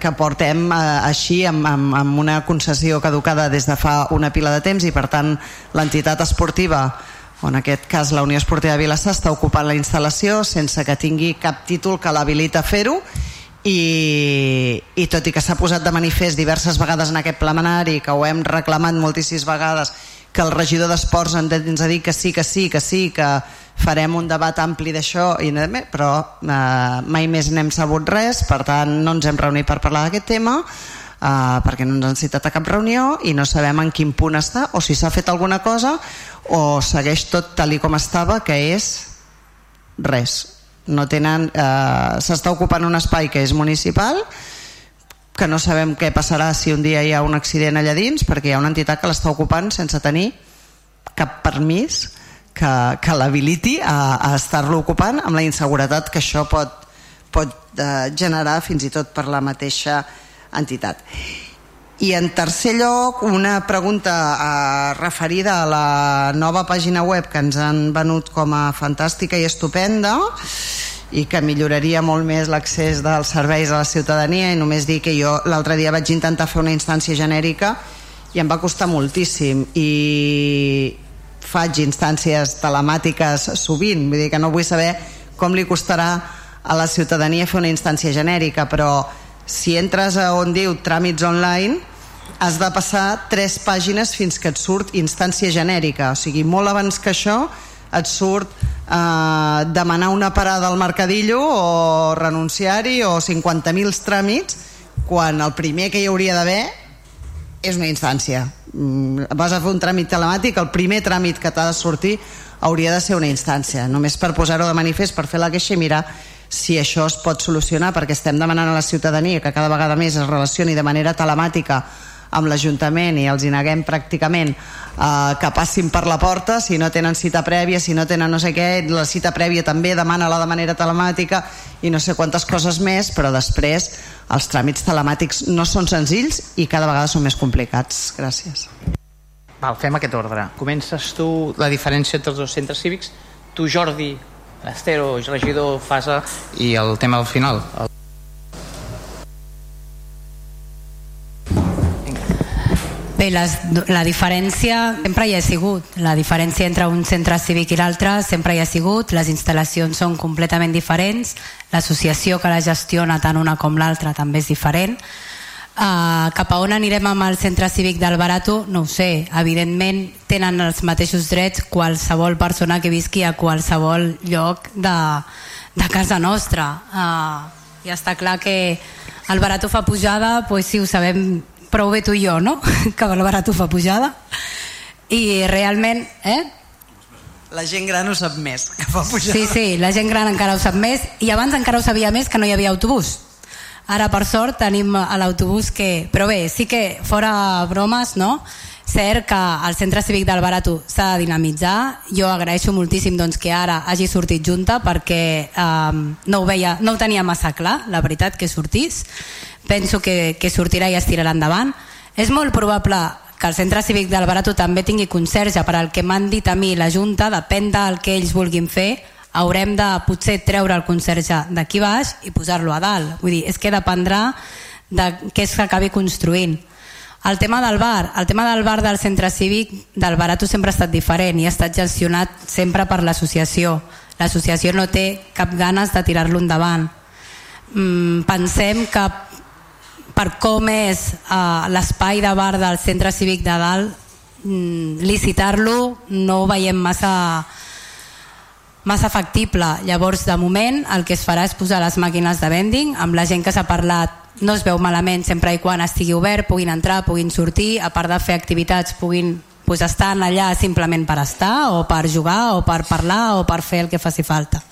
que portem eh, així amb, amb, amb una concessió caducada des de fa una pila de temps i per tant l'entitat esportiva o en aquest cas la Unió Esportiva de Vilassar està ocupant la instal·lació sense que tingui cap títol que l'habilita a fer-ho i, i tot i que s'ha posat de manifest diverses vegades en aquest plenari que ho hem reclamat moltíssimes vegades que el regidor d'Esports ens ha dit que sí, que sí, que sí, que farem un debat ampli d'això, però eh, mai més n'hem sabut res, per tant no ens hem reunit per parlar d'aquest tema, eh, perquè no ens han citat a cap reunió i no sabem en quin punt està, o si s'ha fet alguna cosa, o segueix tot tal i com estava, que és res. No tenen, eh, s'està ocupant un espai que és municipal, que no sabem què passarà si un dia hi ha un accident allà dins, perquè hi ha una entitat que l'està ocupant sense tenir cap permís que, que l'habiliti a, a estar-lo ocupant amb la inseguretat que això pot, pot eh, generar fins i tot per la mateixa entitat. I en tercer lloc, una pregunta eh, referida a la nova pàgina web que ens han venut com a fantàstica i estupenda i que milloraria molt més l'accés dels serveis a la ciutadania i només dir que jo l'altre dia vaig intentar fer una instància genèrica i em va costar moltíssim i, faig instàncies telemàtiques sovint, vull dir que no vull saber com li costarà a la ciutadania fer una instància genèrica, però si entres a on diu tràmits online has de passar tres pàgines fins que et surt instància genèrica, o sigui, molt abans que això et surt eh, demanar una parada al mercadillo o renunciar-hi o 50.000 tràmits quan el primer que hi hauria d'haver és una instància vas a fer un tràmit telemàtic el primer tràmit que t'ha de sortir hauria de ser una instància. Només per posar-ho de manifest, per fer la queixa i mirar si això es pot solucionar perquè estem demanant a la ciutadania que cada vegada més es relacioni de manera telemàtica amb l'Ajuntament i els hi neguem pràcticament eh, que passin per la porta si no tenen cita prèvia, si no tenen no sé què. La cita prèvia també demana-la de manera telemàtica i no sé quantes coses més però després els tràmits telemàtics no són senzills i cada vegada són més complicats. Gràcies. Val, fem aquest ordre. Comences tu la diferència entre els dos centres cívics. Tu Jordi, l'Estero, regidor Fasa i el tema al final. el Bé, les, la diferència sempre hi ha sigut. La diferència entre un centre cívic i l'altre sempre hi ha sigut. Les instal·lacions són completament diferents. L'associació que la gestiona tant una com l'altra també és diferent. Uh, cap a on anirem amb el centre cívic del Barato? No ho sé. Evidentment tenen els mateixos drets qualsevol persona que visqui a qualsevol lloc de, de casa nostra. Uh, I està clar que el Barato fa pujada, pues sí, ho sabem prou bé tu i jo, no? que el Barato fa pujada. I realment... Eh? La gent gran ho sap més que fa pujada. Sí, sí, la gent gran encara ho sap més i abans encara ho sabia més que no hi havia autobús Ara, per sort, tenim a l'autobús que... Però bé, sí que, fora bromes, no? Cert que el centre cívic del Barato s'ha de dinamitzar. Jo agraeixo moltíssim doncs, que ara hagi sortit junta perquè eh, no, ho veia, no ho tenia massa clar, la veritat, que sortís. Penso que, que sortirà i es tirarà endavant. És molt probable que el centre cívic del Barato també tingui conserge per al que m'han dit a mi la Junta, depèn del que ells vulguin fer, haurem de potser treure el conserge d'aquí baix i posar-lo a dalt. Vull dir, és que dependrà de què s'acabi construint. El tema del bar, el tema del bar del centre cívic del Barato sempre ha estat diferent i ha estat gestionat sempre per l'associació. L'associació no té cap ganes de tirar-lo endavant. Mm, pensem que per com és uh, l'espai de bar del centre cívic de dalt, mm, licitar-lo no ho veiem massa massa factible. Llavors, de moment, el que es farà és posar les màquines de vending, amb la gent que s'ha parlat no es veu malament sempre i quan estigui obert, puguin entrar, puguin sortir, a part de fer activitats, puguin pues, estar allà simplement per estar, o per jugar, o per parlar, o per fer el que faci falta.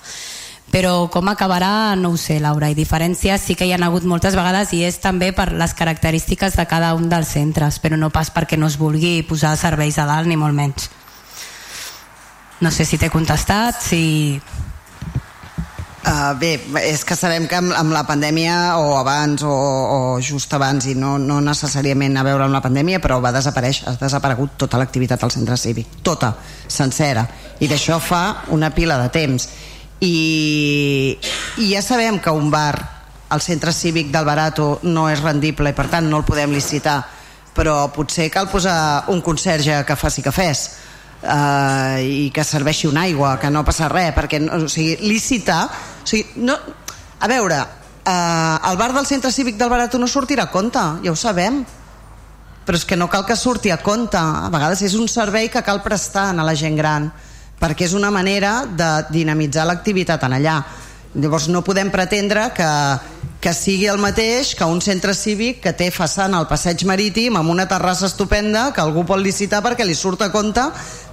Però com acabarà no ho sé, Laura, i diferències sí que hi ha hagut moltes vegades i és també per les característiques de cada un dels centres, però no pas perquè no es vulgui posar serveis a dalt, ni molt menys. No sé si t'he contestat, si... Uh, bé, és que sabem que amb, amb la pandèmia o abans o, o just abans i no, no necessàriament a veure amb la pandèmia però va desaparèixer, ha desaparegut tota l'activitat al centre cívic, tota, sencera. I d'això fa una pila de temps i, i ja sabem que un bar al centre cívic del Barato no és rendible i per tant no el podem licitar. Però potser cal posar un conserge que faci cafès eh, i que serveixi una aigua, que no passa res, perquè o sigui, licitar... O sigui, no, a veure, eh, el bar del centre cívic del Barato no sortirà a compte, ja ho sabem, però és que no cal que surti a compte, a vegades és un servei que cal prestar a la gent gran, perquè és una manera de dinamitzar l'activitat en allà. Llavors no podem pretendre que que sigui el mateix que un centre cívic que té façana al passeig marítim amb una terrassa estupenda que algú pot licitar perquè li surt a compte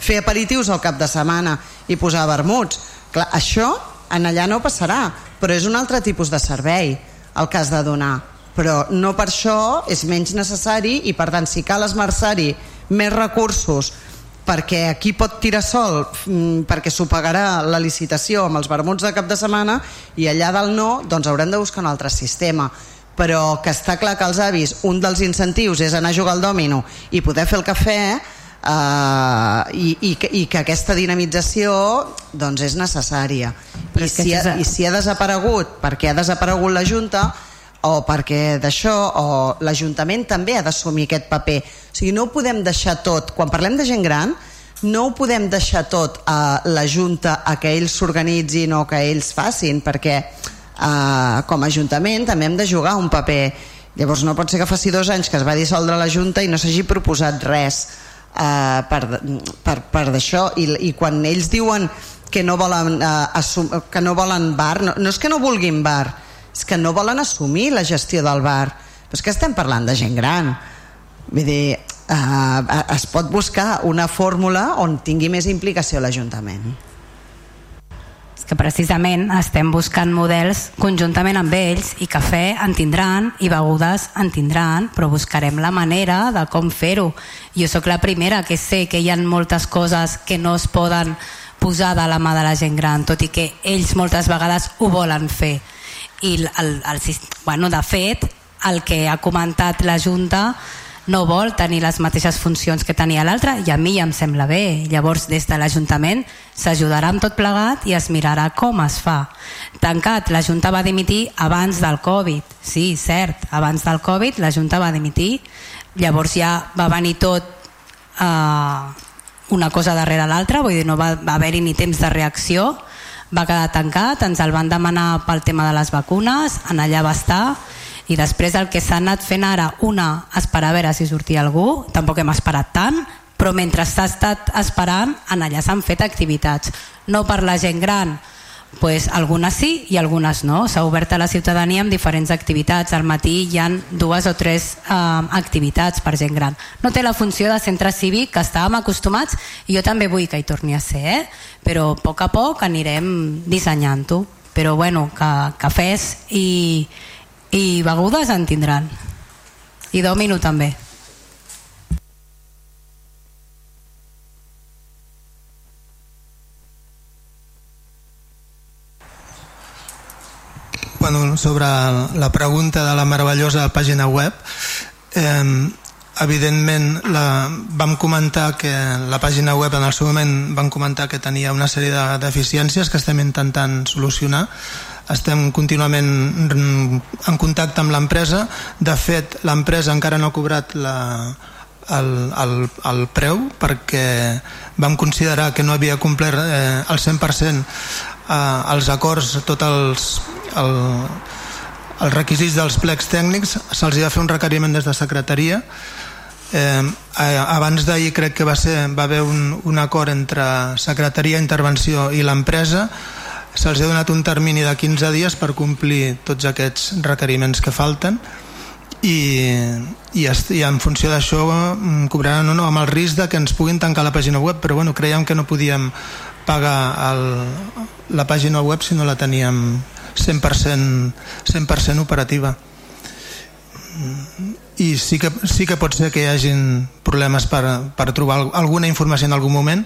fer aperitius al cap de setmana i posar vermuts. Clar, això en allà no passarà, però és un altre tipus de servei el cas de donar. Però no per això és menys necessari i per tant si cal esmerçar-hi més recursos perquè aquí pot tirar sol mm, perquè s'ho pagarà la licitació amb els vermuts de cap de setmana i allà dalt no, doncs haurem de buscar un altre sistema. Però que està clar que els avis un dels incentius és anar a jugar al dòmino i poder fer el cafè eh, i, i, que, i que aquesta dinamització doncs és necessària. I si, ha, i si ha desaparegut perquè ha desaparegut la Junta o perquè d'això o l'Ajuntament també ha d'assumir aquest paper. O sigui, no ho podem deixar tot. Quan parlem de gent gran no ho podem deixar tot a la Junta a que ells s'organitzin o que ells facin perquè eh, com a Ajuntament també hem de jugar un paper. Llavors no pot ser que faci dos anys que es va dissoldre la Junta i no s'hagi proposat res eh, per, per, per d'això. I, i quan ells diuen que no volen, eh, assum, que no volen bar no, no és que no vulguin bar és que no volen assumir la gestió del bar. Però és que estem parlant de gent gran. Vull dir, eh, es pot buscar una fórmula on tingui més implicació l'Ajuntament. És que precisament estem buscant models conjuntament amb ells i cafè en tindran i begudes en tindran però buscarem la manera de com fer-ho. Jo sóc la primera que sé que hi ha moltes coses que no es poden posar de la mà de la gent gran tot i que ells moltes vegades ho volen fer i el, el, bueno, de fet el que ha comentat la Junta no vol tenir les mateixes funcions que tenia l'altre i a mi ja em sembla bé. Llavors des de l'Ajuntament s'ajudarà amb tot plegat i es mirarà com es fa. Tancat, la Junta va dimitir abans del Covid. Sí, cert, abans del Covid la Junta va dimitir. Llavors ja va venir tot eh, una cosa darrere l'altra vull dir, no va, va haver-hi ni temps de reacció va quedar tancat, ens el van demanar pel tema de les vacunes, en allà va estar i després el que s'ha anat fent ara una, esperar a veure si sortia algú tampoc hem esperat tant però mentre s'ha estat esperant en allà s'han fet activitats. No per la gent gran pues, algunes sí i algunes no. S'ha obert a la ciutadania amb diferents activitats. Al matí hi han dues o tres eh, activitats per gent gran. No té la funció de centre cívic que estàvem acostumats i jo també vull que hi torni a ser, eh? però a poc a poc anirem dissenyant-ho. Però bueno, que cafès i, i begudes en tindran. I domino també. Bueno, sobre la pregunta de la meravellosa pàgina web eh, evidentment la, vam comentar que la pàgina web en el seu moment vam comentar que tenia una sèrie de deficiències que estem intentant solucionar. Estem contínuament en contacte amb l'empresa. De fet l'empresa encara no ha cobrat la, el, el, el preu perquè vam considerar que no havia complert eh, el 100% eh, els acords, tots els, el, els requisits dels plecs tècnics, se'ls va fer un requeriment des de secretaria. Eh, abans d'ahir crec que va, ser, va haver un, un acord entre secretaria, intervenció i l'empresa se'ls ha donat un termini de 15 dies per complir tots aquests requeriments que falten i, i, i en funció d'això mm, cobraran o no amb el risc de que ens puguin tancar la pàgina web però bueno, creiem que no podíem pagar el, la pàgina web si no la teníem 100%, 100 operativa. I sí que, sí que pot ser que hi hagin problemes per, per trobar alguna informació en algun moment.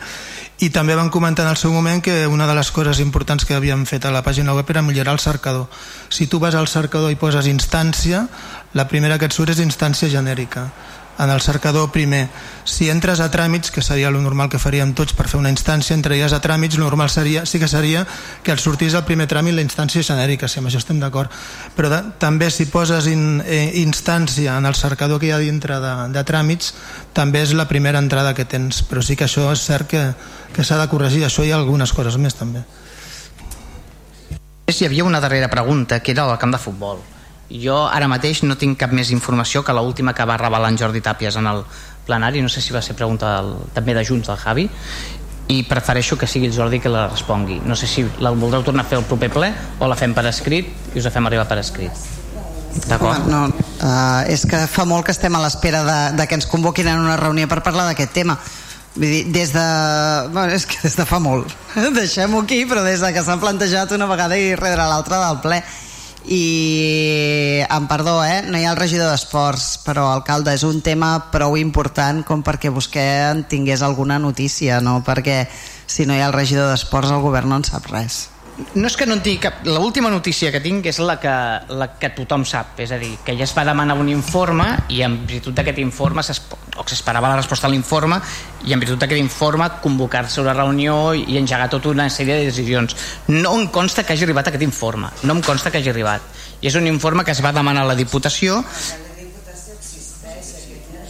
I també van comentar en el seu moment que una de les coses importants que havíem fet a la pàgina web era millorar el cercador. Si tu vas al cercador i poses instància la primera que et surt és instància genèrica en el cercador primer. Si entres a tràmits, que seria el normal que faríem tots per fer una instància, entraries a tràmits el normal seria, sí que seria que et sortís el primer tràmit la instància genèrica si amb això estem d'acord. Però de, també si poses in, eh, instància en el cercador que hi ha dintre de, de tràmits també és la primera entrada que tens. Però sí que això és cert que, que s'ha de corregir. Això hi ha algunes coses més també. Hi havia una darrera pregunta que era el camp de futbol jo ara mateix no tinc cap més informació que l'última que va revelar en Jordi Tàpies en el plenari, no sé si va ser pregunta del, també de Junts del Javi. I prefereixo que sigui el Jordi que la respongui. No sé si la voldreu tornar a fer el proper ple o la fem per escrit i us la fem arribar per escrit. D'acord? No, uh, és que fa molt que estem a l'espera de, de que ens convoquin en una reunió per parlar d'aquest tema. Vull dir, des de... Bueno, és que des de fa molt. Deixem-ho aquí, però des de que s'han plantejat una vegada i darrere l'altra del ple i em perdó, eh? no hi ha el regidor d'esports però alcalde, és un tema prou important com perquè vostè en tingués alguna notícia no? perquè si no hi ha el regidor d'esports el govern no en sap res no és que no en tingui cap... L'última notícia que tinc és la que, la que tothom sap, és a dir, que ja es va demanar un informe i en virtut d'aquest informe o s'esperava la resposta a l'informe i en virtut d'aquest informe convocar-se una reunió i engegar tota una sèrie de decisions. No em consta que hagi arribat aquest informe, no em consta que hagi arribat. I és un informe que es va demanar a la Diputació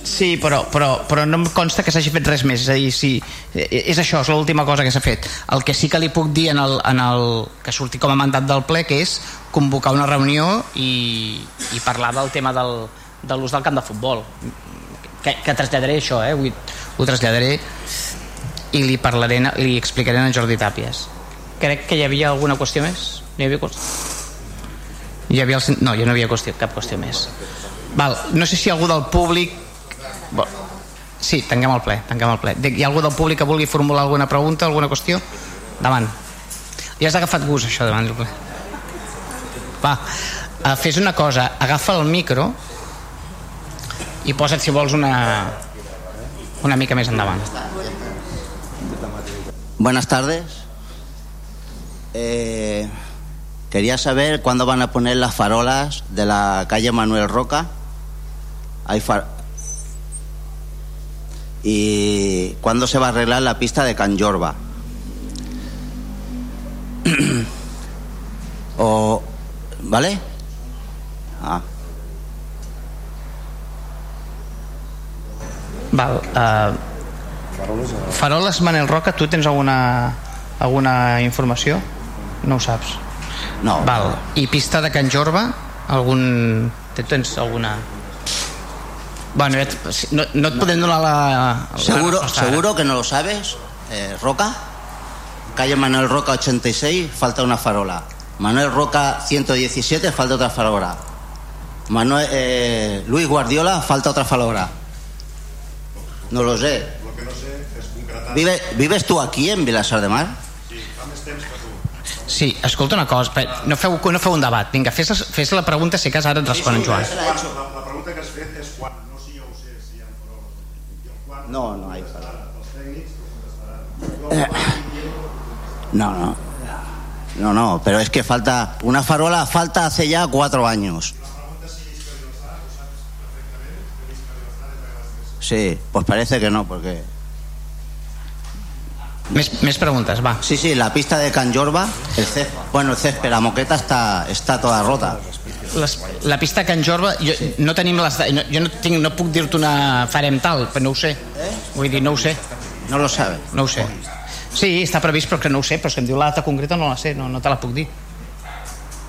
Sí, però, però, però no em consta que s'hagi fet res més. És a dir, sí, és això, és l'última cosa que s'ha fet. El que sí que li puc dir en el, en el, que surti com a mandat del ple, que és convocar una reunió i, i parlar del tema del, de l'ús del camp de futbol. Que, que traslladaré això, eh? Vull, ho traslladaré i li parlaré, li explicaré a Jordi Tàpies. Crec que hi havia alguna qüestió més? Hi havia qüestió? Hi havia el... No, ja no havia qüestió, cap qüestió més. Val, no sé si algú del públic. Sí, tanquem el ple, tanquem el ple. Hi ha algú del públic que vulgui formular alguna pregunta, alguna qüestió? Davant. Ja has agafat gust, això, davant del ple. Va, uh, fes una cosa, agafa el micro i posa't, si vols, una, una mica més endavant. Buenas tardes. Eh, quería saber cuándo van a poner las farolas de la calle Manuel Roca. Hay far y cuándo se va a arreglar la pista de Can Jorba. o, ¿Vale? Ah. Val, uh, Faroles Manel Roca, tu tens alguna, alguna informació? No ho saps? No. Val. I pista de Can Jorba? Algun... Tens alguna... Bueno, no, no et podem donar la... la Seguro, ara. seguro que no lo sabes, eh, Roca. Calle Manuel Roca 86, falta una farola. Manuel Roca 117, falta otra farola. Manuel, eh, Luis Guardiola, falta otra farola. No lo sé. Lo que no sé és concretar... Vive, ¿Vives tú aquí en Vilasar de Mar? Sí, fa més temps que tu. Sí, escolta una cosa, no feu, no feu un debat. Vinga, fes, fes la pregunta, si cas ara et respon en Joan. No, no hay. No, no. No, no, pero es que falta una farola, falta hace ya cuatro años. Sí, pues parece que no, porque... Més, més preguntes, va. Sí, sí, la pista de Can Jorba, el césped, bueno, el césped, la moqueta está, está toda rota. Les, la pista Can Jorba, jo, no tenim les... No, jo no, tinc, no puc dir-te una farem tal, però no ho sé. Vull dir, no ho sé. No lo sabe. No ho sé. Sí, està previst, però que no ho sé, però si em diu la data concreta no la sé, no, no te la puc dir.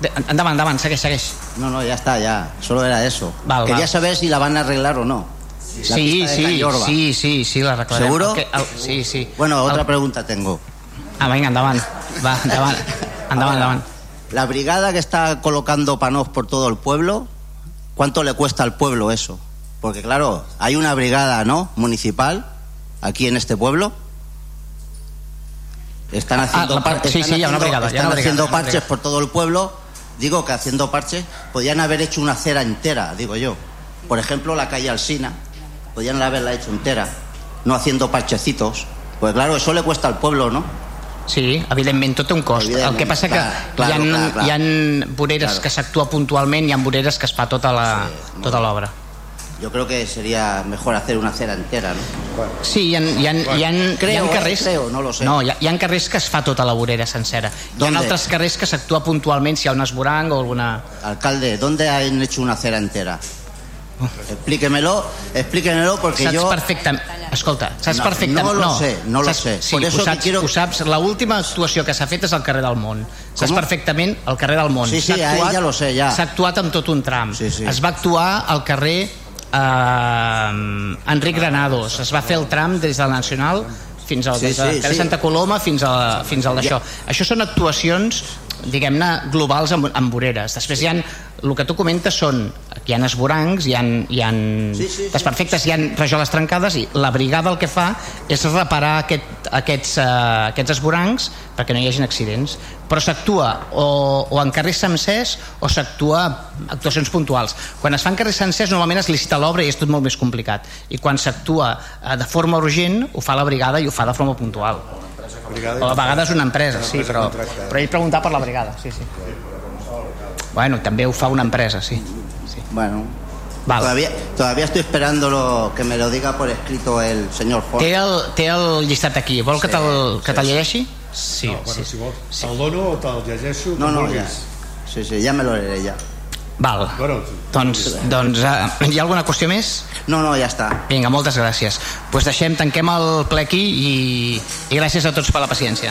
De, endavant, endavant, segueix, segueix. No, no, ya está, ya. Solo era eso. Val, Quería val. saber si la van arreglar o no. La Sí, sí, sí, sí, sí, la arreglarem. ¿Seguro? El que- el, sí, sí. Bueno, otra El- pregunta tengo. Ah, venga, endavant. Va, endavant. Endavant, endavant. La brigada que está colocando panos por todo el pueblo, ¿cuánto le cuesta al pueblo eso? Porque claro, hay una brigada, ¿no? Municipal aquí en este pueblo. Están haciendo, Ah, haciendo- parches por todo el pueblo. Digo que haciendo parches podían haber hecho una acera entera, digo yo. Por ejemplo, la calle Alsina, podían haberla hecho entera, no haciendo parchecitos. Pues claro, eso le cuesta al pueblo, ¿no? Sí, evidentment, tot té un cost. El que passa que clar, clar, hi, ha, clar, clar. hi ha voreres Claro. que s'actua puntualment, hi ha voreres que es fa tota la- tota l'obra. Yo creo que sería mejor hacer una acera entera, ¿no? Sí, hi ha, hi ha, hi ha, Creo, hi ha eh, carrers... creo, no lo sé. No, hi ha, hi ha carrers que es fa tota la vorera sencera. Hi ¿Dónde? ha altres carrers que s'actua puntualment si hi ha un esborang o alguna... Alcalde, ¿dónde han hecho una acera entera? Explíquemelo, explíquemelo porque saps yo... perfectament... Escolta, saps No, perfectament... no lo sé, no lo saps, sé. Sí, Por eso ho saps, quiero- ho saps. L'última actuació que s'ha fet és al carrer del Món. Saps Com? perfectament al carrer del Món. Sí, sí, ahí ya lo sé, ya. S'ha actuat amb tot un tram. Sí, sí. Es va actuar al carrer eh, Enric Granados. Es va fer el tram des del Nacional fins al Sí, de sí, sí. Santa Coloma fins, a, fins al d'això. Això són actuacions diguem-ne, globals amb, amb voreres. Després hi ha, el que tu comentes són, hi ha esborancs, hi ha, hi ha Sí, sí, sí. desperfectes, hi ha rajoles trencades i la brigada el que fa és reparar aquest, aquests, uh, aquests esborancs perquè no hi hagin accidents. Però s'actua o, o en carrers sencers o s'actua actuacions puntuals. Quan es fan carrers sencers normalment es licita l'obra i és tot molt més complicat. I quan s'actua uh, de forma urgent ho fa la brigada i ho fa de forma puntual. O a vegades una empresa, sí, però, però ell preguntar per la brigada, sí, sí. Bueno, també ho fa una empresa, sí. sí. Bueno, Vale. todavía, todavía estoy esperando lo, que me lo diga por escrito el señor Ford. Té el, té el llistat aquí. Vol que te'l que te'l llegeixi? Sí, No, bueno, sí. si vols. Te'l dono o te'l llegeixo? No, no, vulguis. ya. Sí, sí, ya me lo leeré ya. Val. Bueno, Doncs, doncs uh, hi ha alguna qüestió més? No, no, ja està. Vinga, moltes gràcies. Doncs pues deixem, tanquem el ple aquí i, i gràcies a tots per la paciència.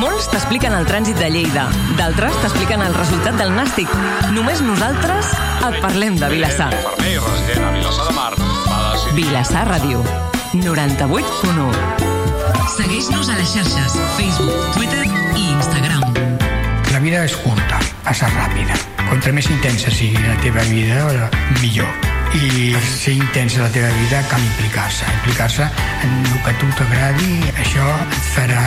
Molts t'expliquen el trànsit de Lleida, d'altres t'expliquen el resultat del nàstic. Només nosaltres et parlem de Vilassar. Infermer resident a Vilassar de Mar va decidir... Vilassar Ràdio, 98.1. Segueix-nos a les xarxes, Facebook, Twitter i Instagram. La vida és curta, passa ràpida. Contra més intensa sigui la teva vida, millor. I ser intensa la teva vida cal implicar-se. Implicar-se en el que a tu t'agradi, això et farà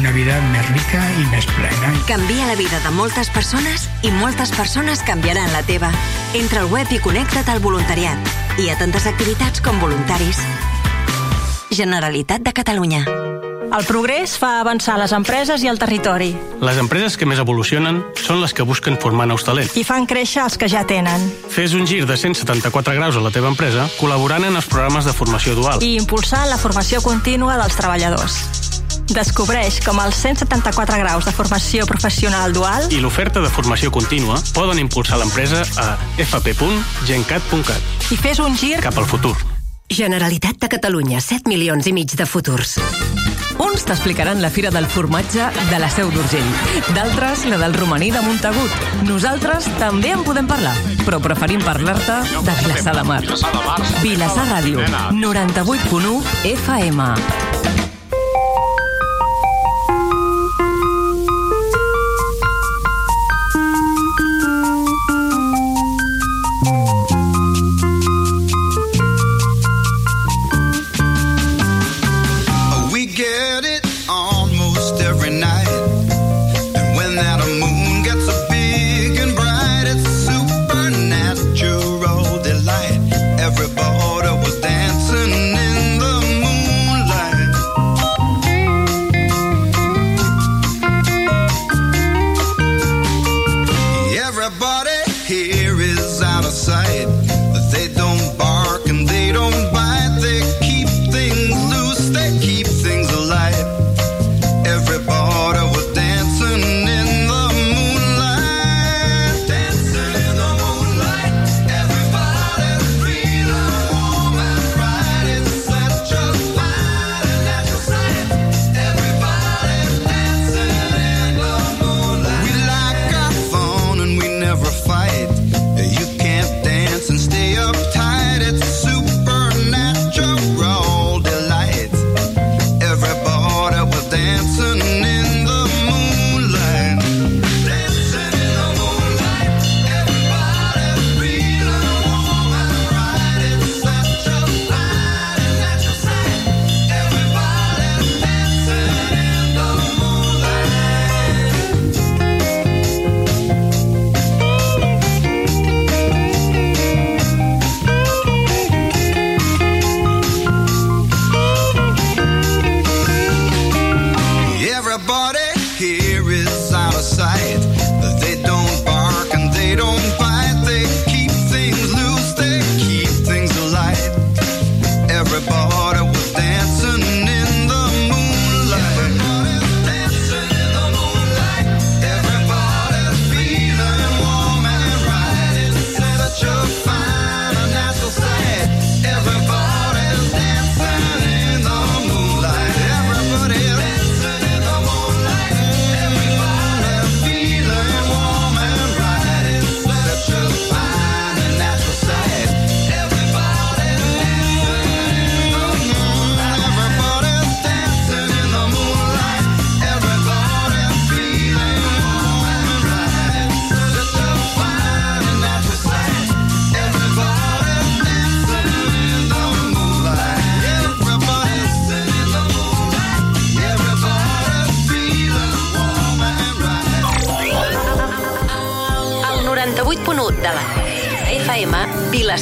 una vida més rica i més plena. Canvia la vida de moltes persones i moltes persones canviaran la teva. Entra al web i connecta't al voluntariat. Hi ha tantes activitats com voluntaris. Generalitat de Catalunya. El progrés fa avançar les empreses i el territori. Les empreses que més evolucionen són les que busquen formar nous talents. I fan créixer els que ja tenen. Fes un gir de 174 graus a la teva empresa col·laborant en els programes de formació dual. I impulsant la formació contínua dels treballadors. Descobreix com els 174 graus de formació professional dual i l'oferta de formació contínua poden impulsar l'empresa a fp.gencat.cat i fes un gir cap al futur. Generalitat de Catalunya, 7 milions i mig de futurs. Uns t'explicaran la fira del formatge de la Seu d'Urgell, d'altres la del romaní de Montagut. Nosaltres també en podem parlar, però preferim parlar-te de Vilassar de Mar. Vilassar Ràdio, 98.1 FM.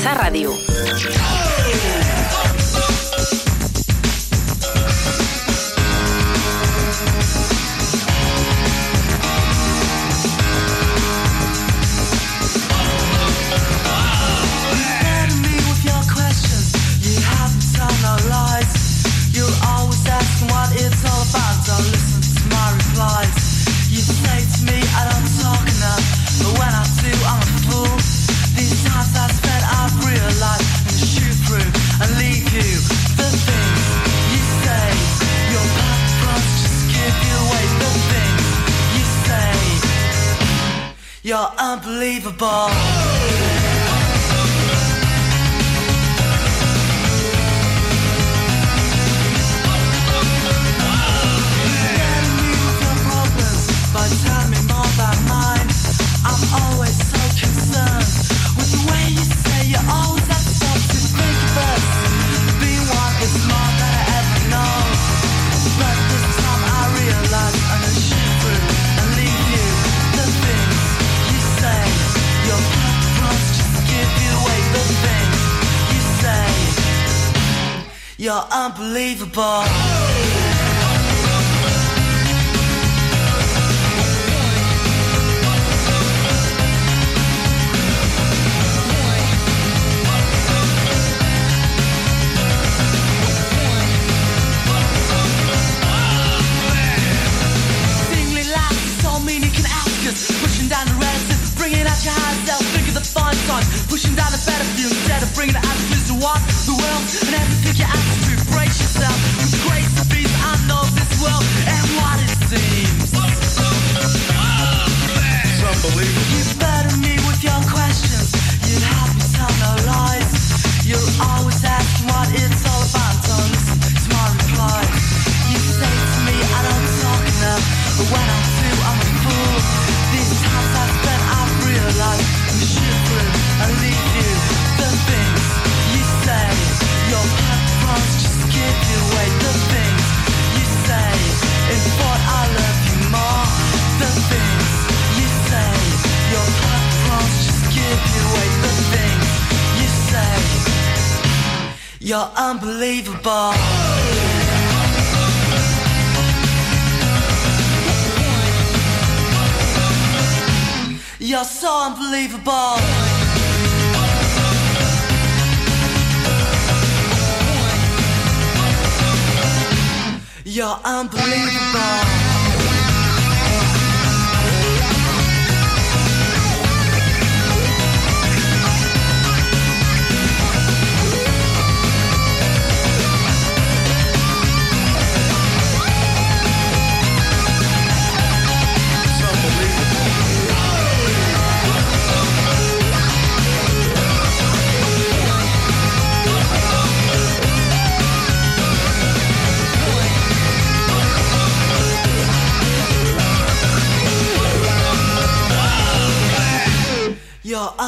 Vilassar Ràdio. You're so unbelievable. You're unbelievable.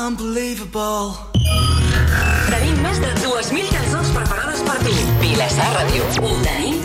Unbelievable. Tenim més de 2.000 cançons preparades per tu. Vilassar Ràdio. Ho tenim